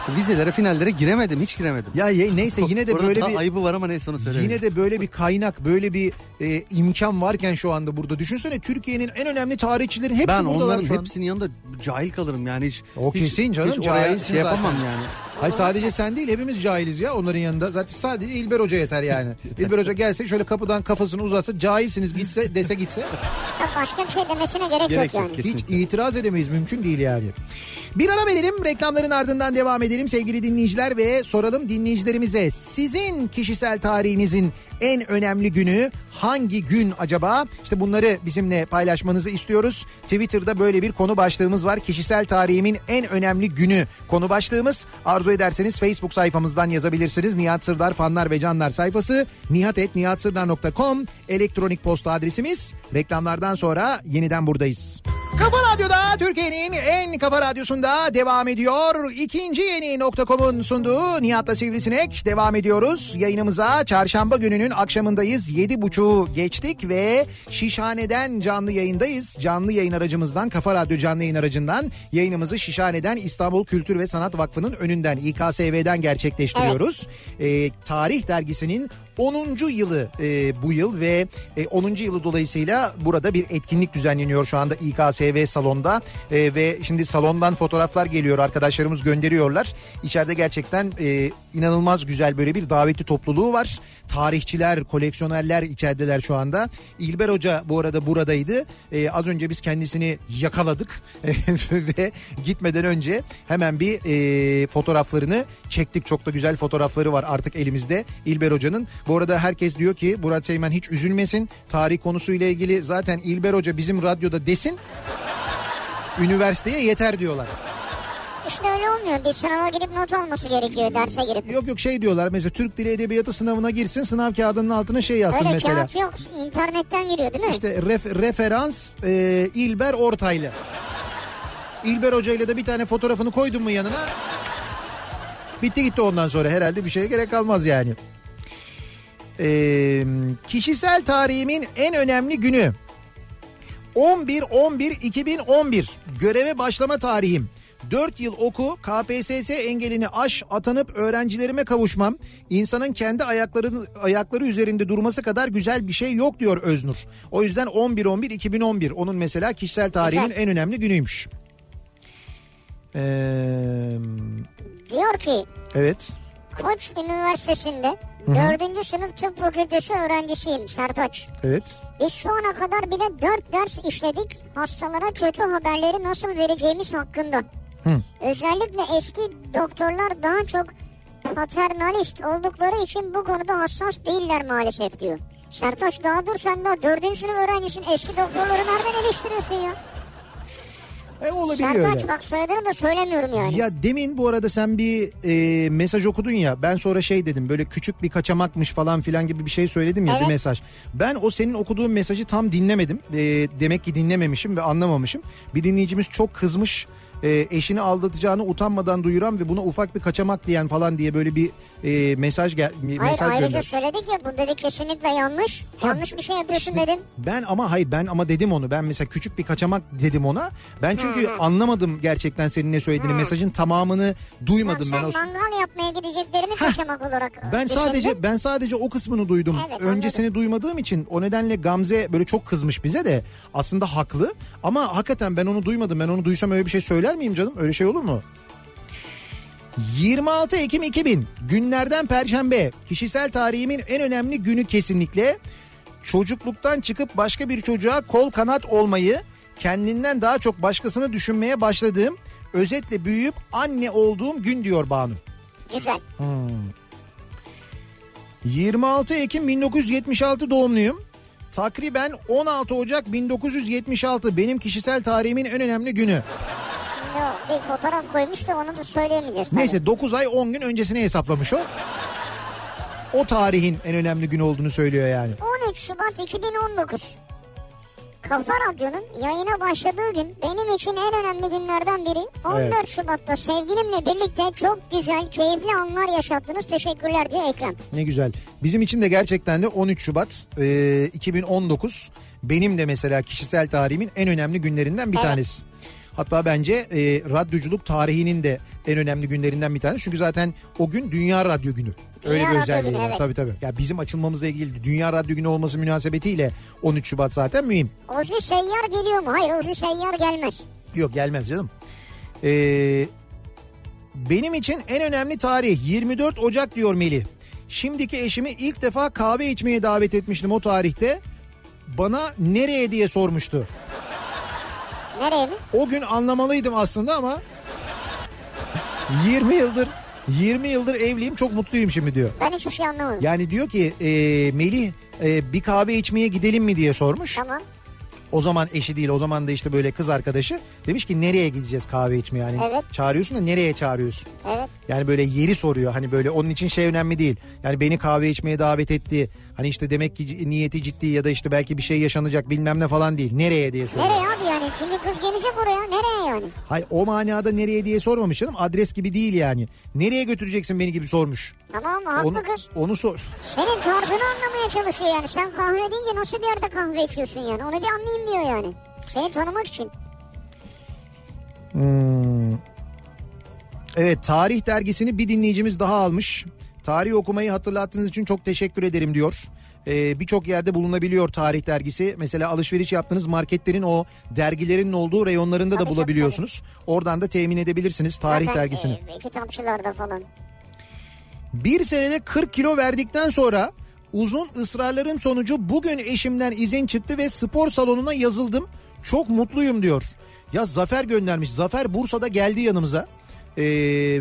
vizelere finallere giremedim hiç giremedim. Ya ye- neyse yine de böyle bir ayıbı var ama neyse onu söyleyeyim. Yine de böyle bir kaynak, böyle bir e, imkan varken şu anda burada. Düşünsene Türkiye'nin en önemli tarihçilerin hepsi ben buradalar onların şu an. hepsinin yanında cahil kalırım yani hiç. O hiç- kesin canım, Hiç oraya cahilsin şey yapamam zaten. yani. Hayır sadece sen değil hepimiz cahiliz ya onların yanında. Zaten sadece İlber Hoca yeter yani. İlber Hoca gelse şöyle kapıdan kafasını uzatsa cahilsiniz gitse dese gitse başka bir şey demesine gerek, Gerek yok yok, yani. kesin. hiç Kesinlikle. itiraz edemeyiz mümkün değil yani. Bir ara verelim reklamların ardından devam edelim sevgili dinleyiciler ve soralım dinleyicilerimize. Sizin kişisel tarihinizin en önemli günü hangi gün acaba? İşte bunları bizimle paylaşmanızı istiyoruz. Twitter'da böyle bir konu başlığımız var. Kişisel tarihimin en önemli günü konu başlığımız. Arzu ederseniz Facebook sayfamızdan yazabilirsiniz. Nihat Sırdar fanlar ve canlar sayfası nihatetnihatsırdar.com elektronik posta adresimiz. Reklamlardan sonra yeniden buradayız. Kafa Radyo'da Türkiye'nin en kafa radyosunda devam ediyor. İkinci yeni nokta.com'un sunduğu Nihat'la Sivrisinek devam ediyoruz. Yayınımıza çarşamba gününün akşamındayız. Yedi buçuğu geçtik ve Şişhane'den canlı yayındayız. Canlı yayın aracımızdan Kafa Radyo canlı yayın aracından yayınımızı Şişhane'den İstanbul Kültür ve Sanat Vakfı'nın önünden İKSV'den gerçekleştiriyoruz. Ee, Tarih dergisinin 10. yılı e, bu yıl ve e, 10. yılı dolayısıyla burada bir etkinlik düzenleniyor şu anda İKSV salonda E, ve şimdi salondan fotoğraflar geliyor arkadaşlarımız gönderiyorlar. İçeride gerçekten e, inanılmaz güzel böyle bir davetli topluluğu var. Tarihçiler, koleksiyonerler içerideler şu anda. İlber Hoca bu arada buradaydı. E, az önce biz kendisini yakaladık ve gitmeden önce hemen bir e, fotoğraflarını çektik. Çok da güzel fotoğrafları var artık elimizde İlber Hoca'nın. Bu arada herkes diyor ki Murat Seymen hiç üzülmesin. Tarih konusuyla ilgili zaten İlber Hoca bizim radyoda desin. Üniversiteye yeter diyorlar. İşte öyle olmuyor. Bir sınava girip not alması gerekiyor derse girip. Yok yok şey diyorlar mesela Türk Dili Edebiyatı sınavına girsin sınav kağıdının altına şey yazsın Öyle mesela. kağıt yok. İnternetten giriyor değil mi? İşte ref- referans e, İlber Ortaylı. İlber Hoca ile de bir tane fotoğrafını koydun mu yanına? Bitti gitti ondan sonra herhalde bir şeye gerek kalmaz yani. Ee, kişisel tarihimin en önemli günü 11-11-2011 göreve başlama tarihim. 4 yıl oku, KPSS engelini aş, atanıp öğrencilerime kavuşmam. İnsanın kendi ayakları, ayakları üzerinde durması kadar güzel bir şey yok diyor Öznur. O yüzden 11-11-2011 onun mesela kişisel tarihin Güzel. en önemli günüymüş. Ee, Diyor ki evet. Koç Üniversitesi'nde 4. sınıf tıp fakültesi öğrencisiyim Sertaç. Evet. Biz şu ana kadar bile 4 ders işledik hastalara kötü haberleri nasıl vereceğimiz hakkında. Özellikle eski doktorlar daha çok paternalist oldukları için bu konuda hassas değiller maalesef diyor. Sertaç daha dur sen daha 4. sınıf öğrencisin eski doktorları nereden eleştiriyorsun ya? E, olabiliyor Sertaç öyle. bak soyadını da söylemiyorum yani. Ya demin bu arada sen bir e, mesaj okudun ya ben sonra şey dedim böyle küçük bir kaçamakmış falan filan gibi bir şey söyledim ya Evet. bir mesaj. Ben o senin okuduğun mesajı tam dinlemedim. E, demek ki dinlememişim ve anlamamışım. Bir dinleyicimiz çok kızmış. E, eşini aldatacağını utanmadan duyuran ve buna ufak bir kaçamak diyen falan diye böyle bir e, mesaj gel Hayır mesaj ayrıca gönder. söyledik ya bu dedi kesinlikle yanlış. Yanlış bir şey yapıyorsun dedim. Ben ama hayır ben ama dedim onu. Ben mesela küçük bir kaçamak dedim ona. Ben çünkü anlamadım gerçekten senin ne söylediğini. Mesajın tamamını duymadım Sen ben. O... mangal yapmaya gideceklerini kaçamak olarak Ben düşündün. sadece ben sadece o kısmını duydum. Evet, Öncesini duymadığım için o nedenle Gamze böyle çok kızmış bize de. Aslında haklı ama hakikaten ben onu duymadım. Ben onu duysam öyle bir şey söyler miyim canım? Öyle şey olur mu? 26 Ekim 2000 günlerden perşembe kişisel tarihimin en önemli günü kesinlikle çocukluktan çıkıp başka bir çocuğa kol kanat olmayı kendinden daha çok başkasını düşünmeye başladığım özetle büyüyüp anne olduğum gün diyor Banu. Güzel. 26 Ekim 1976 doğumluyum. Takriben 16 Ocak 1976 benim kişisel tarihimin en önemli günü. Bir fotoğraf koymuş da onu da söyleyemeyeceğiz. tabii. Neyse 9 ay 10 gün öncesine hesaplamış o. O tarihin en önemli günü olduğunu söylüyor yani. 13 Şubat 2019. Kafa Radyo'nun yayına başladığı gün benim için en önemli günlerden biri. 14 Evet. Şubat'ta sevgilimle birlikte çok güzel, keyifli anlar yaşattınız. Teşekkürler diyor Ekrem. Ne güzel. Bizim için de gerçekten de 13 Şubat e, 2019 benim de mesela kişisel tarihimin en önemli günlerinden bir Evet. tanesi. Hatta bence e, radyoculuk tarihinin de en önemli günlerinden bir tanesi. Çünkü zaten o gün Dünya Radyo Günü. Öyle Dünya bir özelliği var. evet. Tabii tabii. Ya bizim açılmamızla ilgili Dünya Radyo Günü olması münasebetiyle 13 Şubat zaten mühim. Ozi Seyyar geliyor mu? Hayır Ozi Seyyar gelmez. Yok gelmez canım. Ee, benim için en önemli tarih 24 Ocak diyor Melih. Şimdiki eşimi ilk defa kahve içmeye davet etmiştim o tarihte. Bana nereye diye sormuştu. Nereye mi? O gün anlamalıydım aslında ama 20 yıldır 20 yıldır evliyim çok mutluyum şimdi diyor. Ben hiçbir şey anlamadım. Yani diyor ki e, Melih e, bir kahve içmeye gidelim mi diye sormuş. Tamam. O zaman eşi değil o zaman da işte böyle kız arkadaşı demiş ki nereye gideceğiz kahve içmeye yani Evet. çağırıyorsun da nereye çağırıyorsun? Evet. Yani böyle yeri soruyor hani böyle onun için şey önemli değil. Yani beni kahve içmeye davet etti Hani işte demek ki niyeti ciddi ya da işte belki bir şey yaşanacak bilmem ne falan değil. Nereye diye soruyor. Nereye abi yani? Çünkü kız gelecek oraya. Nereye yani? Hay o manada nereye diye sormamış canım. Adres gibi değil yani. Nereye götüreceksin beni gibi sormuş. Tamam haklı Onu, kız. onu sor. Senin tarzını anlamaya çalışıyor yani. Sen kahve deyince nasıl bir yerde kahve içiyorsun yani. Onu bir anlayayım diyor yani. Seni tanımak için. Hmm. Evet tarih dergisini bir dinleyicimiz daha almış. Tarih okumayı hatırlattığınız için çok teşekkür ederim diyor. Ee, Birçok yerde bulunabiliyor tarih dergisi. Mesela alışveriş yaptığınız marketlerin o dergilerin olduğu reyonlarında Tabii, da tabii, bulabiliyorsunuz. Oradan da temin edebilirsiniz tarih Zaten, dergisini. e, kitapçılarda falan. Bir senede 40 kilo verdikten sonra uzun ısrarların sonucu bugün eşimden izin çıktı ve spor salonuna yazıldım. Çok mutluyum diyor. Ya Zafer göndermiş. Zafer Bursa'da geldi yanımıza. Ee,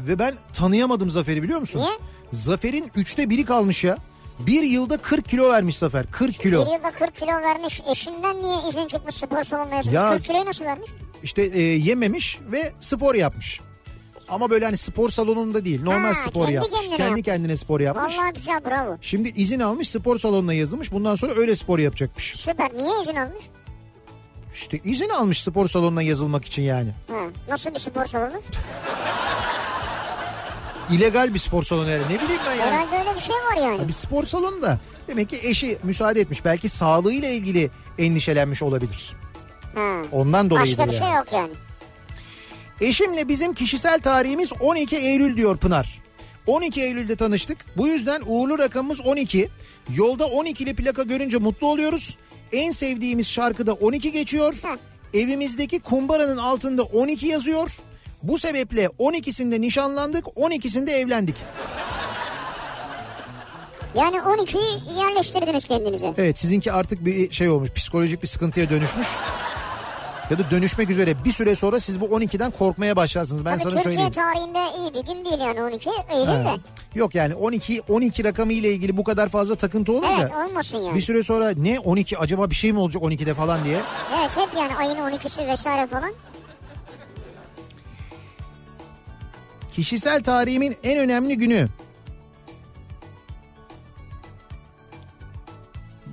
ve ben tanıyamadım Zafer'i biliyor musun? Niye? Zafer'in üçte biri kalmış ya. Bir yılda 40 kilo vermiş Zafer. 40 kilo. Bir yılda 40 kilo vermiş. Eşinden niye izin çıkmış spor salonuna yazmış? Ya- 40 kiloyu nasıl vermiş? İşte e, yememiş ve spor yapmış. Ama böyle hani spor salonunda değil. Normal Ha, spor kendi yapmış. kendine kendi yapmış. kendine spor yapmış. Vallahi güzel bravo. Şimdi izin almış spor salonuna yazılmış. Bundan sonra öyle spor yapacakmış. Süper. Niye izin almış? İşte izin almış spor salonuna yazılmak için yani. Ha, nasıl bir spor salonu? İlegal bir spor salonu yani. Ne bileyim ben yani. Herhalde öyle bir şey var yani. Bir spor salonu da demek ki eşi müsaade etmiş. Belki sağlığıyla ilgili endişelenmiş olabilir. Ha. Ondan dolayıdır Başka bir yani. şey yok yani. Eşimle bizim kişisel tarihimiz 12 Eylül diyor Pınar. 12 Eylül'de tanıştık. Bu yüzden uğurlu rakamımız 12. Yolda 12'li plaka görünce mutlu oluyoruz. En sevdiğimiz şarkıda 12 geçiyor. Evimizdeki kumbaranın altında 12 yazıyor. Bu sebeple 12'sinde nişanlandık, 12'sinde evlendik. Yani 12'yi yerleştirdiniz kendinize. Evet sizinki artık bir şey olmuş, psikolojik bir sıkıntıya dönüşmüş. Ya da dönüşmek üzere bir süre sonra siz bu 12'den korkmaya başlarsınız. Ben Tabii sana Türkiye söyleyeyim. tarihinde iyi bir gün değil yani 12 Eylül Ha. de. Yok yani 12 12 rakamı ile ilgili bu kadar fazla takıntı olunca Evet olmasın yani. bir süre sonra ne 12 acaba bir şey mi olacak 12'de falan diye. Evet hep yani ayın 12'si vesaire falan. Kişisel tarihimin en önemli günü.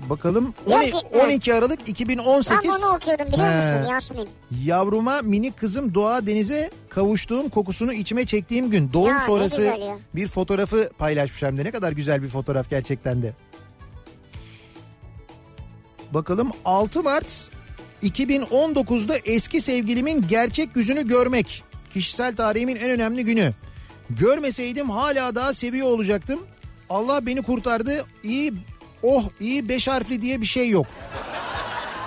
Bakalım Diyor 12, ki- 12 Aralık 2018. Tam onu okuyordum biliyor He. musun Yasmin? Yavruma minik kızım Doğa Deniz'e kavuştuğum kokusunu içime çektiğim gün. Doğum Ya, sonrası bir fotoğrafı paylaşmış hem de ne kadar güzel bir fotoğraf gerçekten de. Bakalım 6 Mart 2019'da eski sevgilimin gerçek yüzünü görmek. Kişisel tarihimin en önemli günü. Görmeseydim hala daha seviyor olacaktım. Allah beni kurtardı. İyi oh iyi beş harfli diye bir şey yok.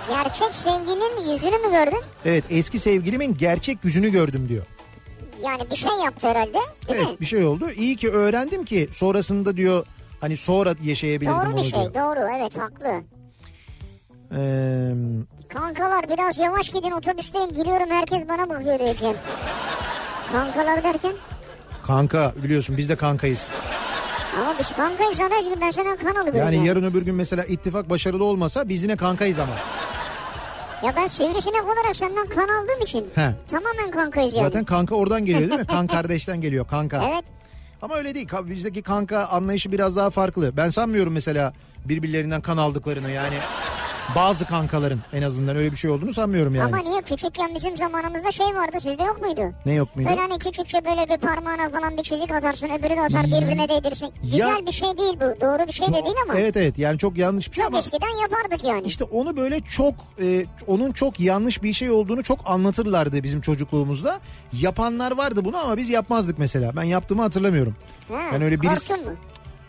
Gerçek sevginin yüzünü mü gördün? Evet eski sevgilimin gerçek yüzünü gördüm diyor. Yani bir şey yaptı herhalde değil Evet mi? bir şey oldu. İyi ki öğrendim ki sonrasında diyor hani sonra yaşayabilirdim Doğru bir şey diyor. doğru evet haklı. Ee, Kankalar biraz yavaş gidin otobüsteyim gülüyorum herkes bana bakıyor diyeceğim. Kankalar derken? kanka biliyorsun biz de kankayız. Ama biz kankayız sana çünkü ben senden kan alıyorum. Yani ya. yarın öbür gün mesela ittifak başarılı olmasa biz yine kankayız ama. Ya ben sivrisinek olarak senden kan aldığım için He. tamamen kankayız yani. Zaten kanka oradan geliyor değil mi? Kan kardeşten geliyor kanka. Evet Ama öyle değil. Bizdeki kanka anlayışı biraz daha farklı. Ben sanmıyorum mesela birbirlerinden kan aldıklarını yani. Bazı kankaların en azından öyle bir şey olduğunu sanmıyorum yani. ama niye küçükken bizim zamanımızda şey vardı sizde yok muydu? Ne yok muydu? Böyle hani küçükçe böyle bir parmağına falan bir çizik atarsın öbürü de atar birbirine değdirsin. Güzel bir şey değil bu doğru bir şey de değil ama. Evet evet yani çok yanlış bir şey Çok ama. eskiden yapardık yani. İşte onu böyle çok e, onun çok yanlış bir şey olduğunu çok anlatırlardı bizim çocukluğumuzda. Yapanlar vardı bunu ama biz yapmazdık mesela. Ben yaptığımı hatırlamıyorum. Ha, ben öyle birisi- Korktun mu?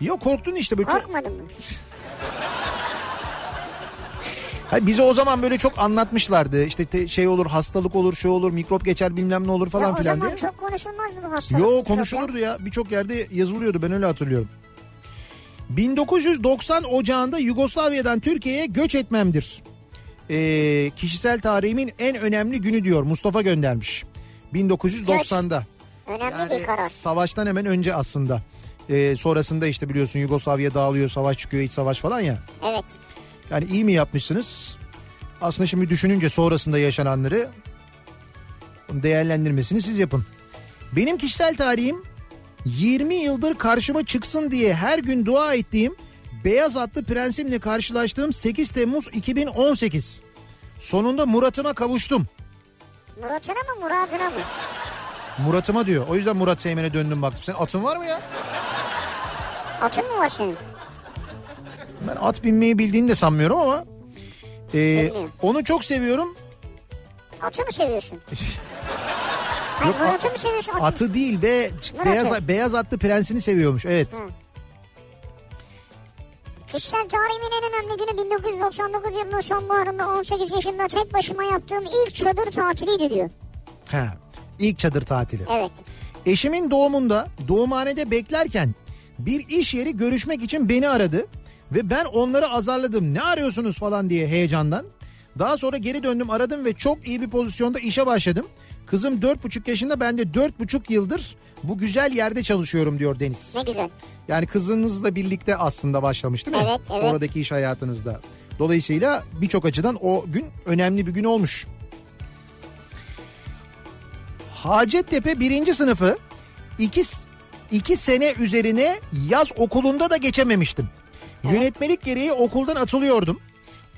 Yok korktun işte böyle çok. Korkmadın mı? Hayır, bize o zaman böyle çok anlatmışlardı. İşte te- şey olur hastalık olur şey olur mikrop geçer bilmem ne olur Ya falan o filan zaman diye. çok konuşulmazdı bu hastalık. Yo mikrop ya. konuşulurdu ya. Birçok yerde yazılıyordu ben öyle hatırlıyorum. 1990 Ocağı'nda Yugoslavya'dan Türkiye'ye göç etmemdir. Ee, kişisel tarihimin en önemli günü diyor Mustafa göndermiş. 1990'da. Önemli bir karar. Savaştan hemen önce aslında. Ee, sonrasında işte biliyorsun Yugoslavya dağılıyor, savaş çıkıyor, iç savaş falan ya. Evet. Yani iyi mi yapmışsınız? Aslında şimdi düşününce sonrasında yaşananları değerlendirmesini siz yapın. Benim kişisel tarihim 20 yıldır karşıma çıksın diye her gün dua ettiğim Beyaz atlı prensimle karşılaştığım 8 Temmuz 2018. Sonunda Murat'ıma kavuştum. Murat'ına mı Murad'ına mı? Murat'ıma diyor. O yüzden Murat Seymen'e döndüm baktım. Sen atın var mı ya? Atın mı var senin? Ben at binmeyi bildiğini de sanmıyorum ama. e, onu çok seviyorum. Atı mı seviyorsun? Hayır Murat'ı mı seviyorsun? Atı. Atı değil be. Murat'ı. Beyaz, beyaz atlı prensini seviyormuş. Evet. Hı. Kişisel tarihimin en önemli günü 1999 yılının sonbaharında 18 yaşında tek başıma yaptığım ilk çadır tatiliydi diyor. Ha. İlk çadır tatili. Evet. Eşimin doğumunda doğumhanede beklerken bir iş yeri görüşmek için beni aradı ve ben onları azarladım. Ne arıyorsunuz falan diye heyecandan. Daha sonra geri döndüm aradım ve çok iyi bir pozisyonda işe başladım. Kızım 4,5 yaşında ben de 4,5 yıldır bu güzel yerde çalışıyorum diyor Deniz. Ne güzel. Yani kızınızla birlikte aslında başlamış değil mi? Evet, evet. Oradaki iş hayatınızda. Dolayısıyla birçok açıdan o gün önemli bir gün olmuş. Hacettepe birinci sınıfı iki, iki sene üzerine yaz okulunda da geçememiştim. Yönetmelik gereği okuldan atılıyordum.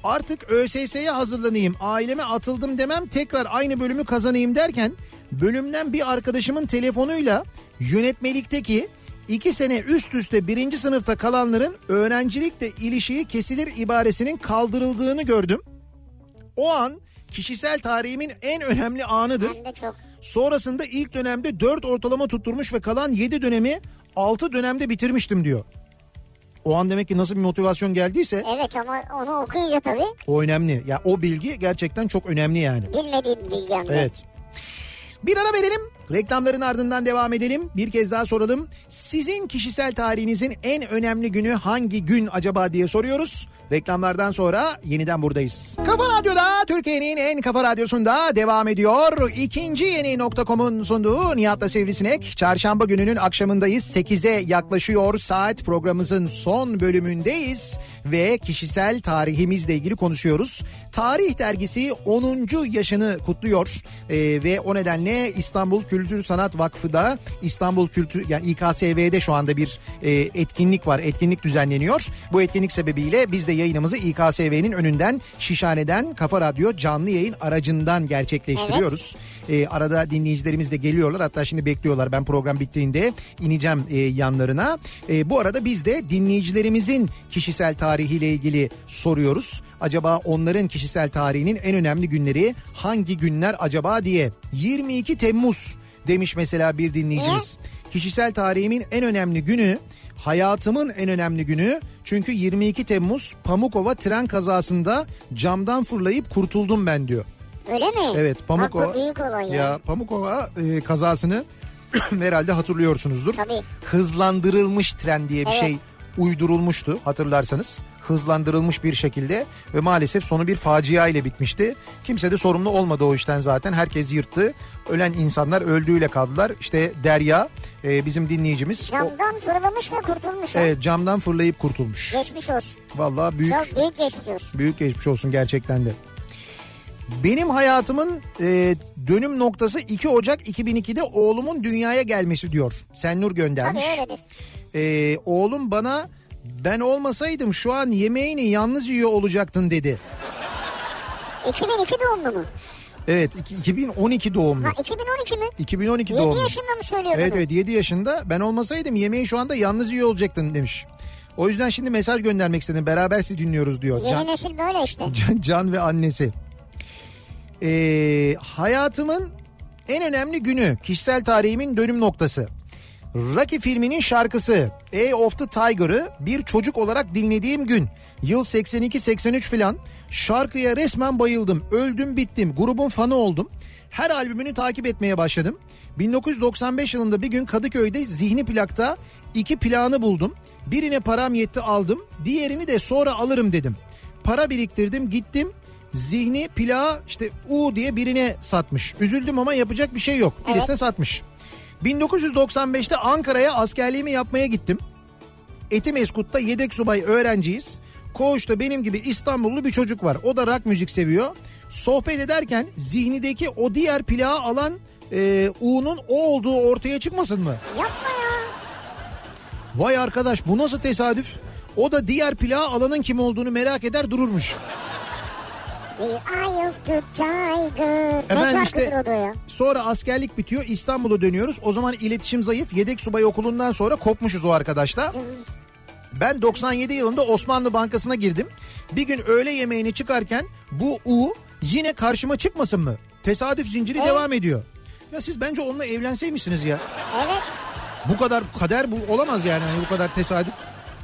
Artık ÖSS'ye hazırlanayım, aileme atıldım demem tekrar aynı bölümü kazanayım derken bölümden bir arkadaşımın telefonuyla yönetmelikteki iki sene üst üste birinci sınıfta kalanların öğrencilikle ilişiği kesilir ibaresinin kaldırıldığını gördüm. O an kişisel tarihimin en önemli anıdır. Hem de çok. Sonrasında ilk dönemde 4 ortalama tutturmuş ve kalan 7 dönemi 6 dönemde bitirmiştim diyor. O an demek ki nasıl bir motivasyon geldiyse Evet ama onu okuyunca tabii o önemli. Ya o bilgi gerçekten çok önemli yani. bilmediğim bir bilgi hem de. Evet. Bir ara verelim. Reklamların ardından devam edelim. Bir kez daha soralım. Sizin kişisel tarihinizin en önemli günü hangi gün acaba diye soruyoruz. Reklamlardan sonra yeniden buradayız. Kafa Radyo'da Türkiye'nin en kafa radyosunda devam ediyor. İkinci yeni nokta.com'un sunduğu Nihat'la Sivrisinek. Çarşamba gününün akşamındayız. 8'e yaklaşıyor saat programımızın son bölümündeyiz. Ve kişisel tarihimizle ilgili konuşuyoruz. Tarih dergisi 10. yaşını kutluyor. Ee, ve o nedenle İstanbul Kültür Sanat Vakfı'da İstanbul Kültür yani İKSV'de şu anda bir e, etkinlik var. Etkinlik düzenleniyor. Bu etkinlik sebebiyle biz de yayınımızı İKSV'nin önünden Şişhane'den Kafa Radyo canlı yayın aracından gerçekleştiriyoruz. Ee, arada dinleyicilerimiz de geliyorlar. Hatta şimdi bekliyorlar. Ben program bittiğinde ineceğim e, yanlarına. E, bu arada biz de dinleyicilerimizin kişisel tarihiyle ilgili soruyoruz. Acaba onların kişisel tarihinin en önemli günleri hangi günler acaba diye. 22 Temmuz demiş mesela bir dinleyicimiz. Kişisel tarihimin en önemli günü hayatımın en önemli günü çünkü 22 Temmuz Pamukova tren kazasında camdan fırlayıp kurtuldum ben diyor. Öyle mi? Evet Bak Pamukova. bu büyük olay ya. Ya Pamukova e, kazasını herhalde hatırlıyorsunuzdur. Tabii. Hızlandırılmış tren diye bir Evet. şey uydurulmuştu hatırlarsanız. Hızlandırılmış bir şekilde ve maalesef sonu bir facia ile bitmişti. Kimse de sorumlu olmadı o işten zaten. Herkes yırttı. Ölen insanlar öldüğüyle kaldılar. İşte Derya e, bizim dinleyicimiz. o- Camdan fırlamış ve kurtulmuş. evet, camdan fırlayıp kurtulmuş. Geçmiş olsun. Vallahi büyük Çok büyük geçmiş olsun. Büyük geçmiş olsun gerçekten de. Benim hayatımın e, dönüm noktası 2 Ocak 2002'de oğlumun dünyaya gelmesi diyor. Senur göndermiş. Tabii öyledir. E, oğlum bana ben olmasaydım şu an yemeğini yalnız yiyor olacaktın dedi. 2002 doğumlu mu? Evet iki- 2012 doğumlu. Ha 2012 mi? 2012 7 doğumlu. yaşında mı söylüyor Evet bunu? evet 7 yaşında ben olmasaydım yemeği şu anda yalnız yiyor olacaktın demiş. O yüzden şimdi mesaj göndermek istedim. Beraber sizi dinliyoruz diyor. Yeni Can- nesil böyle işte. Can, Can ve annesi. Ee, hayatımın en önemli günü, kişisel tarihimin dönüm noktası. Rocky filminin şarkısı A of the Tiger'ı bir çocuk olarak dinlediğim gün. Yıl 82-83 filan. Şarkıya resmen bayıldım. Öldüm bittim. Grubun fanı oldum. Her albümünü takip etmeye başladım. 1995 yılında bir gün Kadıköy'de zihni plakta iki plağını buldum. Birine param yetti aldım. Diğerini de sonra alırım dedim. Para biriktirdim gittim. Zihni plağı işte U diye birine satmış. Üzüldüm ama yapacak bir şey yok. Birisine satmış. 1995'te Ankara'ya askerliğimi yapmaya gittim. Etimeskut'ta yedek subay öğrenciyiz. Koğuşta benim gibi İstanbullu bir çocuk var. O da rock müzik seviyor. Sohbet ederken zihnideki o diğer plağı alan e, U'nun o olduğu ortaya çıkmasın mı? Yapma ya. Vay arkadaş bu nasıl tesadüf? O da diğer plağı alanın kim olduğunu merak eder dururmuş. The Eye of the Tiger. Efendim ne işte- o da ya? Sonra askerlik bitiyor İstanbul'a dönüyoruz. O zaman iletişim zayıf. Yedek subay okulundan sonra kopmuşuz o arkadaşla. Ben 97 yılında Osmanlı Bankası'na girdim. Bir gün öğle yemeğini çıkarken bu U yine karşıma çıkmasın mı? Tesadüf zinciri devam ediyor. Ya siz bence onunla evlenseymişsiniz ya. Evet. Bu kadar kader bu olamaz yani hani bu kadar tesadüf.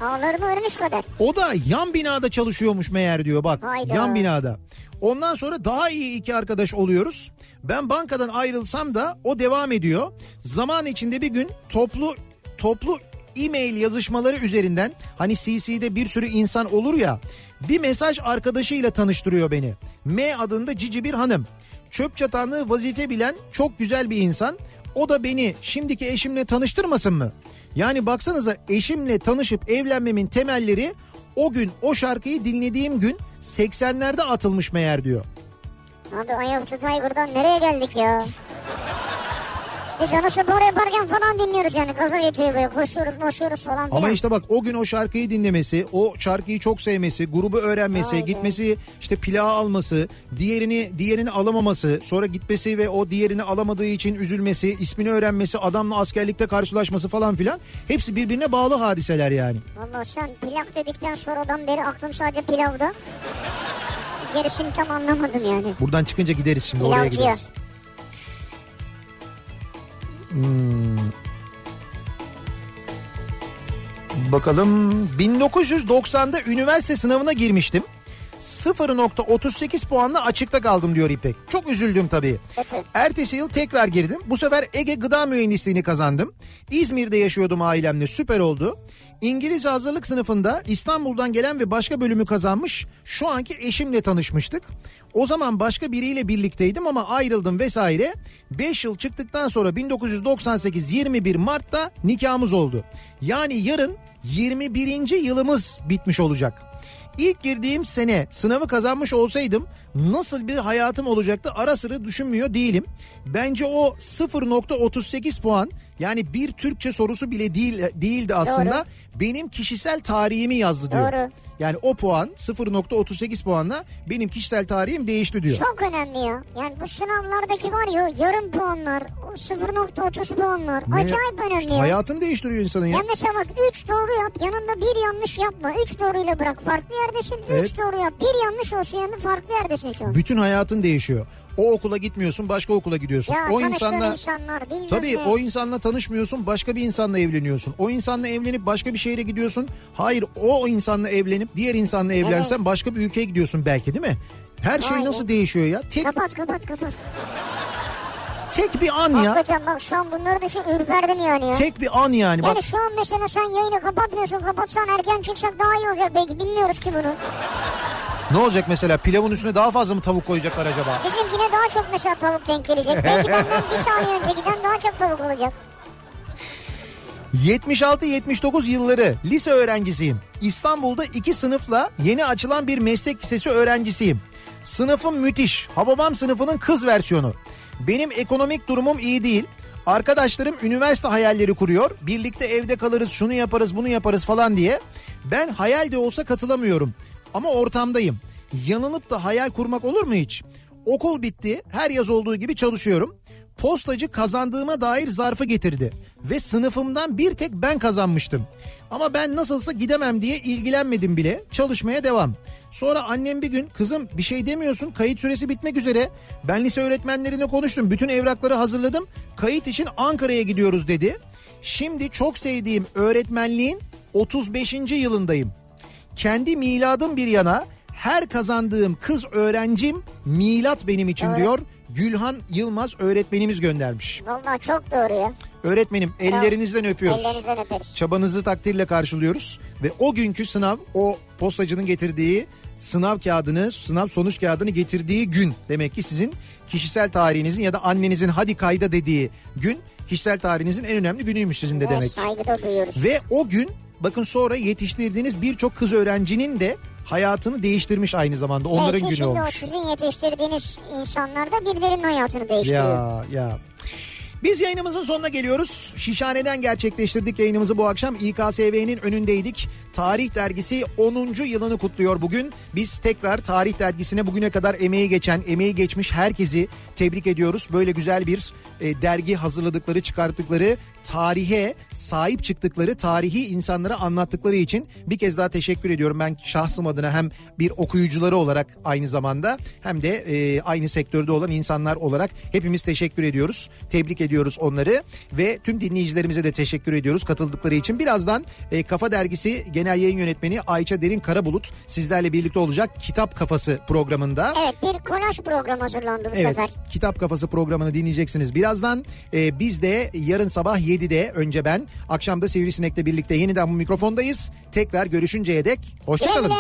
Ağlarını öğrenmiş kadar. O da yan binada çalışıyormuş meğer diyor bak. Hayda. Yan binada. Ondan sonra daha iyi iki arkadaş oluyoruz. Ben bankadan ayrılsam da o devam ediyor. Zaman içinde bir gün toplu toplu e-mail yazışmaları üzerinden hani CC'de bir sürü insan olur ya bir mesaj arkadaşıyla tanıştırıyor beni. M adında cici bir hanım. Çöp çatanlığı vazife bilen çok güzel bir insan. O da beni şimdiki eşimle tanıştırmasın mı? Yani baksanıza eşimle tanışıp evlenmemin temelleri o gün o şarkıyı dinlediğim gün 80'lerde atılmış meğer diyor. Abi the Tiger'dan nereye geldik ya? Biz onu spor yaparken falan dinliyoruz yani. Gaza getiriyor böyle koşuyoruz koşuyoruz falan filan. Ama işte bak o gün o şarkıyı dinlemesi, o şarkıyı çok sevmesi, grubu öğrenmesi, be. gitmesi işte plağı alması, diğerini diğerini alamaması, sonra gitmesi ve o diğerini alamadığı için üzülmesi, ismini öğrenmesi, adamla askerlikte karşılaşması falan filan hepsi birbirine bağlı hadiseler yani. Valla sen plak dedikten sonradan beri aklım sadece pilavda. Gerisini tam anlamadım yani. Buradan çıkınca gideriz şimdi oraya Pilavcıya. gideriz. Hmm. Bakalım 1990'da üniversite sınavına girmiştim. 0.38 puanla açıkta kaldım diyor İpek. Çok üzüldüm tabii. Kötü. Ertesi yıl tekrar girdim. Bu sefer Ege Gıda Mühendisliğini kazandım. İzmir'de yaşıyordum ailemle süper oldu. İngilizce hazırlık sınıfında İstanbul'dan gelen ve başka bölümü kazanmış şu anki eşimle tanışmıştık. O zaman başka biriyle birlikteydim ama ayrıldım vesaire. 5 yıl çıktıktan sonra 1998 21 Mart'ta nikahımız oldu. Yani yarın 21. yılımız bitmiş olacak. İlk girdiğim sene sınavı kazanmış olsaydım nasıl bir hayatım olacaktı ara sıra düşünmüyor değilim. Bence o 0.38 puan yani bir Türkçe sorusu bile değil değildi aslında. Doğru. Benim kişisel tarihimi yazdı diyor. Doğru. Yani o puan 0.38 puanla benim kişisel tarihim değişti diyor. Çok önemli ya. Yani bu sınavlardaki var ya yarım puanlar, o 0.30 puanlar. Ne- Acayip önemli ya. Hayatını değiştiriyor insanın ya. Ya mesela bak 3 doğru yap yanında bir yanlış yapma. 3 doğruyla bırak farklı yerdesin. 3 Evet. doğru yap bir yanlış olsun yanında farklı yerdesin şu an. Bütün hayatın değişiyor. O okula gitmiyorsun başka okula gidiyorsun. Ya o insanla insanlar Tabii ne. o insanla tanışmıyorsun başka bir insanla evleniyorsun. O insanla evlenip başka bir şehre gidiyorsun. Hayır o insanla evlenip diğer insanla evlensen başka bir ülkeye gidiyorsun belki değil mi? Her şey Aynen. nasıl değişiyor ya? Tek Kapat kapat kapat. tek bir an ya. Hakikaten bak şu an bunları düşün ürperdim yani ya. Tek bir an yani. Bak Yani şu an mesela sen yayını kapatmıyorsun kapatsan erken çıksak daha iyi olacak belki bilmiyoruz ki bunu. Ne olacak mesela pilavın üstüne daha fazla mı tavuk koyacaklar acaba? Bizimkine daha çok mesela tavuk denk gelecek. Belki benden bir saniye önce giden daha çok tavuk olacak. 76-79 yılları lise öğrencisiyim. İstanbul'da iki sınıfla yeni açılan bir meslek lisesi öğrencisiyim. Sınıfım müthiş. Hababam sınıfının kız versiyonu. Benim ekonomik durumum iyi değil. Arkadaşlarım üniversite hayalleri kuruyor. Birlikte evde kalırız, şunu yaparız, bunu yaparız falan diye. Ben hayal de olsa katılamıyorum. Ama ortamdayım. Yanılıp da hayal kurmak olur mu hiç? Okul bitti. Her yaz olduğu gibi çalışıyorum. Postacı kazandığıma dair zarfı getirdi ve sınıfımdan bir tek ben kazanmıştım. Ama ben nasılsa gidemem diye ilgilenmedim bile. Çalışmaya devam. Sonra annem bir gün kızım bir şey demiyorsun kayıt süresi bitmek üzere. Ben lise öğretmenlerine konuştum. Bütün evrakları hazırladım. Kayıt için Ankara'ya gidiyoruz dedi. Şimdi çok sevdiğim öğretmenliğin 35. yılındayım. Kendi miladım bir yana her kazandığım kız öğrencim milat benim için Evet. diyor. Gülhan Yılmaz öğretmenimiz göndermiş. Vallahi çok doğru ya. Öğretmenim ellerinizden öpüyoruz. Ellerinizden öperiz. Çabanızı takdirle karşılıyoruz ve o günkü sınav o postacının getirdiği sınav kağıdını, sınav sonuç kağıdını getirdiği gün demek ki sizin kişisel tarihinizin ya da annenizin hadi kayda dediği gün kişisel tarihinizin en önemli günüymüş sizin de Ve demek. saygı da duyuyoruz. Ve o gün bakın sonra yetiştirdiğiniz birçok kız öğrencinin de hayatını değiştirmiş aynı zamanda. Onların Belki günü olmuş. sizin yetiştirdiğiniz insanlar da birilerinin hayatını değiştiriyor. Ya ya. Biz yayınımızın sonuna geliyoruz. Şişhane'den gerçekleştirdik yayınımızı bu akşam. İKSV'nin önündeydik. Tarih Dergisi 10. yılını kutluyor bugün. Biz tekrar Tarih Dergisi'ne bugüne kadar emeği geçen, emeği geçmiş herkesi tebrik ediyoruz. Böyle güzel bir e, dergi hazırladıkları, çıkarttıkları tarihe sahip çıktıkları tarihi insanlara anlattıkları için bir kez daha teşekkür ediyorum. Ben şahsım adına hem bir okuyucuları olarak aynı zamanda hem de e, aynı sektörde olan insanlar olarak hepimiz teşekkür ediyoruz. Tebrik ediyoruz onları ve tüm dinleyicilerimize de teşekkür ediyoruz katıldıkları için. Birazdan e, Kafa Dergisi Genel Yayın Yönetmeni Ayça Derin Karabulut sizlerle birlikte olacak Kitap Kafası programında. Evet bir kolaj program hazırlandı bu Evet, sefer. Kitap Kafası programını dinleyeceksiniz birazdan. Ee, biz de yarın sabah 7'de önce ben, akşam da Sivrisinek'le birlikte yeniden bu mikrofondayız. Tekrar görüşünceye dek hoşçakalın.